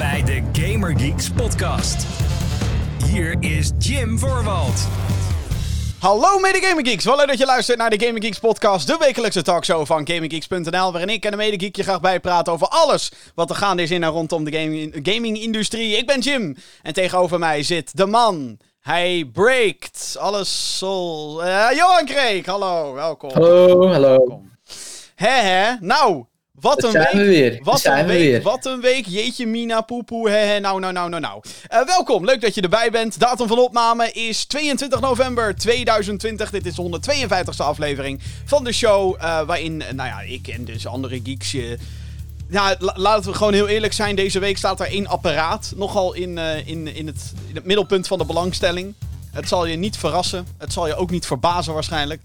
bij de Gamer Geeks podcast. Hier is Jim Voorwald. Hallo mede Geeks, wel leuk dat je luistert naar de Gaming Geeks podcast, de wekelijkse talkshow van GamingGeeks.nl, waarin ik en de mede Geek je graag bijpraten over alles wat er gaande is in en rondom de gaming, gaming-industrie. Ik ben Jim en tegenover mij zit de man. Hij breakt alles soul. Uh, Johan Kreek, hallo, welkom. Hallo, hallo. Welkom. Hè hè, nou, wat een week. zijn we weer. Wat een we week, weer. wat een week. Jeetje mina, poepoe, nou, nou, nou, nou, nou. Eh, welkom, leuk dat je erbij bent. Datum van opname is 22 november 2020. Dit is de 152e aflevering van de show, eh, waarin, eh, nou ja, ik en dus andere geeks... eh, ja, la- laten we gewoon heel eerlijk zijn. Deze week staat er één apparaat nogal in, in, in, het, in het middelpunt van de belangstelling. Het zal je niet verrassen. Het zal je ook niet verbazen waarschijnlijk.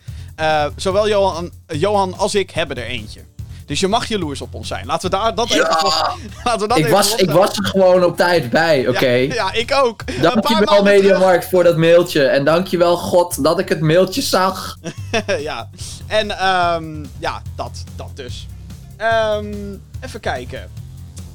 Zowel Johan, Johan als ik hebben er eentje. Dus je mag jaloers op ons zijn. Laten we daar dat even... Laten we dat Ik even was, ik was er gewoon op tijd bij, oké? Ja, ja, ik ook. Dankjewel Mediamarkt voor dat mailtje. En dankjewel God dat ik het mailtje zag. ja. En ehm ja, dat, dat dus. Ehm, even kijken.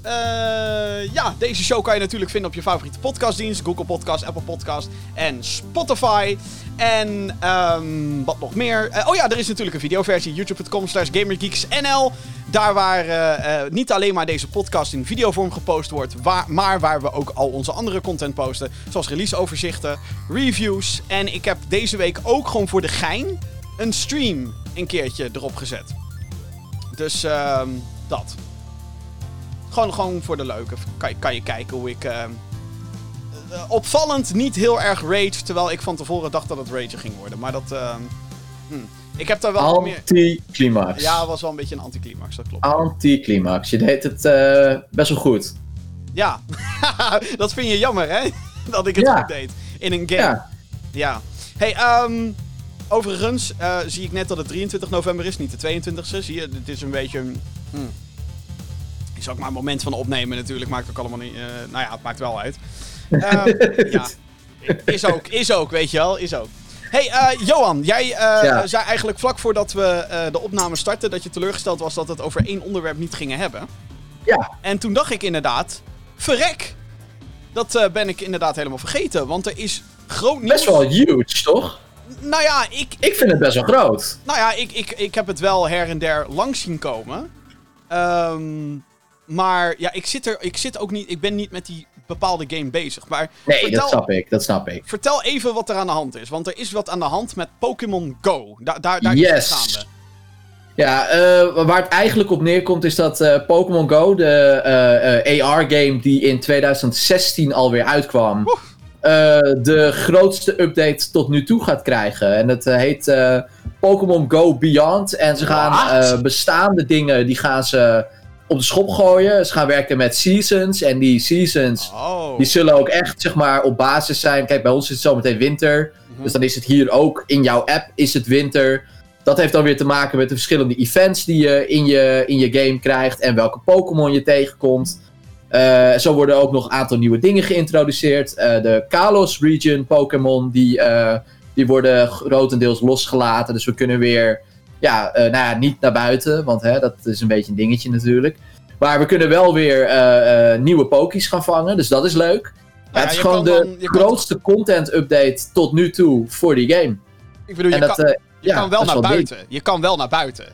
Eh, ja, deze show kan je natuurlijk vinden op je favoriete podcastdienst. Google Podcast, Apple Podcast en Spotify. En ehm, wat nog meer? Eh, oh ja, er is natuurlijk een videoversie. YouTube.com slash GamerGeeksNL. Daar waar eh, niet alleen maar deze podcast in videovorm gepost wordt. Maar waar we ook al onze andere content posten. Zoals releaseoverzichten, reviews. En ik heb deze week ook gewoon voor de gein een stream een keertje erop gezet. Dus ehm, dat. Gewoon, gewoon voor de leuke. Kan, je- kan je kijken hoe ik... ehm, eh, opvallend niet heel erg rage. Terwijl ik van tevoren dacht dat het rage ging worden. Maar dat... ehm, hm. Ik heb daar wel meer... Anticlimax. Ja, was wel een beetje een anticlimax, dat klopt. Anticlimax. Je deed het eh, best wel goed. Ja, dat vind je jammer, hè? Dat ik het Ja. goed deed in een game. Ja. Ja. Hey, ehm, overigens eh, zie ik net dat het 23 november is, niet de 22e. Zie je, dit is een beetje... Hmm. Is ook maar een moment van opnemen natuurlijk, maakt ook allemaal niet... eh, nou ja, het maakt wel uit. Ehm, ja, is ook, is ook, weet je wel, is ook. Hey, eh, Johan, jij eh, Ja. zei eigenlijk vlak voordat we eh, de opname startten dat je teleurgesteld was dat het over één onderwerp niet gingen hebben. Ja. En toen dacht ik inderdaad, verrek! Dat eh, ben ik inderdaad helemaal vergeten, want er is groot nieuws. Best wel huge, toch? Nou ja, ik, Ik vind het best wel groot. nou ja ik, ik, ik heb het wel her en der langs zien komen. Ehm, maar ja, ik zit, er, ik zit ook niet, ik ben niet met die bepaalde game bezig. Maar Nee, vertel, dat snap ik. Dat snap ik. vertel even wat er aan de hand is. Want er is wat aan de hand met Pokémon Go. Da daar daar is Yes. het gaande. Ja, eh, waar het eigenlijk op neerkomt is dat eh, Pokémon Go, de eh, AR-game die in 2016 alweer uitkwam, de grootste update tot nu toe gaat krijgen. En het heet Pokémon Go Beyond. En ze gaan bestaande dingen, die gaan ze op de schop gooien. Ze gaan werken met seasons. En die seasons, Oh. die zullen ook echt zeg maar op basis zijn. Kijk, bij ons is het zometeen winter. Mhm. Dus dan is het hier ook in jouw app is het winter. Dat heeft dan weer te maken met de verschillende events die je in je, in je game krijgt en welke Pokémon je tegenkomt. Eh, zo worden ook nog een aantal nieuwe dingen geïntroduceerd. Eh, de Kalos Region Pokémon die, eh, die worden grotendeels losgelaten. Dus we kunnen weer, ja, eh, nou ja, niet naar buiten, want hè, dat is een beetje een dingetje natuurlijk. Maar we kunnen wel weer eh, eh, nieuwe Pokies gaan vangen, dus dat is leuk. ja, het is gewoon de dan- je kan grootste content update tot nu toe voor die game. Ik bedoel, je, dat, kan, je ja, kan wel naar wel buiten. Je kan wel naar buiten.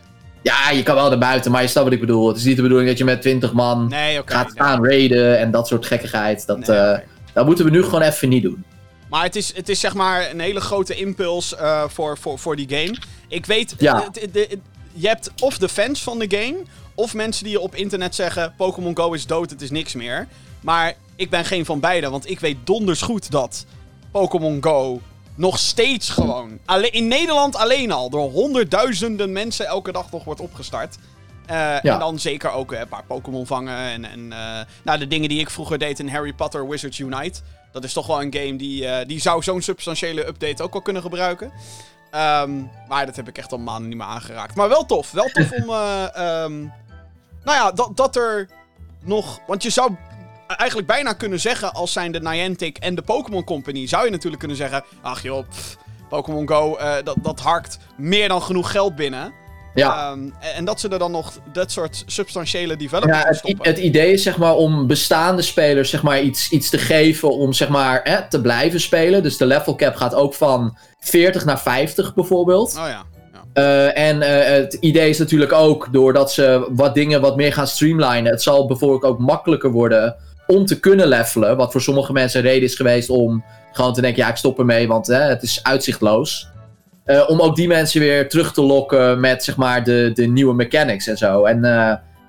Ja, je kan wel naar buiten, maar je snapt wat ik bedoel. Het is niet de bedoeling dat je met 20 man Nee, gaat nee. gaan raiden en dat soort gekkigheid. Dat, Nee, dat moeten we nu gewoon even niet doen. Maar het is, het is zeg maar een hele grote impuls voor, voor, voor die game. Ik weet, Ja. het- je hebt of de fans van de game, of mensen die op internet zeggen: Pokémon Go is dood, het is niks meer. Maar ik ben geen van beide, want ik weet donders goed dat Pokémon Go nog steeds gewoon. Alle, in Nederland alleen al door honderdduizenden mensen elke dag nog wordt opgestart. Eh, En dan zeker ook eh, een paar Pokémon vangen. En, en eh, nou, de dingen die ik vroeger deed in Harry Potter Wizards Unite. Dat is toch wel een game die, eh, die zou zo'n substantiële update ook wel kunnen gebruiken. Ehm, maar dat heb ik echt al maanden niet meer aangeraakt. Maar wel tof. Wel tof om. eh, ehm, nou ja, dat, dat er nog. Want je zou eigenlijk bijna kunnen zeggen, als zijn de Niantic en de Pokémon Company, zou je natuurlijk kunnen zeggen: ach joh, Pokémon Go, eh, dat, dat harkt meer dan genoeg geld binnen. Ja. Ehm, en, dat ze er dan nog dat soort substantiële development Ja, het, stoppen. het idee is zeg maar om bestaande spelers zeg maar iets, iets te geven om zeg maar hè, te blijven spelen. Dus de level cap gaat ook van 40 naar 50 bijvoorbeeld. Oh ja. ja. Eh, en eh, het idee is natuurlijk ook doordat ze wat dingen wat meer gaan streamlinen. Het zal bijvoorbeeld ook makkelijker worden om te kunnen levelen. Wat voor sommige mensen een reden is geweest om gewoon te denken: ja, ik stop ermee, want hè, het is uitzichtloos. Eh, om ook die mensen weer terug te lokken met zeg maar de, de nieuwe mechanics en zo. En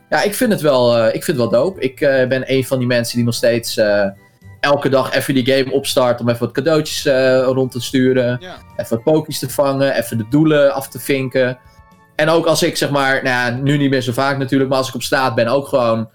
ja, ik vind het wel, ik vind het wel dope. Ik ben een van die mensen die nog steeds elke dag even die game opstart om even wat cadeautjes eh, rond te sturen. Ja. Even wat pokies te vangen, even de doelen af te vinken. En ook als ik zeg maar, nou ja, nu niet meer zo vaak natuurlijk, maar als ik op straat ben, ook gewoon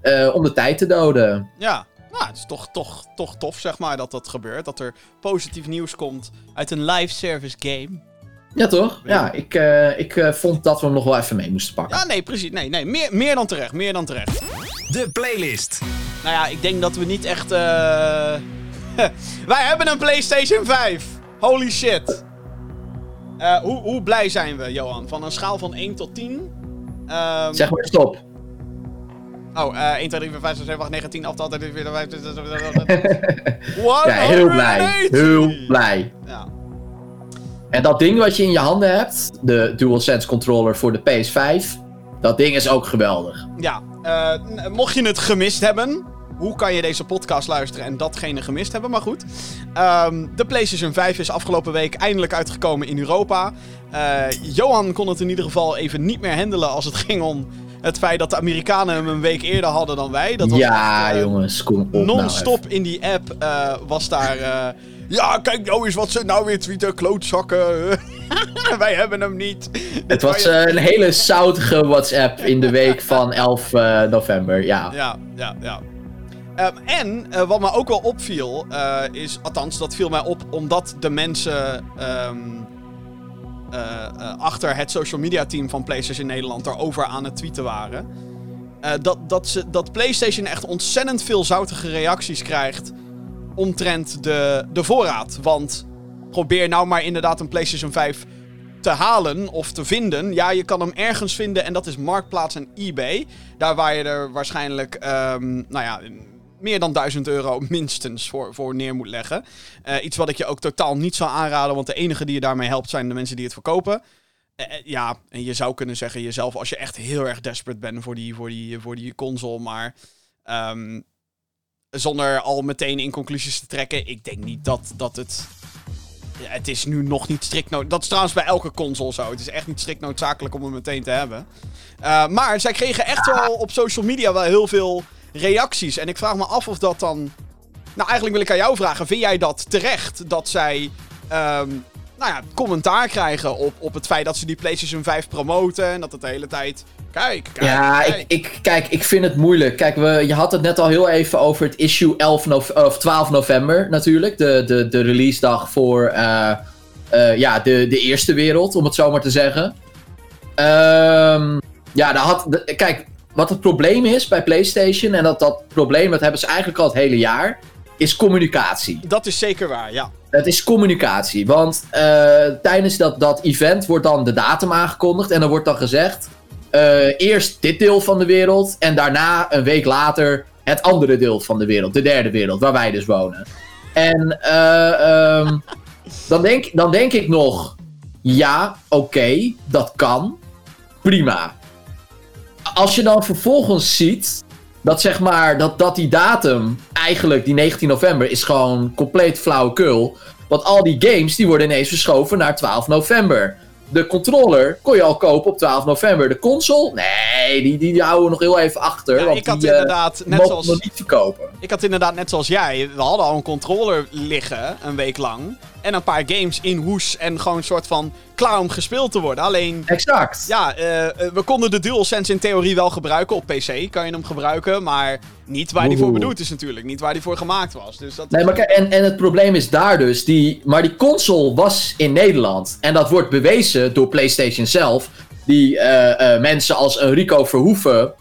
eh, om de tijd te doden. Ja, nou, het is toch, toch, toch tof, zeg maar, dat dat gebeurt. Dat er positief nieuws komt uit een live service game. Ja, toch? Ja, ik, eh, ik eh, vond dat we hem nog wel even mee moesten pakken. Ja, nee, precies. Nee, nee, meer, meer dan terecht, meer dan terecht. De playlist. Nou ja, ik denk dat we niet echt... eh Wij hebben een PlayStation 5. Holy shit. Eh, hoe, hoe blij zijn we, Johan? Van een schaal van 1 tot 10? Ehm, Zeg maar stop. Oh, eh 1, 2, 3, 4, 5, 6, 7, 8, 9, 10, 11, 12, 13, 14, 15, 16, ja, heel blij. 180. Heel blij. Ja. En dat ding wat je in je handen hebt, de DualSense controller voor de PS5, dat ding is ook geweldig. Ja, eh, mocht je het gemist hebben, hoe kan je deze podcast luisteren en datgene gemist hebben? Maar goed, Ehm, de PlayStation 5 is afgelopen week eindelijk uitgekomen in Europa. Eh, Johan kon het in ieder geval even niet meer handelen als het ging om het feit dat de Amerikanen hem een week eerder hadden dan wij. Dat was ja, echt, eh, jongens, kom op. nou Non-stop in die app was daar. Ja, kijk nou eens wat ze nou weer tweeten, klootzakken. wij hebben hem niet. Het was eh, een hele zoutige WhatsApp in de week van 11 eh, november, ja. Ja, ja, ja. Ehm, en eh, wat me ook wel opviel, is, althans, dat viel mij op omdat de mensen ehm, eh, eh, achter het social media team van PlayStation Nederland daarover aan het tweeten waren. dat, dat, ze, dat PlayStation echt ontzettend veel zoutige reacties krijgt omtrent de, de voorraad. Want probeer nou maar inderdaad een PlayStation 5 te halen of te vinden. Ja, je kan hem ergens vinden en dat is Marktplaats en eBay. Daar waar je er waarschijnlijk, ehm, nou ja, meer dan 1000 euro minstens voor, voor neer moet leggen. Eh, iets wat ik je ook totaal niet zou aanraden, want de enige die je daarmee helpt zijn de mensen die het verkopen. Eh, eh, ja, en je zou kunnen zeggen jezelf als je echt heel erg desperate bent voor die, voor die, voor die console, maar ehm, zonder al meteen in conclusies te trekken, ik denk niet dat, dat het het is nu nog niet strikt nood. Dat is trouwens bij elke console zo. Het is echt niet strikt noodzakelijk om hem meteen te hebben. Uh, maar zij kregen echt wel op social media wel heel veel reacties. En ik vraag me af of dat dan. Nou, eigenlijk wil ik aan jou vragen. Vind jij dat terecht dat zij. Um, nou ja, commentaar krijgen op, op het feit dat ze die PlayStation 5 promoten. En dat het de hele tijd. Kijk, kijk. Ja, kijk. Ik, ik, kijk, ik vind het moeilijk. Kijk, we, je had het net al heel even over het issue 11 nove of 12 november natuurlijk. De, de, de release dag voor uh, uh, ja, de, de eerste wereld, om het zo maar te zeggen. Um, ja, daar had, de, kijk, wat het probleem is bij PlayStation, en dat, dat probleem dat hebben ze eigenlijk al het hele jaar, is communicatie. Dat is zeker waar, ja. Het is communicatie, want uh, tijdens dat, dat event wordt dan de datum aangekondigd en dan wordt dan gezegd... Uh, eerst dit deel van de wereld en daarna een week later het andere deel van de wereld, de derde wereld, waar wij dus wonen. En uh, um, dan, denk, dan denk ik nog, ja, oké, okay, dat kan, prima. Als je dan vervolgens ziet dat zeg maar, dat, dat die datum, eigenlijk die 19 november, is gewoon compleet flauwekul. Want al die games, die worden ineens verschoven naar 12 november. De controller kon je al kopen op 12 november. De console? Nee, die, die, die houden we nog heel even achter. Ja, want ik had die, inderdaad, net zoals... nog niet verkopen. Ik had inderdaad net zoals jij. We hadden al een controller liggen, een week lang. En een paar games in hoes en gewoon een soort van klaar om gespeeld te worden. Alleen... Exact. Ja, uh, we konden de DualSense in theorie wel gebruiken. Op PC kan je hem gebruiken, maar niet waar die voor bedoeld is natuurlijk. Niet waar die voor gemaakt was. Dus dat nee, maar kijk, en, en het probleem is daar dus, die, maar die console was in Nederland. En dat wordt bewezen door PlayStation zelf. Die uh, uh, mensen als Enrico Verhoeven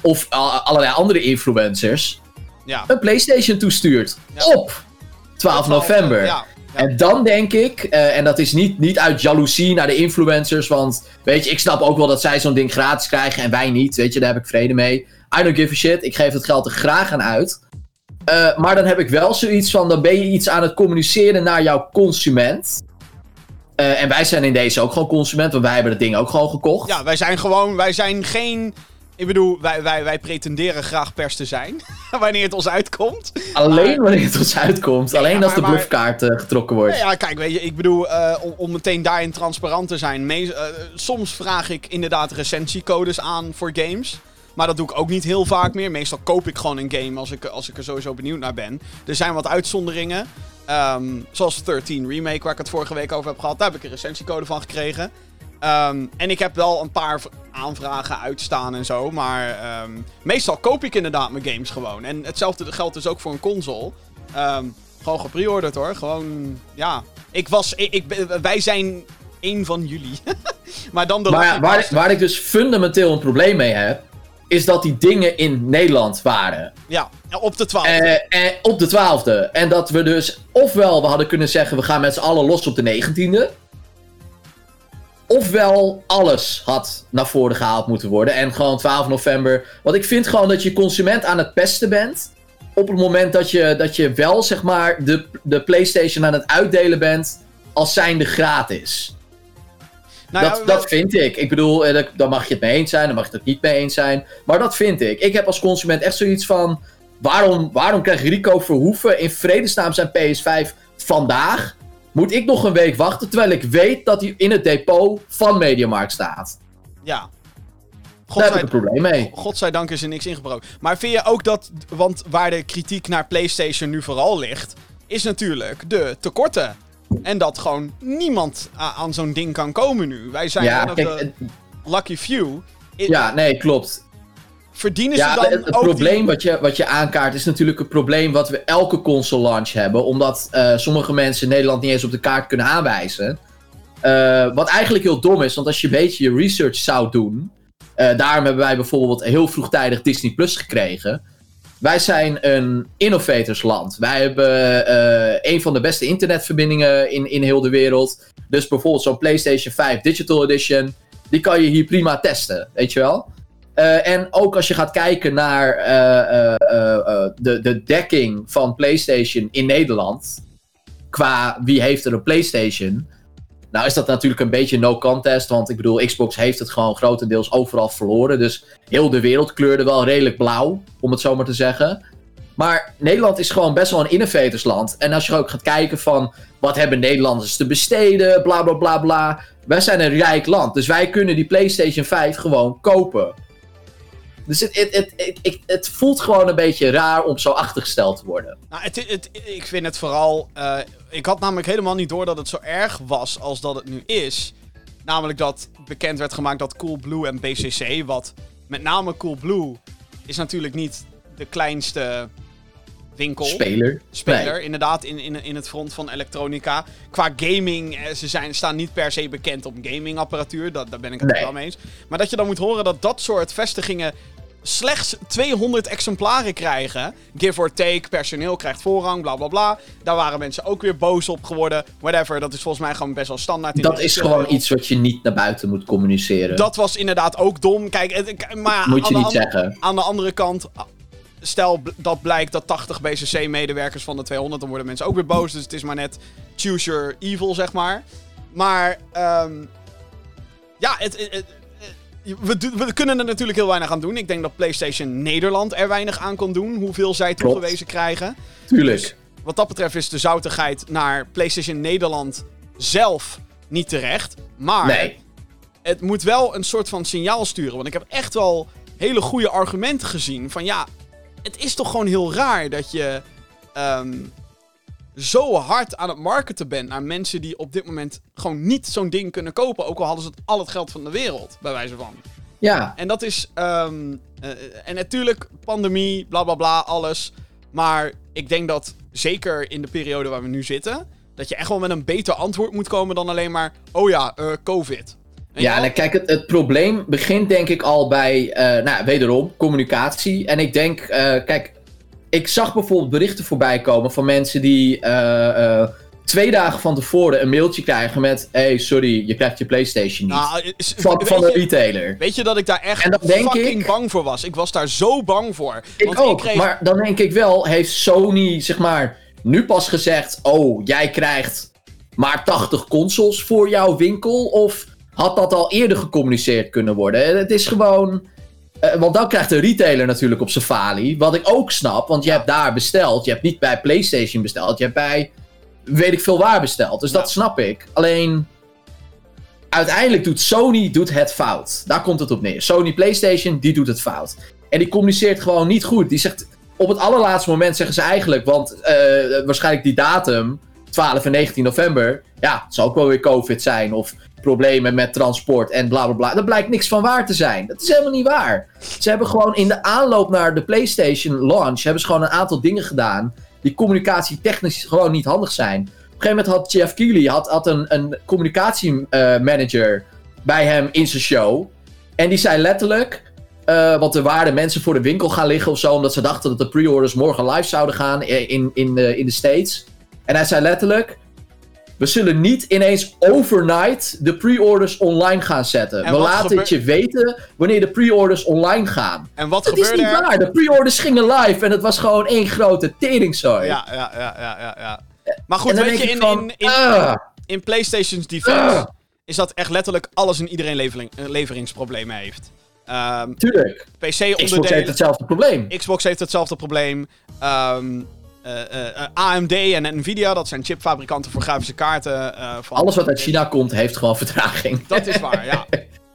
of allerlei andere influencers ja. een PlayStation toestuurt. Ja. Op 12 november. Ja. En dan denk ik, eh, en dat is niet, niet uit jaloezie naar de influencers, want weet je, ik snap ook wel dat zij zo'n ding gratis krijgen en wij niet, weet je, daar heb ik vrede mee. I don't give a shit, ik geef het geld er graag aan uit. Eh, maar dan heb ik wel zoiets van, dan ben je iets aan het communiceren naar jouw consument. Eh, en wij zijn in deze ook gewoon consument, want wij hebben het ding ook gewoon gekocht. Ja, wij zijn gewoon, wij zijn geen... Ik bedoel, wij, wij, wij pretenderen graag pers te zijn. wanneer het ons uitkomt. Alleen wanneer het ons uitkomt. Alleen ja, als de bluffkaart getrokken wordt. Ja, kijk, weet je, ik bedoel, eh, om, om meteen daarin transparant te zijn. eh, soms vraag ik inderdaad recensiecodes aan voor games. Maar dat doe ik ook niet heel vaak meer. Meestal koop ik gewoon een game als ik, als ik er sowieso benieuwd naar ben. Er zijn wat uitzonderingen. Ehm, zoals 13 Remake, waar ik het vorige week over heb gehad. Daar heb ik een recentiecode van gekregen. Ehm, en ik heb wel een paar aanvragen uitstaan en zo. Maar ehm, meestal koop ik inderdaad mijn games gewoon. En hetzelfde geldt dus ook voor een console. Ehm, gewoon gepreorderd hoor. Gewoon, ja. Ik was, ik, ik wij zijn één van jullie. maar dan de Maar ja, waar, Bastard. waar ik dus fundamenteel een probleem mee heb, is dat die dingen in Nederland waren. Ja, op de 12. Eh, eh, op de 12e. En dat we dus, ofwel we hadden kunnen zeggen, we gaan met z'n allen los op de 19e. Ofwel alles had naar voren gehaald moeten worden. En gewoon 12 november. Want ik vind gewoon dat je consument aan het pesten bent. Op het moment dat je, dat je wel, zeg maar, de, de PlayStation aan het uitdelen bent. Als zijnde gratis. nou, dat, ja, dat vind ik. Ik bedoel, eh, dat- daar mag je het mee eens zijn, daar mag je het niet mee eens zijn. Maar dat vind ik. Ik heb als consument echt zoiets van. Waarom, waarom krijgt Rico Verhoeven in vredesnaam zijn PS5 vandaag? Moet ik nog een week wachten terwijl ik weet dat hij in het depot van Mediamarkt staat? ja. Daar heb ik een probleem mee. godzijdank is er niks ingebroken. Maar vind je ook dat, want waar de kritiek naar PlayStation nu vooral ligt, is natuurlijk de tekorten. En dat gewoon niemand aan zo'n ding kan komen nu. Wij zijn Ja, kijk, lucky few. Ja, nee, klopt. Verdienen Ja, ze dan het, het ook probleem die... wat, je, wat je aankaart is natuurlijk een probleem wat we elke console launch hebben. Omdat eh, sommige mensen Nederland niet eens op de kaart kunnen aanwijzen. Eh, wat eigenlijk heel dom is, want als je een beetje je research zou doen. eh, daarom hebben wij bijvoorbeeld heel vroegtijdig Disney Plus gekregen. Wij zijn een innovatorsland. Wij hebben een van de beste internetverbindingen in, in heel de wereld. Dus bijvoorbeeld zo'n PlayStation 5 Digital Edition. Die kan je hier prima testen, weet je wel? Eh, en ook als je gaat kijken naar eh, eh, de, de dekking van PlayStation in Nederland. Qua wie heeft er een PlayStation. Nou is dat natuurlijk een beetje no contest. Want ik bedoel, Xbox heeft het gewoon grotendeels overal verloren. Dus heel de wereld kleurde wel redelijk blauw, om het zo maar te zeggen. Maar Nederland is gewoon best wel een innovatorsland. En als je ook gaat kijken van wat hebben Nederlanders te besteden, bla bla bla bla. Wij zijn een rijk land, dus wij kunnen die PlayStation 5 gewoon kopen. Dus het, het, het, het, voelt gewoon een beetje raar om zo achtergesteld te worden. Nou, ik vind het vooral... eh, ik had namelijk helemaal niet door dat het zo erg was als dat het nu is. Namelijk dat bekend werd gemaakt dat Coolblue en BCC, wat met name Coolblue is natuurlijk niet de kleinste winkel. Speler. speler, Nee. inderdaad, in, in, in het front van elektronica. Qua gaming, eh, ze zijn, staan niet per se bekend op gamingapparatuur. Dat, daar ben ik het Nee. wel mee eens. Maar dat je dan moet horen dat dat soort vestigingen slechts 200 exemplaren krijgen. Give or take, personeel krijgt voorrang, bla bla bla. Daar waren mensen ook weer boos op geworden. Whatever, dat is volgens mij gewoon best wel standaard. in Dat is gewoon iets wat je niet naar buiten moet communiceren. Dat was inderdaad ook dom. Kijk, maar moet je aan niet de zeggen. aan de andere kant, stel dat blijkt dat 80 BCC-medewerkers van de 200, dan worden mensen ook weer boos. Dus het is maar net choose your evil, zeg maar. Maar, ehm ja, het, het- het- we, kunnen er natuurlijk heel weinig aan doen. Ik denk dat PlayStation Nederland er weinig aan kon doen, hoeveel zij toegewezen krijgen. Tuurlijk. Dus wat dat betreft is de zoutigheid naar PlayStation Nederland zelf niet terecht. Maar Nee. het moet wel een soort van signaal sturen. Want ik heb echt wel hele goede argumenten gezien. Van ja, het is toch gewoon heel raar dat je ehm, zo hard aan het marketen bent naar mensen die op dit moment gewoon niet zo'n ding kunnen kopen. Ook al hadden ze het, al het geld van de wereld, bij wijze van. Ja, En dat is. ehm, eh, en natuurlijk, pandemie, bla bla bla, alles. Maar ik denk dat zeker in de periode waar we nu zitten. dat je echt wel met een beter antwoord moet komen dan alleen maar. Oh ja, eh, COVID. Ja nou, kijk, het, het probleem begint denk ik al bij, eh, nou, wederom, communicatie. En ik denk, eh, kijk, ik zag bijvoorbeeld berichten voorbij komen van mensen die eh, eh, twee dagen van tevoren een mailtje krijgen met... hey, sorry, je krijgt je Playstation niet. Nou, is- van weet van je- een retailer. Weet je dat ik daar echt En dan denk fucking ik- bang voor was? Ik was daar zo bang voor. Ik Want ook, kreeg... maar dan denk ik wel, heeft Sony zeg maar nu pas gezegd... Oh, jij krijgt maar 80 consoles voor jouw winkel? Of had dat al eerder gecommuniceerd kunnen worden? Het is gewoon... eh, want dan krijgt de retailer natuurlijk op zijn falie. Wat ik ook snap, want je hebt daar besteld. Je hebt niet bij PlayStation besteld. Je hebt bij weet ik veel waar besteld. Dus Ja. dat snap ik. Alleen... Uiteindelijk doet Sony doet het fout. Daar komt het op neer. Sony PlayStation, die doet het fout. En die communiceert gewoon niet goed. Die zegt... Op het allerlaatste moment zeggen ze eigenlijk... Want eh, waarschijnlijk die datum... 12 en 19 november... Ja, het zal ook wel weer COVID zijn. Of problemen met transport en bla bla bla. Daar blijkt niks van waar te zijn. Dat is helemaal niet waar. Ze hebben gewoon in de aanloop naar de PlayStation launch... hebben ze gewoon een aantal dingen gedaan... die communicatie technisch gewoon niet handig zijn. Op een gegeven moment had Jeff Keighley had, had een, een communicatiemanager bij hem in zijn show. En die zei letterlijk... eh, want er waren mensen voor de winkel gaan liggen of zo... omdat ze dachten dat de pre-orders morgen live zouden gaan in, in, in, de, in de States. En hij zei letterlijk... We zullen niet ineens overnight de pre-orders online gaan zetten. En We laten het je weten wanneer de pre-orders online gaan. En wat Dat is gebeurde niet er? waar. De pre-orders gingen live en het was gewoon één grote teringzooi. Ja, ja, ja, ja, ja, ja. Maar goed, weet je, in, van, in, in, ah, in PlayStation's defense Ah. is dat echt letterlijk alles en iedereen levering, eh, leveringsproblemen heeft. Ehm tuurlijk. Xbox heeft hetzelfde probleem. Xbox heeft hetzelfde probleem. Ehm, eh, eh, eh, AMD en Nvidia, dat zijn chipfabrikanten voor grafische kaarten. van Alles wat uit China komt, heeft gewoon vertraging. Dat is waar, ja.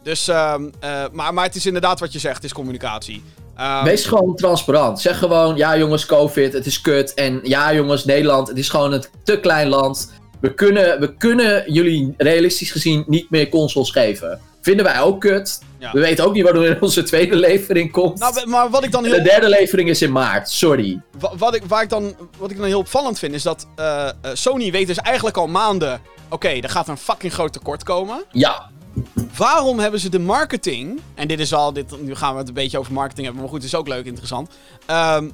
Dus, ehm, eh, maar, maar het is inderdaad wat je zegt, het is communicatie. Ehm, Wees gewoon transparant. Zeg gewoon, ja jongens, COVID, het is kut. En ja jongens, Nederland, het is gewoon een te klein land. We kunnen, we kunnen jullie realistisch gezien niet meer consoles geven. Vinden wij ook kut. Ja. We weten ook niet wanneer onze tweede levering komt. nou, maar wat ik dan heel de derde levering is in maart, sorry. Wa- Wat ik, waar ik dan, wat ik dan heel opvallend vind, is dat eh, eh, Sony weet dus eigenlijk al maanden... Oké, er gaat een fucking groot tekort komen. Ja, Waarom hebben ze de marketing... En dit is al... Dit, nu gaan we het een beetje over marketing hebben, maar goed, het is ook leuk interessant. Ehm,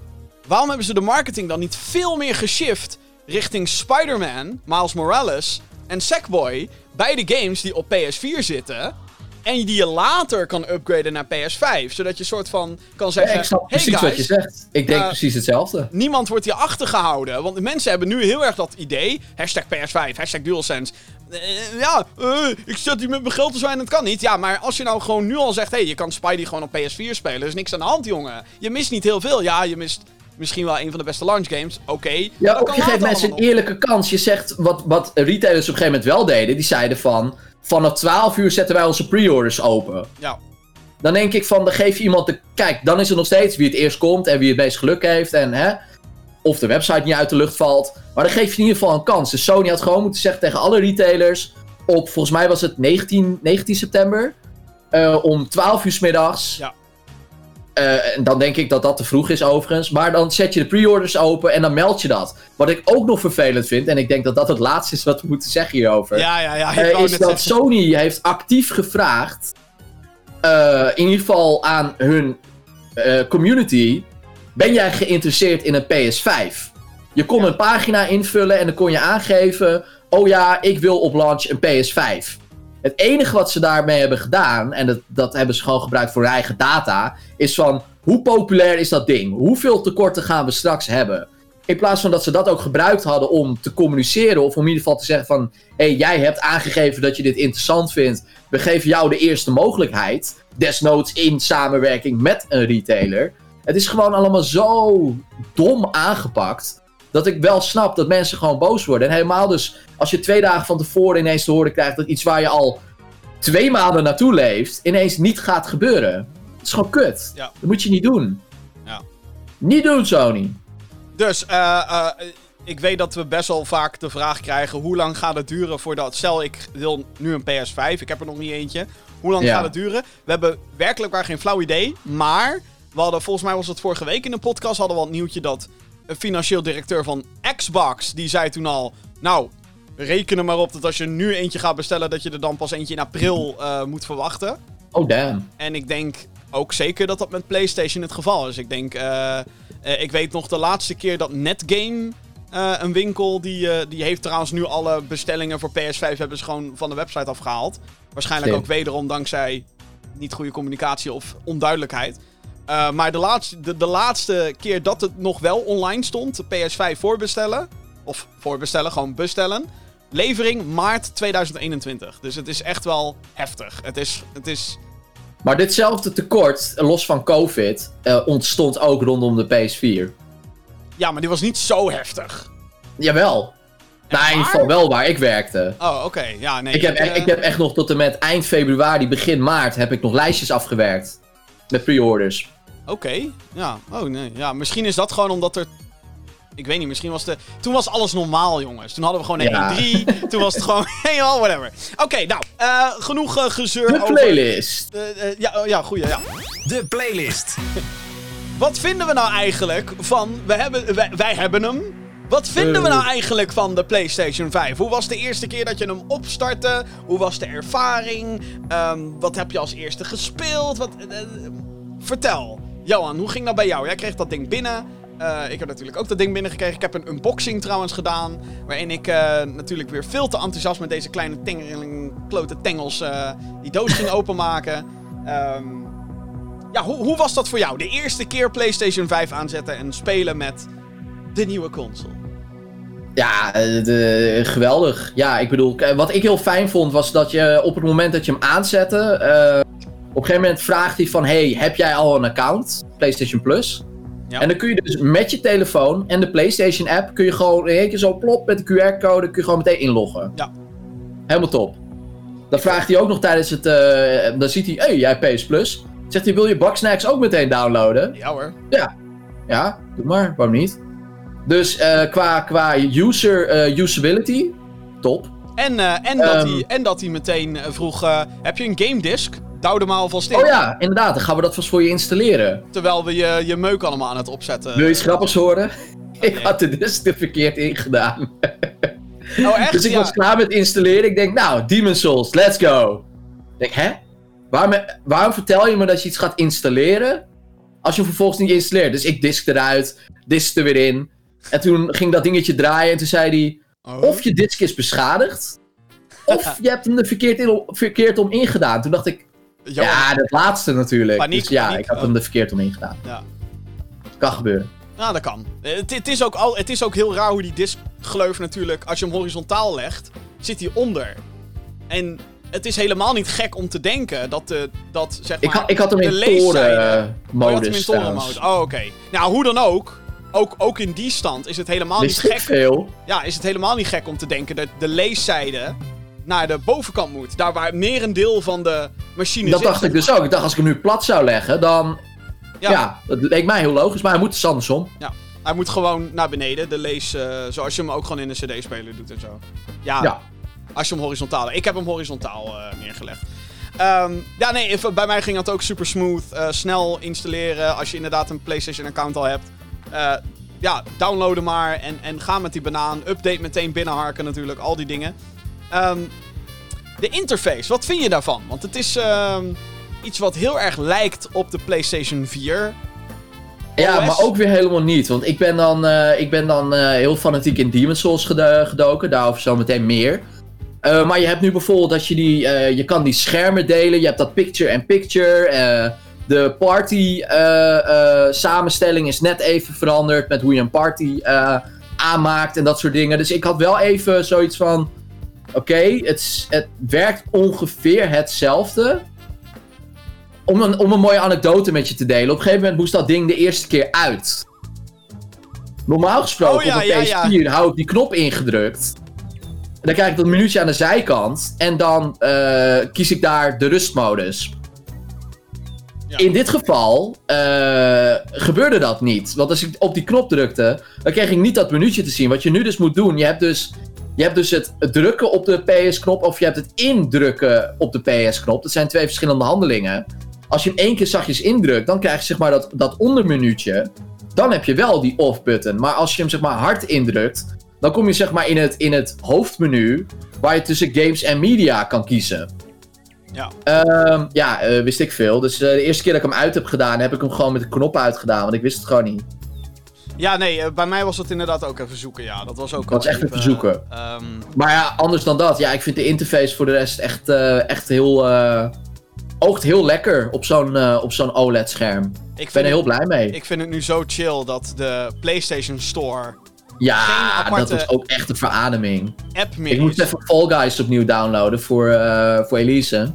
waarom hebben ze de marketing dan niet veel meer geshift... richting Spider-Man, Miles Morales en Sackboy... beide games die op PS4 zitten... En die je later kan upgraden naar PS5. Zodat je soort van kan zeggen... ik snap hey precies wat je zegt. Ik denk eh, precies hetzelfde. niemand wordt hier achtergehouden. Want de mensen hebben nu heel erg dat idee. Hashtag PS5, hashtag DualSense. Eh, ja, eh, ik zit hier met mijn geld te zwijnen, het kan niet. Ja, maar als je nou gewoon nu al zegt... Hé, hey, je kan Spidey gewoon op PS4 spelen. Er is niks aan de hand, jongen. Je mist niet heel veel. Ja, je mist misschien wel een van de beste launch games. Oké. Ja, dat kan je geeft mensen een eerlijke kans. Je zegt wat, wat retailers op een gegeven moment wel deden. Die zeiden van, vanaf 12 uur zetten wij onze pre-orders open. Ja, Dan denk ik van, dan geef je iemand de... Kijk, dan is er nog steeds wie het eerst komt en wie het meest geluk heeft. En, hè, of de website niet uit de lucht valt. Maar dan geef je in ieder geval een kans. Dus Sony had gewoon moeten zeggen tegen alle retailers... Op, volgens mij was het 19, 19 september... eh, om 12 uur 's middags. Ja. Eh, en dan denk ik dat dat te vroeg is overigens. Maar dan zet je de pre-orders open en dan meld je dat. Wat ik ook nog vervelend vind, en ik denk dat dat het laatste is wat we moeten zeggen hierover. ja, ja. ja eh, is dat zeggen. Sony heeft actief gevraagd. eh, in ieder geval aan hun community. Ben jij geïnteresseerd in een PS5? Je kon een pagina invullen en dan kon je aangeven. Oh ja, ik wil op launch een PS5. Het enige wat ze daarmee hebben gedaan, en dat, dat hebben ze gewoon gebruikt voor hun eigen data, is van hoe populair is dat ding? Hoeveel tekorten gaan we straks hebben? In plaats van dat ze dat ook gebruikt hadden om te communiceren, of om in ieder geval te zeggen van, hé, hey, jij hebt aangegeven dat je dit interessant vindt, we geven jou de eerste mogelijkheid, desnoods in samenwerking met een retailer. Het is gewoon allemaal zo dom aangepakt. Dat ik wel snap dat mensen gewoon boos worden. En helemaal dus als je twee dagen van tevoren ineens te horen krijgt dat iets waar je al twee maanden naartoe leeft, ineens niet gaat gebeuren. Dat is gewoon kut. Ja. Dat moet je niet doen. Ja. Niet doen, Sony. Dus, eh, eh, ik weet dat we best wel vaak de vraag krijgen: hoe lang gaat het duren voordat. Stel, ik wil nu een PS5, ik heb er nog niet eentje. Hoe lang Ja. gaat het duren? We hebben werkelijk waar geen flauw idee. Maar we hadden, volgens mij was het vorige week in een podcast, hadden we al het nieuwtje dat financieel directeur van Xbox, die zei toen al: Nou, reken er maar op dat als je nu eentje gaat bestellen, dat je er dan pas eentje in april eh, moet verwachten. Oh, damn. En ik denk ook zeker dat dat met PlayStation het geval is. Ik denk, eh, eh, ik weet nog de laatste keer dat Netgame Eh, een winkel die, eh, die heeft trouwens nu alle bestellingen voor PS5 hebben ze gewoon van de website afgehaald. Waarschijnlijk ook wederom dankzij niet goede communicatie of onduidelijkheid. Eh, maar de laatste, de, de laatste keer dat het nog wel online stond, de PS5 voorbestellen. Of voorbestellen, gewoon bestellen. Levering maart 2021. Dus het is echt wel heftig. Het is, het is Maar ditzelfde tekort, los van COVID, eh, ontstond ook rondom de PS4. ja, maar die was niet zo heftig. Jawel. Nou, in ieder geval wel waar ik werkte. Oh, oké. Ja, nee. Ik heb, eh, ik heb echt nog tot en met eind februari, begin maart, heb ik nog lijstjes afgewerkt. Met pre-orders. Oké, ja. Oh nee, ja. Misschien is dat gewoon omdat er... Ik weet niet, misschien was de... Toen was alles normaal, jongens. Toen hadden we gewoon een Ja. E3. Toen was het gewoon helemaal whatever. Oké, nou. eh, genoeg eh, gezeur De over... playlist. eh, ja, oh, ja, goeie, ja. De playlist. Wat vinden we nou eigenlijk van... We hebben, wij, wij hebben hem. Wat vinden we Eh. nou eigenlijk van de PlayStation 5? Hoe was de eerste keer dat je hem opstartte? Hoe was de ervaring? Ehm, wat heb je als eerste gespeeld? Wat, eh, eh, vertel. Johan, hoe ging dat bij jou? Jij kreeg dat ding binnen. Ik heb natuurlijk ook dat ding binnengekregen. Ik heb een unboxing trouwens gedaan. Waarin ik natuurlijk weer veel te enthousiast met deze kleine tengeling, klote tengels die doos ging openmaken. Ehm, ja, hoe, hoe was dat voor jou? De eerste keer PlayStation 5 aanzetten en spelen met de nieuwe console. Ja, eh, de, geweldig. Ja, ik bedoel, wat ik heel fijn vond was dat je op het moment dat je hem aanzette, eh, op een gegeven moment vraagt hij van, hey, heb jij al een account? PlayStation Plus? Ja. En dan kun je dus met je telefoon en de PlayStation app, kun je gewoon in één keer zo plop met de QR-code, kun je gewoon meteen inloggen. Ja. Helemaal top. Dan vraagt hij ook nog tijdens het, eh, dan ziet hij, hey, jij PS Plus. Zegt hij, wil je Bugsnacks ook meteen downloaden? Ja hoor. Ja, doe maar, waarom niet? Dus eh, qua, qua user eh, usability, top. En, eh, en, dat Ehm. hij, en dat hij meteen vroeg: Heb je een game disc? Douw er maar alvast in. Oh ja, inderdaad, dan gaan we dat vast voor je installeren. Terwijl we je, je meuk allemaal aan het opzetten. Wil je iets grappigs horen? Ik had de disc er verkeerd ingedaan. Oh, echt? Dus ik ja. was klaar met installeren. Ik denk, nou, Demon Souls, let's go. Ik denk, hè? Waarom, waarom vertel je me dat je iets gaat installeren als je hem vervolgens niet installeert? Dus ik disk eruit, disk er weer in. En toen ging dat dingetje draaien en toen zei hij... Oh. Of je disk is beschadigd, of je hebt hem er verkeerd, in, verkeerd om ingedaan. Toen dacht ik, ja, dat laatste natuurlijk. Paniek, dus ja, paniek. ik had Oh. hem er verkeerd om ingedaan. Ja. Kan gebeuren. Nou, dat kan. Eh, Het, het, is ook al, het is ook heel raar hoe die diskgleuf natuurlijk, als je hem horizontaal legt, zit hij onder. En het is helemaal niet gek om te denken dat, de, dat zeg maar... Ik, had, ik had hem in toren-modus. Oh, je had hem in torenmode. Oh, oké. Nou, hoe dan ook, ook, ook in die stand is het helemaal niet gek veel. Ja, is het helemaal niet gek om te denken dat de leeszijde naar de bovenkant moet. Daar waar meer een deel van de machine Dat zit. dacht ik dus ook. Ik dacht, als ik hem nu plat zou leggen, dan... Ja. Ja, dat leek mij heel logisch, maar hij moet dus andersom. Hij moet gewoon naar beneden, de lees, eh, zoals je hem ook gewoon in een cd-speler doet en zo. Ja, Ja. als je hem horizontaal... Ik heb hem horizontaal eh, neergelegd. Ehm, ja, nee, bij mij ging dat ook super smooth. eh, snel installeren als je inderdaad een PlayStation-account al hebt. Eh, ja, downloaden maar en, en ga met die banaan. Update meteen binnenharken natuurlijk, al die dingen. Ehm, de interface, wat vind je daarvan? Want het is ehm, iets wat heel erg lijkt op de PlayStation 4. Ja, OS? maar ook weer helemaal niet. Want ik ben dan, eh, ik ben dan eh, heel fanatiek in Demon Souls ged- gedoken. Daarover zo meteen meer. Maar je hebt nu bijvoorbeeld dat je die... je kan die schermen delen. Je hebt dat picture-in-picture. eh, de party eh, eh, samenstelling is net even veranderd. Met hoe je een party eh, aanmaakt en dat soort dingen. Dus ik had wel even zoiets van... Oké, het, het werkt ongeveer hetzelfde. Om een, om een mooie anekdote met je te delen. Op een gegeven moment moest dat ding de eerste keer uit. Normaal gesproken Oh ja, op een ja, PS4 hou ik die knop ingedrukt. En dan krijg ik dat minuutje aan de zijkant. En dan kies ik daar de rustmodus. In dit geval eh, gebeurde dat niet. Want als ik op die knop drukte, dan kreeg ik niet dat minuutje te zien. Wat je nu dus moet doen, je hebt dus, je hebt dus het drukken op de PS-knop of je hebt het indrukken op de PS-knop. Dat zijn twee verschillende handelingen. Als je hem één keer zachtjes indrukt, dan krijg je zeg maar dat, dat onderminuutje. Dan heb je wel die off-button. Maar als je hem zeg maar hard indrukt, dan kom je zeg maar in het, in het hoofdmenu waar je tussen games en media kan kiezen. Ja. Ehm, ja, eh, wist ik veel. Dus eh, de eerste keer dat ik hem uit heb gedaan, heb ik hem gewoon met de knop uitgedaan. Want ik wist het gewoon niet. Ja, nee, eh, bij mij was het inderdaad ook even zoeken, ja. Dat was ook Dat is al echt even zoeken. ehm, Maar ja, anders dan dat. Ja, ik vind de interface voor de rest echt, echt heel... oogt heel lekker op zo'n op zo'n OLED-scherm. ik, Ik ben er heel blij mee. ik vind het nu zo chill dat de PlayStation Store ja, dat was ook echt een verademing. app meer Ik moest even Fall Guys opnieuw downloaden voor, voor Elise.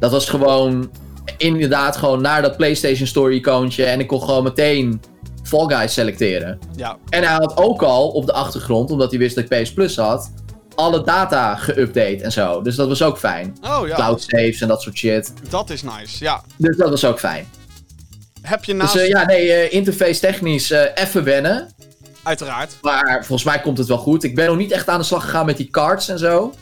Dat was gewoon inderdaad gewoon naar dat PlayStation Store icoontje. En ik kon gewoon meteen Fall Guys selecteren. Ja, En hij had ook al op de achtergrond, omdat hij wist dat ik PS Plus had, alle data geüpdate en zo. Dus dat was ook fijn. oh ja, Cloud saves en dat soort shit. dat is nice, ja. Dus dat was ook fijn. Heb je naast... Dus ja, nee, eh, interface technisch eh, even wennen. Uiteraard. Maar volgens mij komt het wel goed. Ik ben nog niet echt aan de slag gegaan met die cards en zo.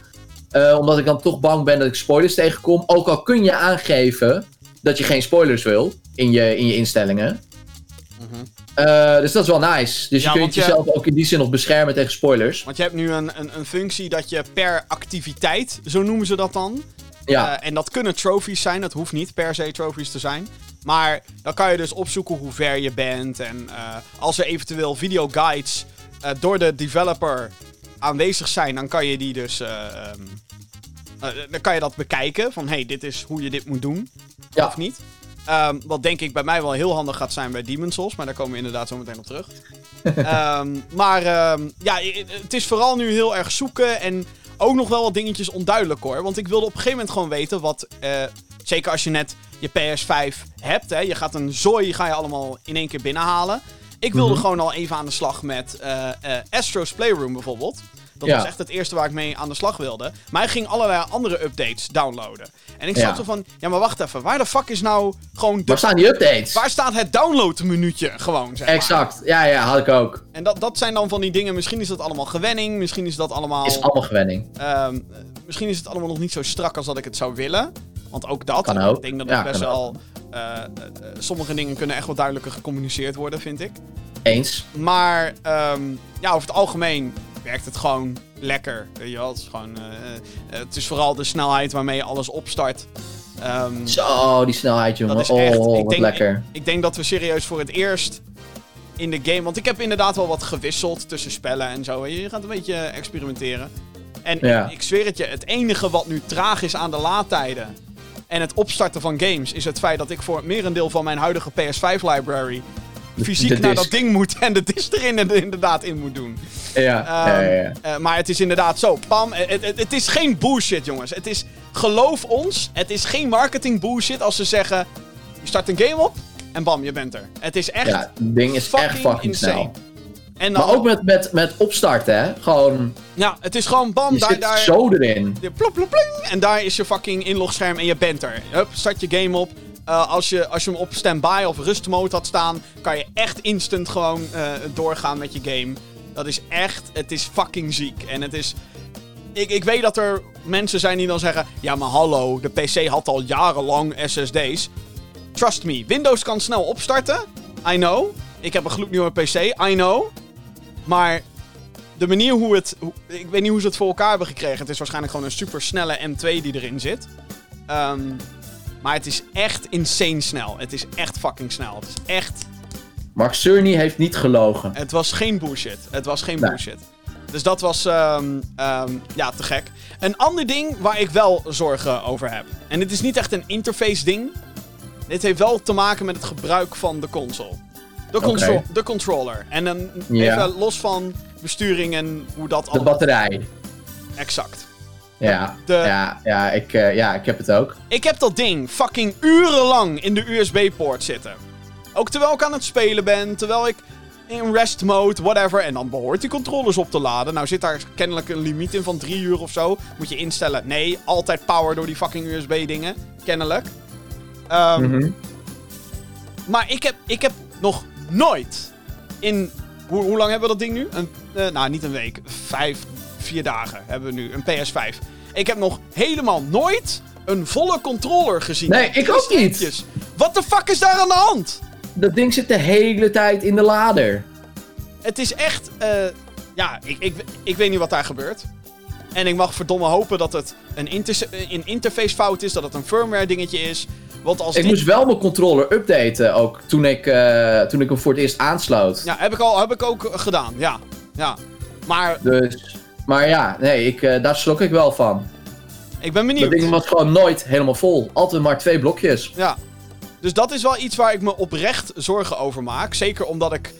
Eh, omdat ik dan toch bang ben dat ik spoilers tegenkom. Ook al kun je aangeven dat je geen spoilers wil in je, in je instellingen. Mhm. Eh, dus dat is wel nice. Dus Ja, je kunt je- jezelf ook in die zin nog beschermen tegen spoilers. Want je hebt nu een, een, een functie dat je per activiteit, zo noemen ze dat dan. Ja, Eh, en dat kunnen trophies zijn, dat hoeft niet per se trophies te zijn. Maar dan kan je dus opzoeken hoe ver je bent. En als er eventueel videoguides door de developer aanwezig zijn, dan kan je die dus. eh, ehm, eh, dan kan je dat bekijken. Van hey, dit is hoe je dit moet doen. Ja. Of niet. Ehm, wat denk ik bij mij wel heel handig gaat zijn bij Demon's Souls. Maar daar komen we inderdaad zo meteen op terug. Ehm, maar ja, het is vooral nu heel erg zoeken. En ook nog wel wat dingetjes onduidelijk hoor. Want ik wilde op een gegeven moment gewoon weten wat. eh, zeker als je net je PS5 hebt. Hè, je gaat een zooi ga je allemaal in één keer binnenhalen. Ik wilde Mhm. gewoon al even aan de slag met eh, eh, Astro's Playroom bijvoorbeeld. Dat Ja. was echt het eerste waar ik mee aan de slag wilde. Maar hij ging allerlei andere updates downloaden. En ik zat Ja. zo van, ja maar wacht even. Waar de fuck is nou gewoon de... waar staan die updates? Waar staat het downloadmenuutje gewoon, zeg maar. Exact, ja, ja, had ik ook. En dat, dat zijn dan van die dingen. Misschien is dat allemaal gewenning. Misschien is dat allemaal. Is allemaal gewenning. ehm, eh, misschien is het allemaal nog niet zo strak als dat ik het zou willen. Want ook dat. Kan ook. Ik denk dat Ja, het best wel. Eh, eh, eh, sommige dingen kunnen echt wat duidelijker gecommuniceerd worden, vind ik. Eens. Maar ehm, ja, over het algemeen werkt het gewoon lekker. Weet je wel? Het, is gewoon, het is vooral de snelheid waarmee je alles opstart. Ehm, Zo, die snelheid, jongen. dat is oh, echt. ik, denk, lekker. Ik, ik denk dat we serieus voor het eerst in de game. Want ik heb inderdaad wel wat gewisseld tussen spellen en zo. Je gaat een beetje experimenteren. En Ja. ik, ik zweer het je, het enige wat nu traag is aan de laadtijden. En het opstarten van games is het feit dat ik voor het merendeel van mijn huidige PS5 library. fysiek de naar disc. dat ding moet en de disc erin en inderdaad in moet doen. Ja, ja, ja, ja. Eh, maar het is inderdaad zo. Pam, het, het, het is geen bullshit, jongens. Het is, geloof ons, het is geen marketing bullshit als ze zeggen: je start een game op en bam, je bent er. Het is echt Ja, het ding is echt fucking insane. snel. En dan, Maar ook met, met, met opstarten, hè. Gewoon, ja, het is gewoon bam, je daar, zit daar, zo erin. je plop, plop, pling, en daar is je fucking inlogscherm en je bent er. Hup, start je game op. Eh, als, je, als je hem op standby of rustmode had staan, kan je echt instant gewoon eh, doorgaan met je game. Dat is echt, het is fucking ziek. En het is, ik, ik weet dat er mensen zijn die dan zeggen, ja maar hallo, de PC had al jarenlang SSD's. Trust me, Windows kan snel opstarten. I know. Ik heb een gloednieuwe PC, I know. Maar de manier hoe het. ik weet niet hoe ze het voor elkaar hebben gekregen. Het is waarschijnlijk gewoon een super snelle M2 die erin zit. Ehm, maar het is echt insane snel. Het is echt fucking snel. Het is echt. Mark Cerny heeft niet gelogen. Het was geen bullshit. Het was geen Nee. bullshit. Dus dat was. ehm, ehm, ja, te gek. Een ander ding waar ik wel zorgen over heb. En dit is niet echt een interface ding. Dit heeft wel te maken met het gebruik van de console. De, contro- de controller. En dan Ja. even los van besturing en hoe dat De batterij. Exact. Ja, De- ja, ja, ik, eh, ja, ik heb het ook. Ik heb dat ding fucking urenlang in de USB-poort zitten. Ook terwijl ik aan het spelen ben, terwijl ik in rest mode, whatever. En dan behoort die controllers op te laden. Nou zit daar kennelijk een limiet in van drie uur of zo. Moet je instellen. Nee, altijd power door die fucking USB-dingen. Kennelijk. Ehm, Mhm. Maar ik heb, ik heb nog nooit in... Hoe, hoe lang hebben we dat ding nu? Een, eh, nou, niet een week. Vijf, vier dagen hebben we nu. Een PS5. Ik heb nog helemaal nooit een volle controller gezien. Nee, ik ook niet. Wat de fuck is daar aan de hand? Dat ding zit de hele tijd in de lader. Het is echt... eh, ja, ik, ik, ik weet niet wat daar gebeurt. En ik mag verdomme hopen dat het een, inter een interface fout is. Dat het een firmware dingetje is. Want als Ik moest wel mijn controller updaten ook toen ik, eh, toen ik hem voor het eerst aansloot. Ja, heb ik, al, heb ik ook gedaan, ja. Ja. Maar Dus, maar ja, nee, ik, eh, daar schrok ik wel van. ik ben Dat benieuwd. ding was gewoon nooit helemaal vol. Altijd maar twee blokjes. Ja. Dus dat is wel iets waar ik me oprecht zorgen over maak. Zeker omdat ik...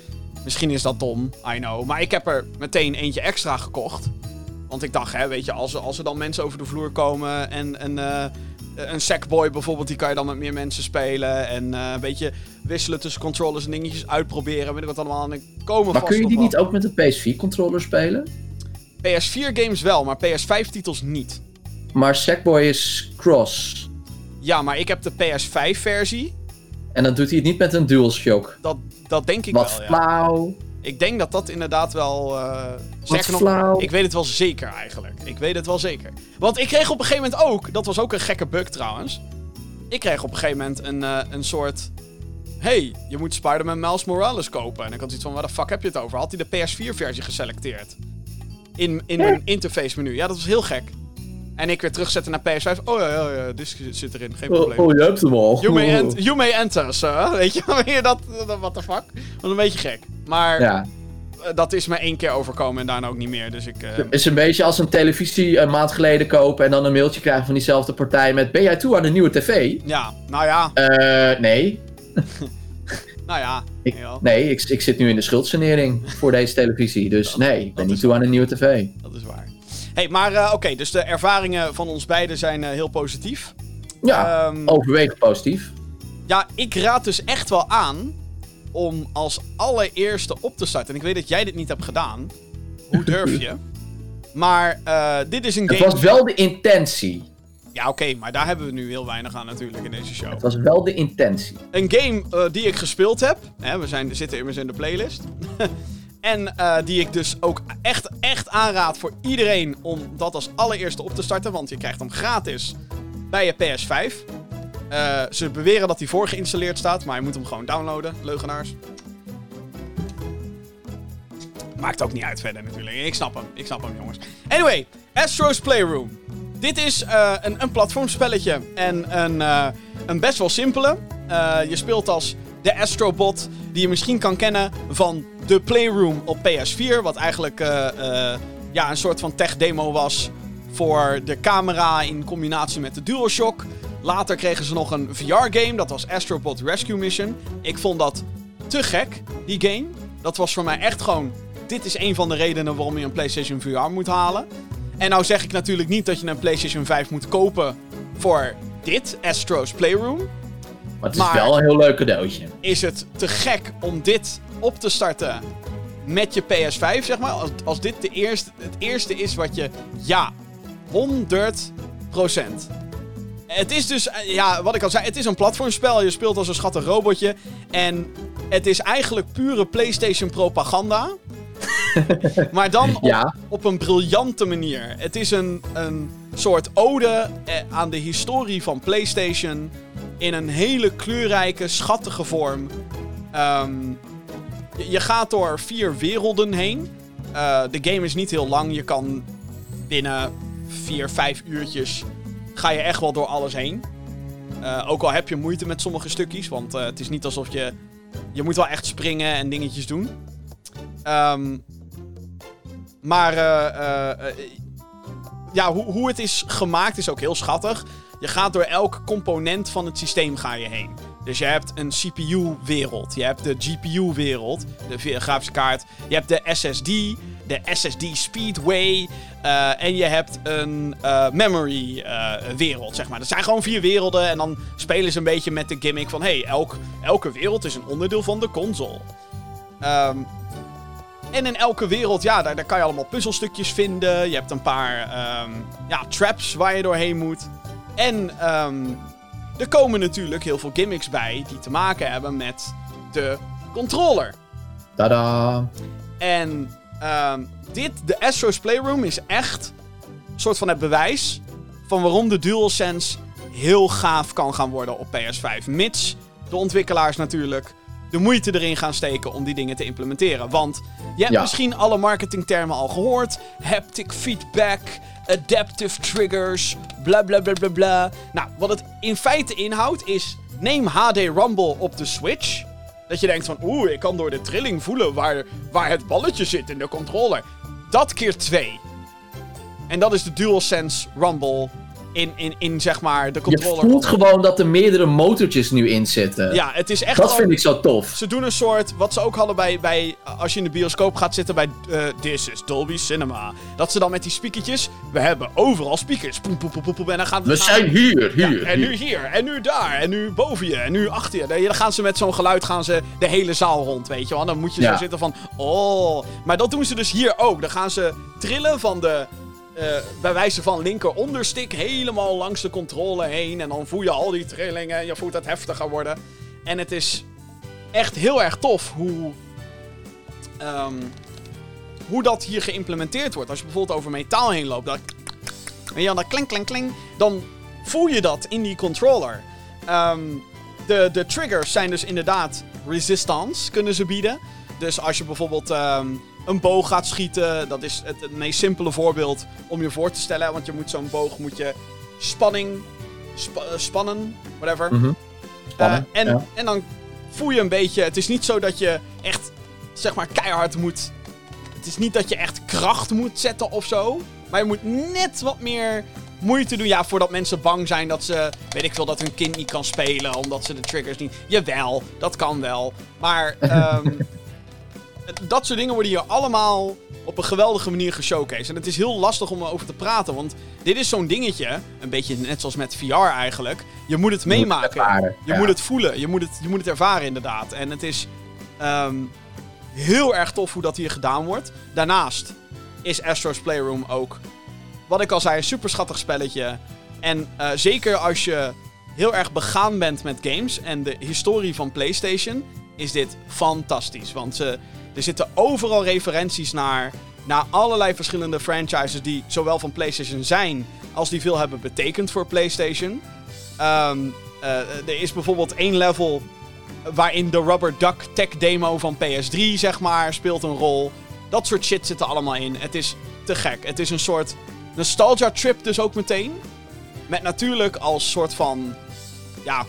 Misschien is dat dom, I know. Maar ik heb er meteen eentje extra gekocht. Want ik dacht, hè, weet je, als, er- als er dan mensen over de vloer komen en... en eh, een Sackboy bijvoorbeeld, die kan je dan met meer mensen spelen. En eh, een beetje wisselen tussen controllers en dingetjes uitproberen. Weet ik wat allemaal. En er komen Maar vast kun je die niet ook met een PS4-controller spelen? PS4 games wel, maar PS5 titels niet. Maar Sackboy is cross. Ja, maar ik heb de PS5 versie. En dan doet hij het niet met een DualShock. Dat, dat denk ik Wat wel, ja. flauw. Ik denk dat dat inderdaad wel... eh Wat sterker nog, ik weet het wel zeker eigenlijk. Ik weet het wel zeker. Want ik kreeg op een gegeven moment ook... Dat was ook een gekke bug trouwens. Ik kreeg op een gegeven moment een, eh, een soort... hey, je moet Spider-Man Miles Morales kopen. En ik had iets van, waar de fuck heb je het over? Had hij de PS4-versie geselecteerd? In, in mijn interface menu. Ja, dat was heel gek. En ik weer terugzetten naar PS5. Oh ja, ja, ja, disc zit erin, geen probleem. Oh, oh, je hebt hem al. You may, ent- you may enter, sir. Weet je, dat, dat, what the fuck? Dat is een beetje gek. Maar Ja, eh, dat is me één keer overkomen en daarna ook niet meer. Dus ik... eh, het is een beetje als een televisie een maand geleden kopen en dan een mailtje krijgen van diezelfde partij met ben jij toe aan een nieuwe tv? ja, nou ja, Eh, nee. nou ja. Ik, ja, nee, ik, ik zit nu in de schuldsanering voor deze televisie. Dus nee, ik ben niet toe aan een nieuwe tv. Dat is waar. Hey, maar eh, oké, dus de ervaringen van ons beiden zijn eh, heel positief. Ja, Ehm, overwegend positief. Ja, ik raad dus echt wel aan om als allereerste op te starten. En ik weet dat jij dit niet hebt gedaan. Hoe durf je? Maar eh, dit is een Het game... was wel de intentie. Ja, oké, maar daar hebben we nu heel weinig aan natuurlijk in deze show. Het was wel de intentie. Een game die ik gespeeld heb. Hè, we zijn, zitten immers in de playlist. en eh, die ik dus ook echt, echt aanraad voor iedereen om dat als allereerste op te starten. Want je krijgt hem gratis bij je PS5. Eh, ze beweren dat hij voorgeïnstalleerd staat, maar je moet hem gewoon downloaden, leugenaars. Maakt ook niet uit verder natuurlijk. Ik snap hem, ik snap hem jongens. Anyway, Astro's Playroom. Dit is eh, een, een platformspelletje en een, een best wel simpele. Je speelt als de Astrobot, die je misschien kan kennen van de Playroom op PS4. Wat eigenlijk eh, eh, ja, een soort van tech-demo was voor de camera in combinatie met de DualShock. Later kregen ze nog een VR-game, dat was Astrobot Rescue Mission. Ik vond dat te gek, die game. Dat was voor mij echt gewoon... Dit is een van de redenen waarom je een PlayStation VR moet halen. En nou zeg ik natuurlijk niet dat je een PlayStation 5 moet kopen voor dit, Astro's Playroom. Maar het is Maar- wel een heel leuk cadeautje. Is het te gek om dit op te starten met je PS5, zeg maar? Als, als dit de eerste, het eerste is wat je... Ja, 100% Het is dus, eh, ja, wat ik al zei, het is een platformspel. Je speelt als een schattig robotje. En het is eigenlijk pure PlayStation propaganda. maar dan op, Ja. op een briljante manier. Het is een, een soort ode eh, aan de historie van PlayStation. In een hele kleurrijke, schattige vorm. Ehm, je, gaat door vier werelden heen. Eh, de game is niet heel lang. Je kan binnen vier, vijf uurtjes. ga je echt wel door alles heen. Eh, ook al heb je moeite met sommige stukjes. Want eh, het is niet alsof je. Je moet wel echt springen en dingetjes doen. Ehm, maar ja, hoe, hoe het is gemaakt is ook heel schattig. Je gaat door elk component van het systeem ga je heen. Dus je hebt een CPU-wereld. Je hebt de GPU-wereld, de grafische kaart. Je hebt de SSD, de SSD Speedway. eh, en je hebt een eh, memory-wereld, zeg maar. Dat zijn gewoon vier werelden. En dan spelen ze een beetje met de gimmick van... hey, elk, elke wereld is een onderdeel van de console. Ehm, en in elke wereld, ja, daar, daar kan je allemaal puzzelstukjes vinden. Je hebt een paar ehm, ja, traps waar je doorheen moet. En ehm, er komen natuurlijk heel veel gimmicks bij die te maken hebben met de controller. Tada. En ehm, dit, de Astro's Playroom, is echt een soort van het bewijs van waarom de DualSense heel gaaf kan gaan worden op PS5. Mits de ontwikkelaars natuurlijk de moeite erin gaan steken om die dingen te implementeren. Want je hebt Ja. misschien alle marketingtermen al gehoord. Haptic feedback, adaptive triggers, bla bla bla bla bla. Nou, wat het in feite inhoudt is neem HD Rumble op de Switch. Dat je denkt van, oeh, ik kan door de trilling voelen waar, waar het balletje zit in de controller. Dat keer twee. En dat is de DualSense Rumble in, in, in zeg maar de Je controller. voelt gewoon dat er meerdere motortjes nu in zitten. Ja, het is echt dat vind ik zo tof. Ze doen een soort, wat ze ook hadden bij, bij als je in de bioscoop gaat zitten bij eh, This is Dolby Cinema. Dat ze dan met die speakertjes, we hebben overal speakers. Poem, poem, poem, poem, poem, en dan gaan We gaan- zijn hier, Ja, hier. en hier. nu hier, en nu daar, en nu boven je, en nu achter je. Dan gaan ze met zo'n geluid gaan ze de hele zaal rond, weet je wel. Dan moet je zo zitten van, oh. Maar dat doen ze dus hier ook. Dan gaan ze trillen van de, eh, bij wijze van linker onderstik helemaal langs de controle heen. En dan voel je al die trillingen en je voelt het heftiger worden. En het is echt heel erg tof hoe, ehm, hoe dat hier geïmplementeerd wordt. Als je bijvoorbeeld over metaal heen loopt, dan, weet je, klink, klink, klink, dan voel je dat in die controller. Ehm, de, de triggers zijn dus inderdaad resistance, kunnen ze bieden. Dus als je bijvoorbeeld ehm, een boog gaat schieten, dat is het, het meest simpele voorbeeld om je voor te stellen. Want je moet zo'n boog, moet je spanning, spa- eh, spannen, whatever. Mhm. Eh, en, ja. en dan voel je een beetje. Het is niet zo dat je echt, zeg maar, keihard moet. Het is niet dat je echt kracht moet zetten of zo. Maar je moet net wat meer moeite doen. Ja, voordat mensen bang zijn dat ze. Weet ik veel, dat hun kind niet kan spelen. Omdat ze de triggers niet. Jawel, dat kan wel. Maar. ehm, dat soort dingen worden hier allemaal op een geweldige manier geshowcased. En het is heel lastig om erover te praten. Want dit is zo'n dingetje. Een beetje net zoals met VR eigenlijk. Je moet het Je moet het meemaken. ervaren, Je ja. moet het voelen. Je moet het, je moet het ervaren, inderdaad. En het is ehm, heel erg tof hoe dat hier gedaan wordt. Daarnaast is Astro's Playroom ook, wat ik al zei, een super schattig spelletje. En eh, zeker als je heel erg begaan bent met games en de historie van PlayStation, is dit fantastisch. Want ze, er zitten overal referenties naar, naar allerlei verschillende franchises die zowel van PlayStation zijn als die veel hebben betekend voor PlayStation. Ehm, eh, er is bijvoorbeeld één level waarin de Rubber Duck tech demo van PS3, zeg maar, speelt een rol. Dat soort shit zit er allemaal in. Het is te gek. Het is een soort nostalgia trip dus ook meteen. Met natuurlijk als soort van... Ja,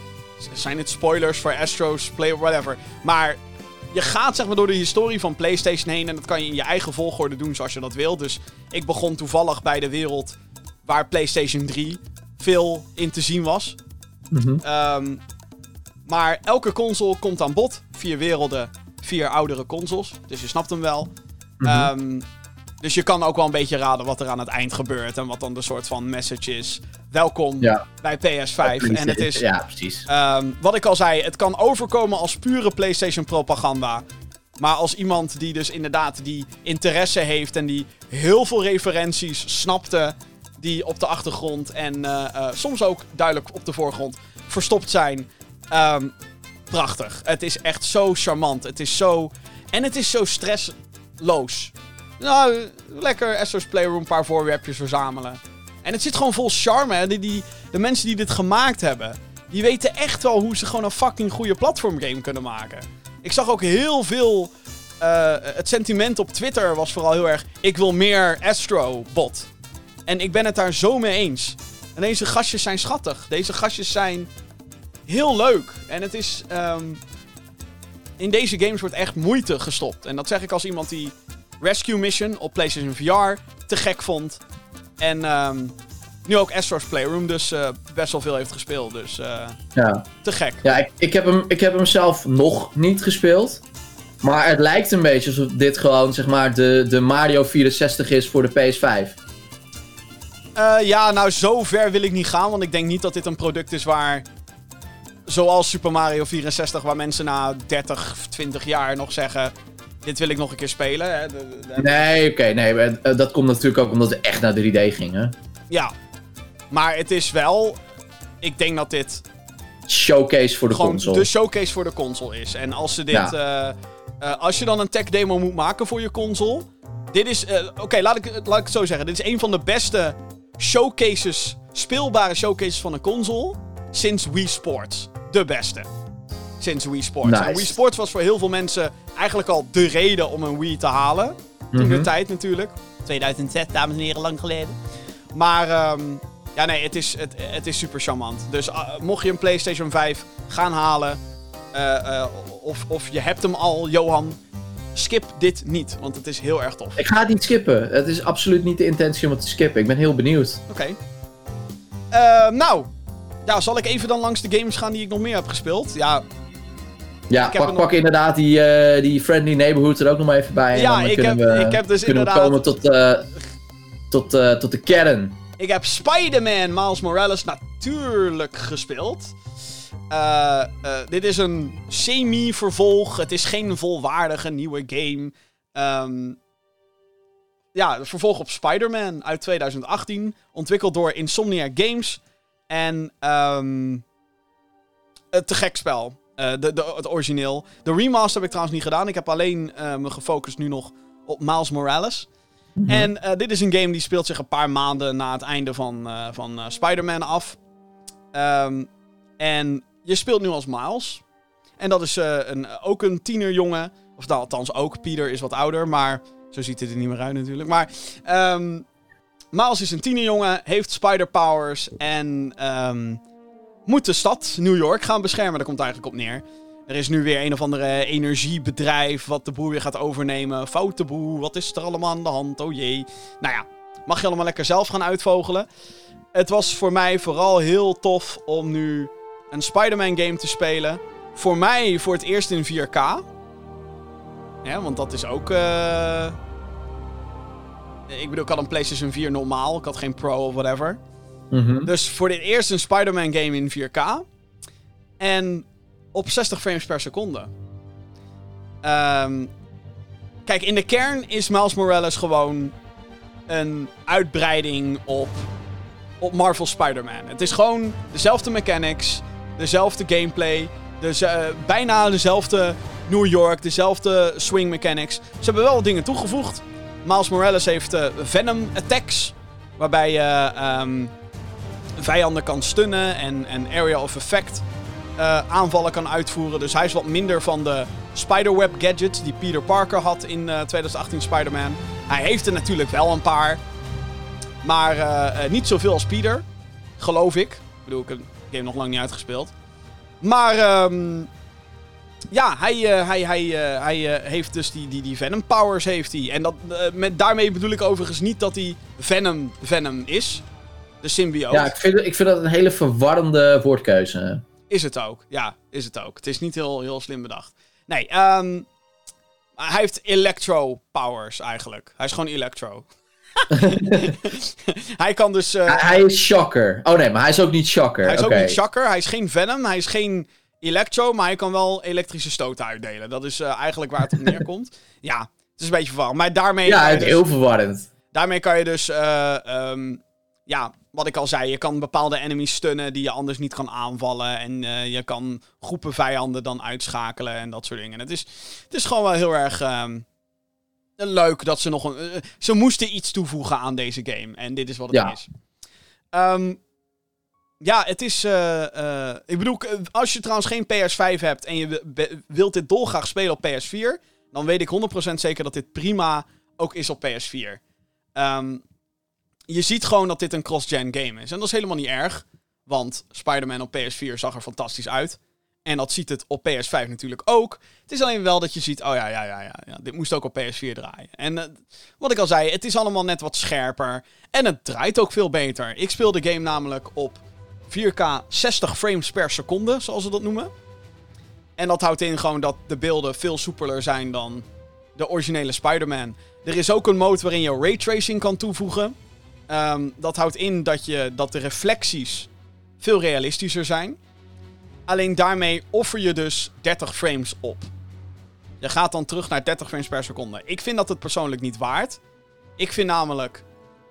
zijn het spoilers voor Astro's Play whatever. Maar je gaat zeg maar door de historie van PlayStation heen. En dat kan je in je eigen volgorde doen zoals je dat wil. Dus ik begon toevallig bij de wereld waar PlayStation 3 veel in te zien was. Mhm. Ehm, maar elke console komt aan bod. Vier werelden, vier oudere consoles. Dus je snapt hem wel. Ehm, dus je kan ook wel een beetje raden wat er aan het eind gebeurt. En wat dan de soort van message is. Welkom Ja. bij PS5. En het is, Ja, precies. ehm, wat ik al zei, het kan overkomen als pure PlayStation propaganda. Maar als iemand die dus inderdaad die interesse heeft en die heel veel referenties snapte die op de achtergrond en eh, eh, soms ook duidelijk op de voorgrond verstopt zijn. ehm, prachtig. Het is echt zo charmant. Het is zo... En het is zo stressloos. Nou, lekker Astro's Playroom, een paar voorwerpjes verzamelen. En het zit gewoon vol charme. Die, die, de mensen die dit gemaakt hebben, die weten echt wel hoe ze gewoon een fucking goede platformgame kunnen maken. Ik zag ook heel veel... eh, het sentiment op Twitter was vooral heel erg... Ik wil meer Astro-bot. En ik ben het daar zo mee eens. En deze gastjes zijn schattig. Deze gastjes zijn heel leuk. En het is... ehm, in deze games wordt echt moeite gestopt. En dat zeg ik als iemand die Rescue Mission op PlayStation VR te gek vond. En ehm, nu ook Astro's Playroom dus eh, best wel veel heeft gespeeld. Dus eh, Ja, te gek. ja ik, ik, heb hem, ik heb hem zelf nog niet gespeeld. Maar het lijkt een beetje alsof dit gewoon zeg maar de, de Mario 64 is voor de PS5. Eh, ja, nou, zo ver wil ik niet gaan. Want ik denk niet dat dit een product is waar. Zoals Super Mario 64, waar mensen na 30, 20 jaar nog zeggen. Dit wil ik nog een keer spelen. Hè. De- de- Nee, oké, nee, maar, eh, dat komt natuurlijk ook omdat we echt naar 3D gingen. Ja. Maar het is wel. Ik denk dat dit Showcase voor de gewoon console. de showcase voor de console is. En als ze dit. Ja. eh, eh, als je dan een tech demo moet maken voor je console. Dit is. Oké, laat, ik, laat ik het zo zeggen. Dit is een van de beste showcases. Speelbare showcases van een console. Sinds Wii Sports. De beste. Sinds Wii Sports. Nice. En Wii Sports was voor heel veel mensen eigenlijk al de reden om een Wii te halen. Toen de Mhm. tijd natuurlijk. 2006, dames en heren, lang geleden. Maar ehm, Ja, nee, het is, het, het is super charmant. Dus uh, mocht je een PlayStation 5 gaan halen, uh, of, of je hebt hem al, Johan, skip dit niet, want het is heel erg tof. Ik ga het niet skippen. Het is absoluut niet de intentie om het te skippen. Ik ben heel benieuwd. Oké. Okay. nou, ja, zal ik even dan langs de games gaan die ik nog meer heb gespeeld? Ja, ja, pak, pak inderdaad die, uh, die Friendly Neighborhood er ook nog maar even bij. Ja, ik heb, we, ik heb dus kunnen inderdaad... We komen tot, uh, tot, uh, tot de kern. Ik heb Spider-Man Miles Morales natuurlijk gespeeld. dit is een semi-vervolg. Het is geen volwaardige nieuwe game. Um, ja, vervolg op Spider-Man uit 2018. Ontwikkeld door Insomniac Games. En um, het te gek spel. Uh, de, de, het origineel. De remaster heb ik trouwens niet gedaan. Ik heb alleen uh, me gefocust nu nog op Miles Morales. Mm -hmm. En uh, dit is een game die speelt zich een paar maanden na het einde van, van Spider-Man af. Um, en je speelt nu als Miles. En dat is een, ook een tienerjongen. Of nou, althans ook. Peter is wat ouder, maar zo ziet het er niet meer uit natuurlijk. Maar um, Miles is een tienerjongen, heeft spider powers en um, moet de stad New York gaan beschermen. Daar komt het eigenlijk op neer. Er is nu weer een of andere energiebedrijf wat de boer weer gaat overnemen. Foute boer, wat is er allemaal aan de hand? Oh jee. Nou ja, mag je allemaal lekker zelf gaan uitvogelen. Het was voor mij vooral heel tof om nu een Spider-Man game te spelen. Voor mij voor het eerst in 4K. Ja, want dat is ook... Uh... Ik bedoel, ik had een PlayStation 4 normaal. Ik had geen Pro of whatever. -hmm. Dus voor dit eerst een Spider-Man game in 4K. En op 60 frames per seconde. Um, kijk, in de kern is Miles Morales gewoon een uitbreiding op, op Marvel Spider-Man. Het is gewoon dezelfde mechanics, dezelfde gameplay, dus, bijna dezelfde New York, dezelfde swing mechanics. Ze hebben wel wat dingen toegevoegd. Miles Morales heeft uh, Venom attacks, waarbij je um, vijanden kan stunnen en, en area of effect uh, aanvallen kan uitvoeren. Dus hij is wat minder van de spiderweb gadgets die Peter Parker had in uh, 2018 Spider-Man. Hij heeft er natuurlijk wel een paar. Maar uh, niet zoveel als Peter. Geloof ik. Ik bedoel, ik heb de game nog lang niet uitgespeeld. Maar um, ja, hij, hij, hij, hij heeft dus die, die, die Venom powers heeft hij. En dat, met, daarmee bedoel ik overigens niet dat hij Venom Venom is. De symbioot. Ja, ik vind, ik vind dat een hele verwarrende woordkeuze. Is het ook. Ja, is het ook. Het is niet heel, heel slim bedacht. Nee, um, hij heeft electro powers eigenlijk. Hij is gewoon electro. hij kan dus... Hij, hij, is shocker. Oh nee, maar hij is ook niet shocker. Hij is okay. ook niet shocker. Hij is geen Venom. Hij is geen Electro, maar hij kan wel elektrische stoten uitdelen. Dat is uh, eigenlijk waar het op neerkomt. ja, het is een beetje verwarrend. Maar daarmee. Ja, het dus, heel verwarrend. Daarmee kan je dus. Uh, um, ja, wat ik al zei. Je kan bepaalde enemies stunnen die je anders niet kan aanvallen. En uh, je kan groepen vijanden dan uitschakelen en dat soort dingen. Het is, het is gewoon wel heel erg. Um, leuk dat ze nog een. ze moesten iets toevoegen aan deze game. En dit is wat het ja. is. Um, ja, het is. Uh, ik bedoel, als je trouwens geen PS5 hebt en je wilt dit dolgraag spelen op PS4, dan weet ik 100% zeker dat dit prima ook is op PS4. Um, je ziet gewoon dat dit een cross-gen game is. En dat is helemaal niet erg, want Spider-Man op PS4 zag er fantastisch uit. En dat ziet het op PS5 natuurlijk ook. Het is alleen wel dat je ziet, oh ja, ja, ja, ja, dit moest ook op PS4 draaien. En uh, wat ik al zei, het is allemaal net wat scherper. En het draait ook veel beter. Ik speel de game namelijk op 4K 60 frames per seconde, zoals ze dat noemen. En dat houdt in gewoon dat de beelden veel soepeler zijn dan de originele Spider-Man. Er is ook een mode waarin je raytracing kan toevoegen. Um, dat houdt in dat, je, dat de reflecties veel realistischer zijn. Alleen daarmee offer je dus 30 frames op. Je gaat dan terug naar 30 frames per seconde. Ik vind dat het persoonlijk niet waard. Ik vind namelijk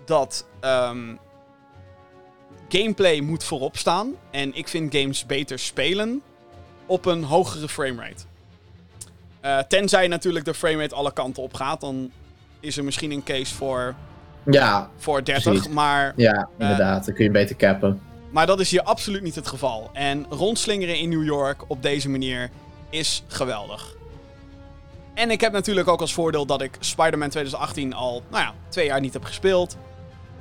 dat um, gameplay moet voorop staan. En ik vind games beter spelen op een hogere framerate. Uh, tenzij natuurlijk de framerate alle kanten op gaat, dan is er misschien een case voor, ja, voor 30. precies. Maar, Ja, inderdaad. dan kun je beter cappen. maar dat is hier absoluut niet het geval. En rondslingeren in New York op deze manier is geweldig. En ik heb natuurlijk ook als voordeel dat ik Spider-Man 2018 al, nou ja, twee jaar niet heb gespeeld.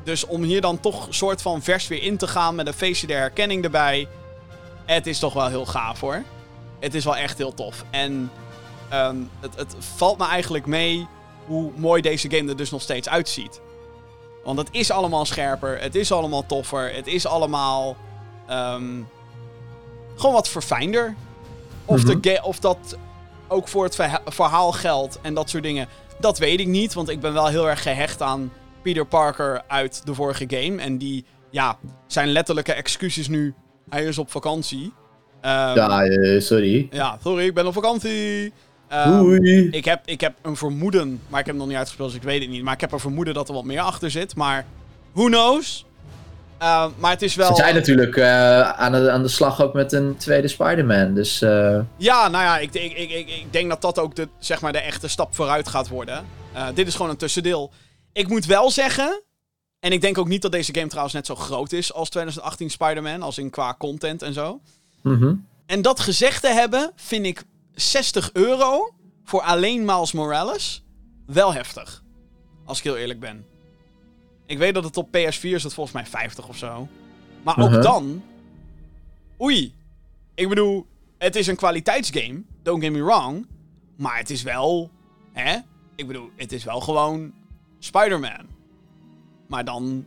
Dus om hier dan toch soort van vers weer in te gaan met een feestje der herkenning erbij. Het is toch wel heel gaaf hoor. Het is wel echt heel tof. En ehm, het, het valt me eigenlijk mee hoe mooi deze game er dus nog steeds uitziet. Want het is allemaal scherper, het is allemaal toffer, het is allemaal ehm, gewoon wat verfijnder. Of, Mhm. de ga- of dat ook voor het verha- verhaal geldt en dat soort dingen, dat weet ik niet. Want ik ben wel heel erg gehecht aan Peter Parker uit de vorige game. En die, ja, zijn letterlijke excuses nu, hij is op vakantie. Ehm, Ja, eh, sorry. ja, sorry, ik ben op vakantie. Ehm, ik heb, ik heb een vermoeden, maar ik heb hem nog niet uitgespeeld, dus ik weet het niet. Maar ik heb een vermoeden dat er wat meer achter zit. Maar who knows? Ehm, maar het is wel. Ze zijn natuurlijk eh, aan, de, aan de slag ook met een tweede Spider-Man. Dus eh, Ja, nou ja, ik, ik, ik, ik, ik denk dat dat ook de, zeg maar, de echte stap vooruit gaat worden. Eh, dit is gewoon een tussendeel. Ik moet wel zeggen. En ik denk ook niet dat deze game trouwens net zo groot is als 2018 Spider-Man. Als in qua content en zo. mhm. En dat gezegd te hebben, vind ik 60 euro voor alleen Miles Morales wel heftig. Als ik heel eerlijk ben. Ik weet dat het op PS4 is het volgens mij 50 of zo. Maar ook Uh-huh. dan... Oei. Ik bedoel, het is een kwaliteitsgame. Don't get me wrong. Maar het is wel... Hè? Ik bedoel, het is wel gewoon Spider-Man. Maar dan...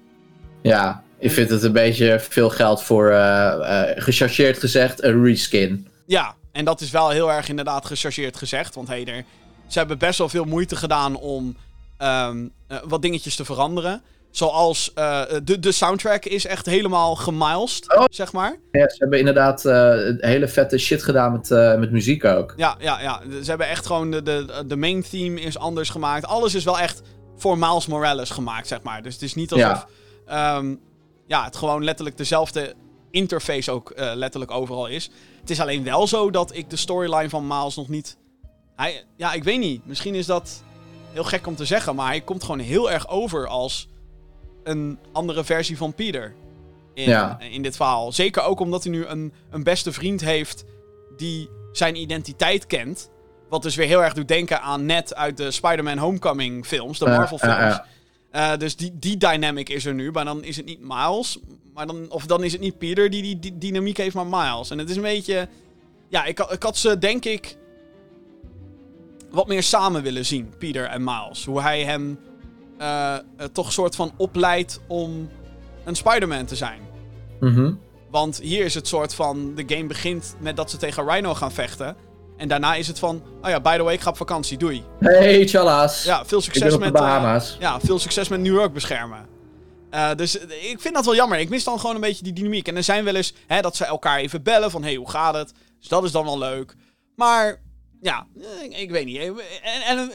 ja, ik vind het een beetje veel geld voor, eh, gechargeerd gezegd, een reskin. Ja, en dat is wel heel erg inderdaad gechargeerd gezegd. Want hey, er, ze hebben best wel veel moeite gedaan om ehm, eh, wat dingetjes te veranderen. Zoals eh, de, de soundtrack is echt helemaal gemilest, Oh. zeg maar. Ja, ze hebben inderdaad eh, hele vette shit gedaan met, met muziek ook. Ja, ja, ja. Ze hebben echt gewoon de, de, de main theme is anders gemaakt. Alles is wel echt voor Miles Morales gemaakt, zeg maar. Dus het is niet alsof Ja. ja, het gewoon letterlijk dezelfde interface ook eh, letterlijk overal is. Het is alleen wel zo dat ik de storyline van Miles nog niet... Hij, ja, ik weet niet. Misschien is dat heel gek om te zeggen, maar hij komt gewoon heel erg over als een andere versie van Peter. In, Ja. in dit verhaal. Zeker ook omdat hij nu een, een beste vriend heeft die zijn identiteit kent. Wat dus weer heel erg doet denken aan net uit de Spider-Man Homecoming films, de Eh, Marvel films. eh, eh. Eh, dus die, die dynamic is er nu. Maar dan is het niet Miles. Maar dan, of dan is het niet Peter die die, die dynamiek heeft, maar Miles. En het is een beetje... Ja, ik, had- ik had ze denk ik wat meer samen willen zien, Peter en Miles. Hoe hij hem eh, toch een soort van opleidt om een Spider-Man te zijn. Mhm. Want hier is het soort van... De game begint met dat ze tegen Rhino gaan vechten. En daarna is het van... Oh ja, by the way, ik ga op vakantie. Doei. Hey, tjallas. Ja, veel succes met... eh, Bahama's. ja, veel succes met New York beschermen. Eh, dus eh, ik vind dat wel jammer. Ik mis dan gewoon een beetje die dynamiek. En er zijn wel eens hè, dat ze elkaar even bellen van... hey, hoe gaat het? Dus dat is dan wel leuk. Maar ja, ik, ik weet niet. En, en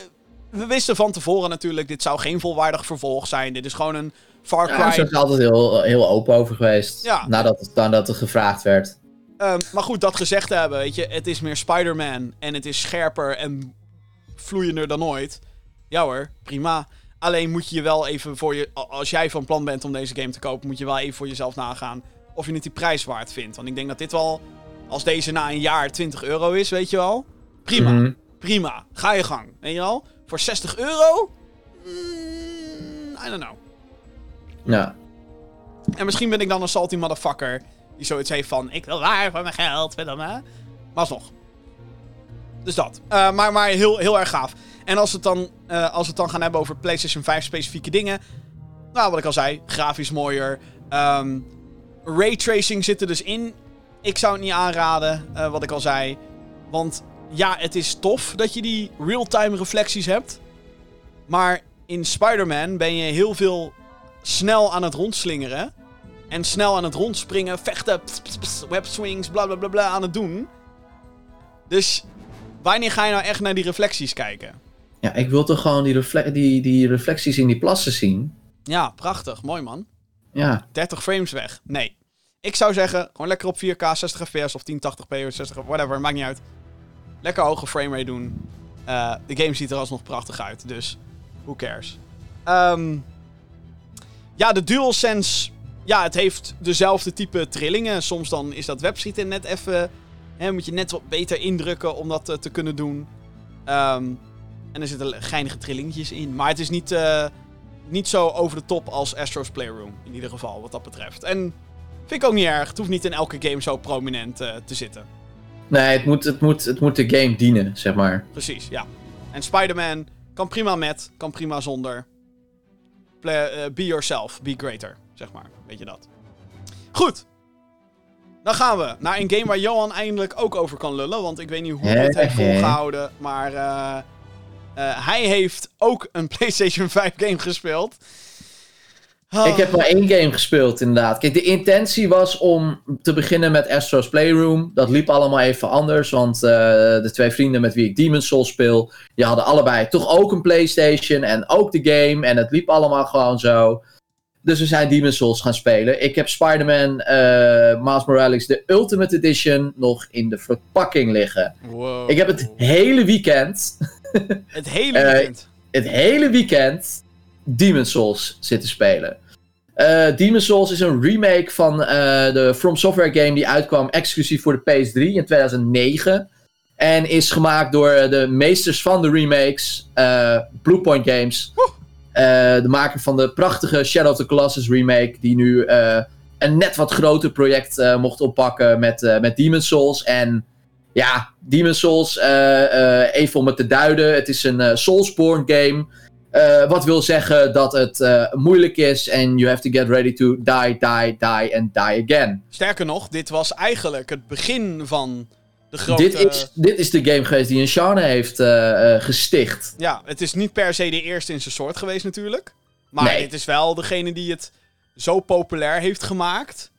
we wisten van tevoren natuurlijk... dit zou geen volwaardig vervolg zijn. Dit is gewoon een Far Ja, Cry... daar zijn ze altijd heel, heel open over geweest. Ja. Nadat, het, nadat er gevraagd werd. Ehm, maar goed, dat gezegd te hebben, weet je, het is meer Spider-Man en het is scherper en vloeiender dan ooit. Ja hoor, prima. Alleen moet je je wel even voor je, als jij van plan bent om deze game te kopen, moet je wel even voor jezelf nagaan of je het die prijs waard vindt. Want ik denk dat dit wel, als deze na een jaar 20 euro is, weet je wel, prima, Mhm. prima. Ga je gang, weet je wel. Voor 60 euro? Mm, I don't know. Ja. En misschien ben ik dan een salty motherfucker die zoiets heeft van... Ik wil waar voor mijn geld, weet dan maar. Alsnog. Dus dat. Eh, maar maar heel, heel erg gaaf. En als we, het dan, eh, als het dan gaan hebben over PlayStation 5 specifieke dingen... Nou, wat ik al zei. Grafisch mooier. Ehm raytracing zit er dus in. Ik zou het niet aanraden, eh, wat ik al zei. Want ja, het is tof dat je die real-time reflecties hebt. Maar in Spider-Man ben je heel veel snel aan het rondslingeren. En snel aan het rondspringen, vechten, ps, ps, ps, web swings, bla bla bla bla aan het doen. Dus wanneer ga je nou echt naar die reflecties kijken? ja, ik wil toch gewoon die, refle die, die reflecties in die plassen zien. Ja, prachtig. Mooi man. Ja. 30 frames weg. Nee. Ik zou zeggen, gewoon lekker op 4K, 60 fps of 1080p of 60, whatever, maakt niet uit. Lekker hoge framerate doen. Eh, de game ziet er alsnog prachtig uit, dus who cares. Ehm, ja, de DualSense, ja, het heeft dezelfde type trillingen. Soms dan is dat webschieten net even, hè, moet je net wat beter indrukken om dat eh, te kunnen doen. Ehm, en er zitten geinige trillingetjes in, maar het is niet... eh, niet zo over de top als Astro's Playroom. In ieder geval, wat dat betreft. En vind ik ook niet erg. Het hoeft niet in elke game zo prominent eh, te zitten. Nee, het moet, het, moet, het moet de game dienen, zeg maar. Precies, ja. En Spider-Man kan prima met, kan prima zonder. Play, be yourself, be greater, zeg maar. Weet je dat. Goed. Dan gaan we naar een game waar Johan eindelijk ook over kan lullen. Want ik weet niet hoe hij het heeft volgehouden. Maar eh, eh, hij heeft ook een PlayStation 5 game gespeeld. Oh. Ik heb maar één game gespeeld, inderdaad. Kijk, de intentie was om te beginnen met Astro's Playroom. Dat liep allemaal even anders, want eh, de twee vrienden met wie ik Demon's Souls speel, die hadden allebei toch ook een PlayStation en ook de game. En het liep allemaal gewoon zo. Dus we zijn Demon's Souls gaan spelen. Ik heb Spider-Man uh, Miles Morales, de Ultimate Edition, nog in de verpakking liggen. Wow. Ik heb het hele weekend. Het hele Eh, weekend. het hele weekend Demon's Souls zitten spelen. Eh Demon's Souls is een remake van de From Software game die uitkwam exclusief voor de PS3 in 2009. En is gemaakt door de meesters van de remakes, Bluepoint Games. Eh, de maker van de prachtige Shadow of the Colossus remake, die nu eh, een net wat groter project eh, mocht oppakken met, eh met Demon's Souls. En ja, Demon's Souls, eh, eh, even om het te duiden, het is een eh, Soulsborne game. Eh, wat wil zeggen dat het eh, moeilijk is en you have to get ready to die, die, die and die again. Sterker nog, dit was eigenlijk het begin van grote... Dit, is, dit is de game geweest die een genre heeft eh, eh, gesticht. Ja, het is niet per se de eerste in zijn soort geweest natuurlijk. Maar Nee. dit is wel degene die het zo populair heeft gemaakt.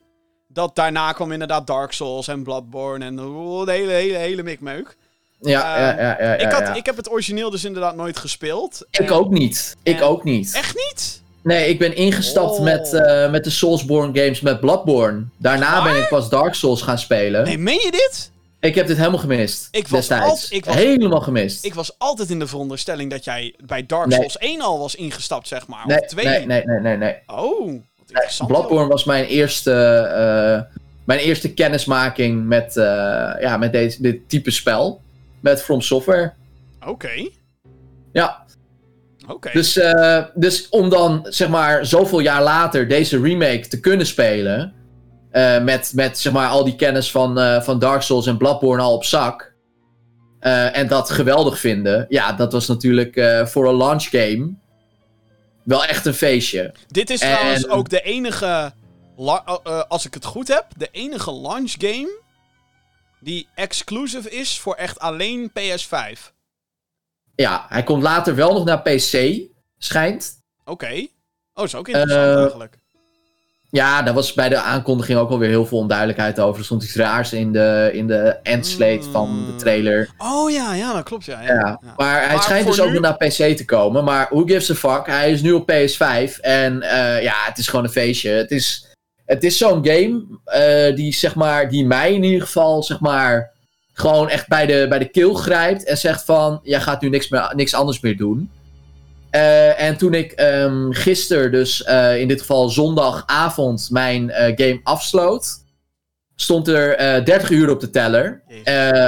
Dat daarna kwam inderdaad Dark Souls en Bloodborne en oh, de hele, hele, hele mikmeuk. Ja, Eh, ja, ja, ja, ja, ik, had, ja. ik heb het origineel dus inderdaad nooit gespeeld. Ik En- ook niet. Ik en- ook niet. Echt niet? Nee, ik ben ingestapt Oh. met, eh, met de Soulsborne games met Bloodborne. Daarna ben ik pas Dark Souls gaan spelen. Nee, meen je dit? Ik heb dit helemaal gemist. Ik was ik Helemaal gemist. Ik was altijd in de veronderstelling dat jij bij Dark Nee. Souls 1 al was ingestapt, zeg maar. nee, of 2. nee, nee, nee, nee, nee. Oh, wat interessant. Bloodborne was mijn eerste, eh, mijn eerste kennismaking met, eh, ja, met deze, dit type spel. Met From Software. Oké, Ja, oké. dus, eh, dus om dan zeg maar zoveel jaar later deze remake te kunnen spelen. Eh, met, met zeg maar al die kennis van, eh, van Dark Souls en Bloodborne al op zak. eh, en dat geweldig vinden. Ja, dat was natuurlijk voor een launch game. Wel echt een feestje. Dit is En- trouwens ook de enige, als ik het goed heb, de enige launch game die exclusive is voor echt alleen PS5. Ja, hij komt later wel nog naar PC, schijnt. Oké. Oh, is ook interessant eigenlijk. Ja, daar was bij de aankondiging ook alweer heel veel onduidelijkheid over. Er stond iets raars in de, in de endslate Mm. van de trailer. Oh ja, ja, dat klopt, ja. ja. Maar hij schijnt dus ook nog naar PC te komen. Maar who gives a fuck? Hij is nu op PS5. En eh, ja, het is gewoon een feestje. Het is, het is zo'n game eh, die, zeg maar, die mij in ieder geval zeg maar, gewoon echt bij de, bij de keel grijpt. En zegt van, jij gaat nu niks, meer, niks anders meer doen. Eh, en toen ik ehm gisteren, dus eh, in dit geval zondagavond, mijn eh, game afsloot, stond er eh 30 uur op de teller.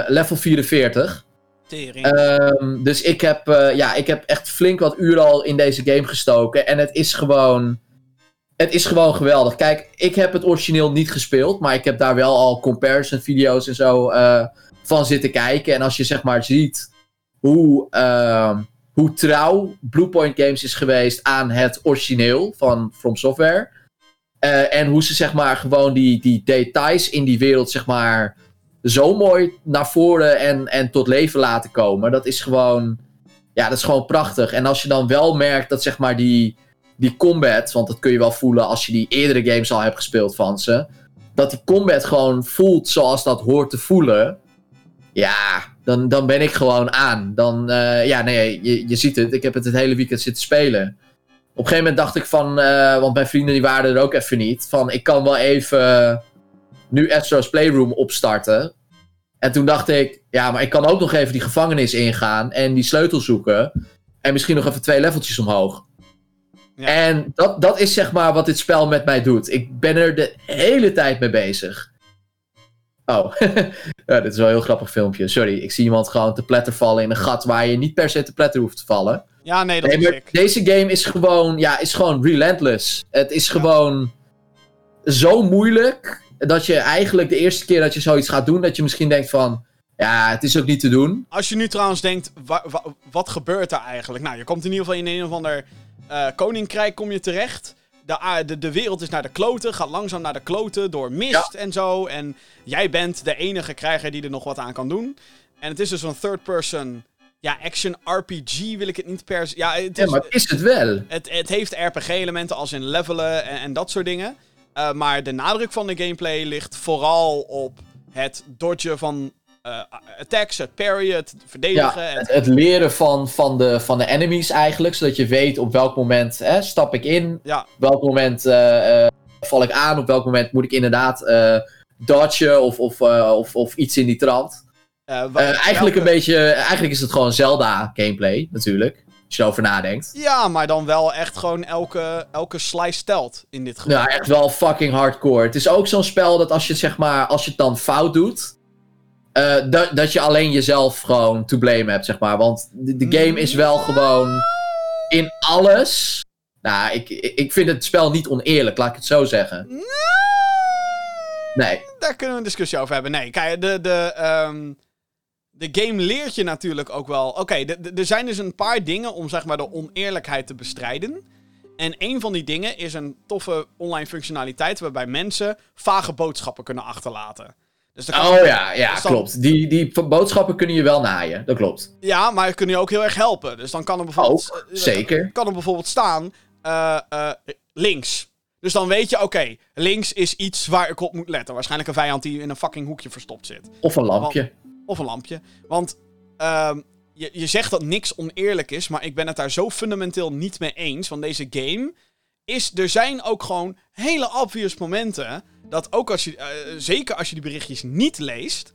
Level 44. Tering. Ehm, dus ik heb, ja, ik heb echt flink wat uren al in deze game gestoken. En het is gewoon. Het is gewoon geweldig. Kijk, ik heb het origineel niet gespeeld. Maar ik heb daar wel al comparison video's en zo van zitten kijken. En als je zeg maar ziet hoe, ehm, hoe trouw Bluepoint Games is geweest aan het origineel van From Software. eh, en hoe ze zeg maar gewoon die, die details in die wereld zeg maar zo mooi naar voren en, en tot leven laten komen. Dat is gewoon. Ja, dat is gewoon prachtig. En als je dan wel merkt dat zeg maar die, die combat. Want dat kun je wel voelen als je die eerdere games al hebt gespeeld van ze. Dat die combat gewoon voelt zoals dat hoort te voelen. Ja, dan, dan ben ik gewoon aan. Dan, eh, ja, nee, je, je ziet het. Ik heb het het hele weekend zitten spelen. Op een gegeven moment dacht ik van, eh, want mijn vrienden die waren er ook even niet. Van, ik kan wel even nu Astro's Playroom opstarten. En toen dacht ik, ja, maar ik kan ook nog even die gevangenis ingaan en die sleutel zoeken. En misschien nog even twee leveltjes omhoog. Ja. En dat, dat is zeg maar wat dit spel met mij doet. Ik ben er de hele tijd mee bezig. Oh, ja, dit is wel een heel grappig filmpje. Sorry, ik zie iemand gewoon te pletter vallen in een gat waar je niet per se te pletter hoeft te vallen. Ja, nee, dat Nee, is ik. deze game is gewoon, ja, is gewoon relentless. Het is gewoon zo moeilijk dat je eigenlijk de eerste keer dat je zoiets gaat doen, dat je misschien denkt van, ja, het is ook niet te doen. Als je nu trouwens denkt, wa- wa- wat gebeurt er eigenlijk? Nou, je komt in ieder geval in een of ander eh, koninkrijk kom je terecht. De, a- de, de wereld is naar de kloten, gaat langzaam naar de kloten door mist en zo. En jij bent de enige krijger die er nog wat aan kan doen. En het is dus een third-person, ja, action RPG wil ik het niet per se... Ja, het, Ja, is, maar is het wel? het, het heeft RPG-elementen als in levelen en, en dat soort dingen. Eh, maar de nadruk van de gameplay ligt vooral op het dodgen van eh, attacks, het parry, het verdedigen. Ja, het, het leren van, van, de, van de enemies eigenlijk, zodat je weet op welk moment hè, stap ik in, ja, op welk moment eh, eh, val ik aan, op welk moment moet ik inderdaad dodgen of, of, of, of iets in die trant. eigenlijk een beetje, eigenlijk is het gewoon Zelda gameplay natuurlijk, als je erover nadenkt. Ja, maar dan wel echt gewoon elke, elke slice telt in dit geval. Ja, echt wel fucking hardcore. Het is ook zo'n spel dat als je zeg maar, als je het dan fout doet, eh, dat, dat je alleen jezelf gewoon to blame hebt, zeg maar. Want de, game is wel gewoon in alles. Nou, ik, ik vind het spel niet oneerlijk, laat ik het zo zeggen. Nee. Daar kunnen we een discussie over hebben. Nee, kijk, de, de, ehm, de game leert je natuurlijk ook wel. Oké, er zijn dus een paar dingen om zeg maar de oneerlijkheid te bestrijden. En een van die dingen is een toffe online functionaliteit waarbij mensen vage boodschappen kunnen achterlaten. Dus Oh ja, ja, Dus dan- klopt. Die, die boodschappen kunnen je wel naaien, dat klopt. Ja, maar kunnen je ook heel erg helpen. Dus dan kan er bijvoorbeeld... Ook, zeker. Kan er bijvoorbeeld staan... eh, eh, links. Dus dan weet je, oké, links is iets waar ik op moet letten. Waarschijnlijk een vijand die in een fucking hoekje verstopt zit. Of een lampje. Of een lampje. Want ehm, je, je zegt dat niks oneerlijk is, maar ik ben het daar zo fundamenteel niet mee eens. Want deze game is... Er zijn ook gewoon hele obvious momenten... Dat ook als je... eh, zeker als je die berichtjes niet leest...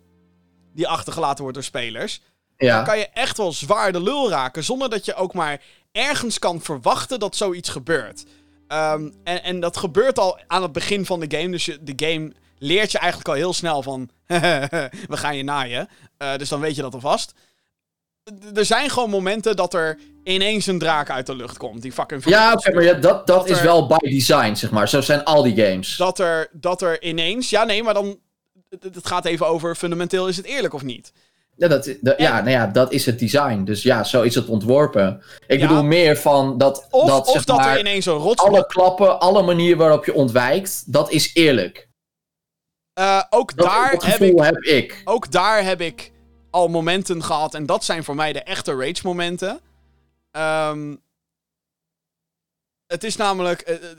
Die achtergelaten wordt door spelers... Dan Ja. kan je echt wel zwaar de lul raken. Zonder dat je ook maar ergens kan verwachten dat zoiets gebeurt. Ehm, en, en dat gebeurt al aan het begin van de game. Dus je, de game leert je eigenlijk al heel snel van... we gaan je naaien. Eh, dus dan weet je dat alvast. Er zijn gewoon momenten dat er ineens een draak uit de lucht komt. Die fucking... Ja, oké, maar ja, dat, dat, Dat is er- wel by design, zeg maar. Zo zijn al die games. Dat er, dat er ineens... Ja, nee, maar dan... Het gaat even over fundamenteel is het eerlijk of niet. Ja, dat, dat- ja, nou ja, dat is het design. Dus ja, zo is het ontworpen. Ik Ja. bedoel meer van dat, Of dat, of zeg dat maar, er ineens een rots... alle klappen, alle manier waarop je ontwijkt, dat is eerlijk. Eh, ook Dat, daar ik... heb ik. ook daar heb ik al momenten gehad. En dat zijn voor mij de echte rage momenten. Ehm, het is namelijk... eh, eh, eh,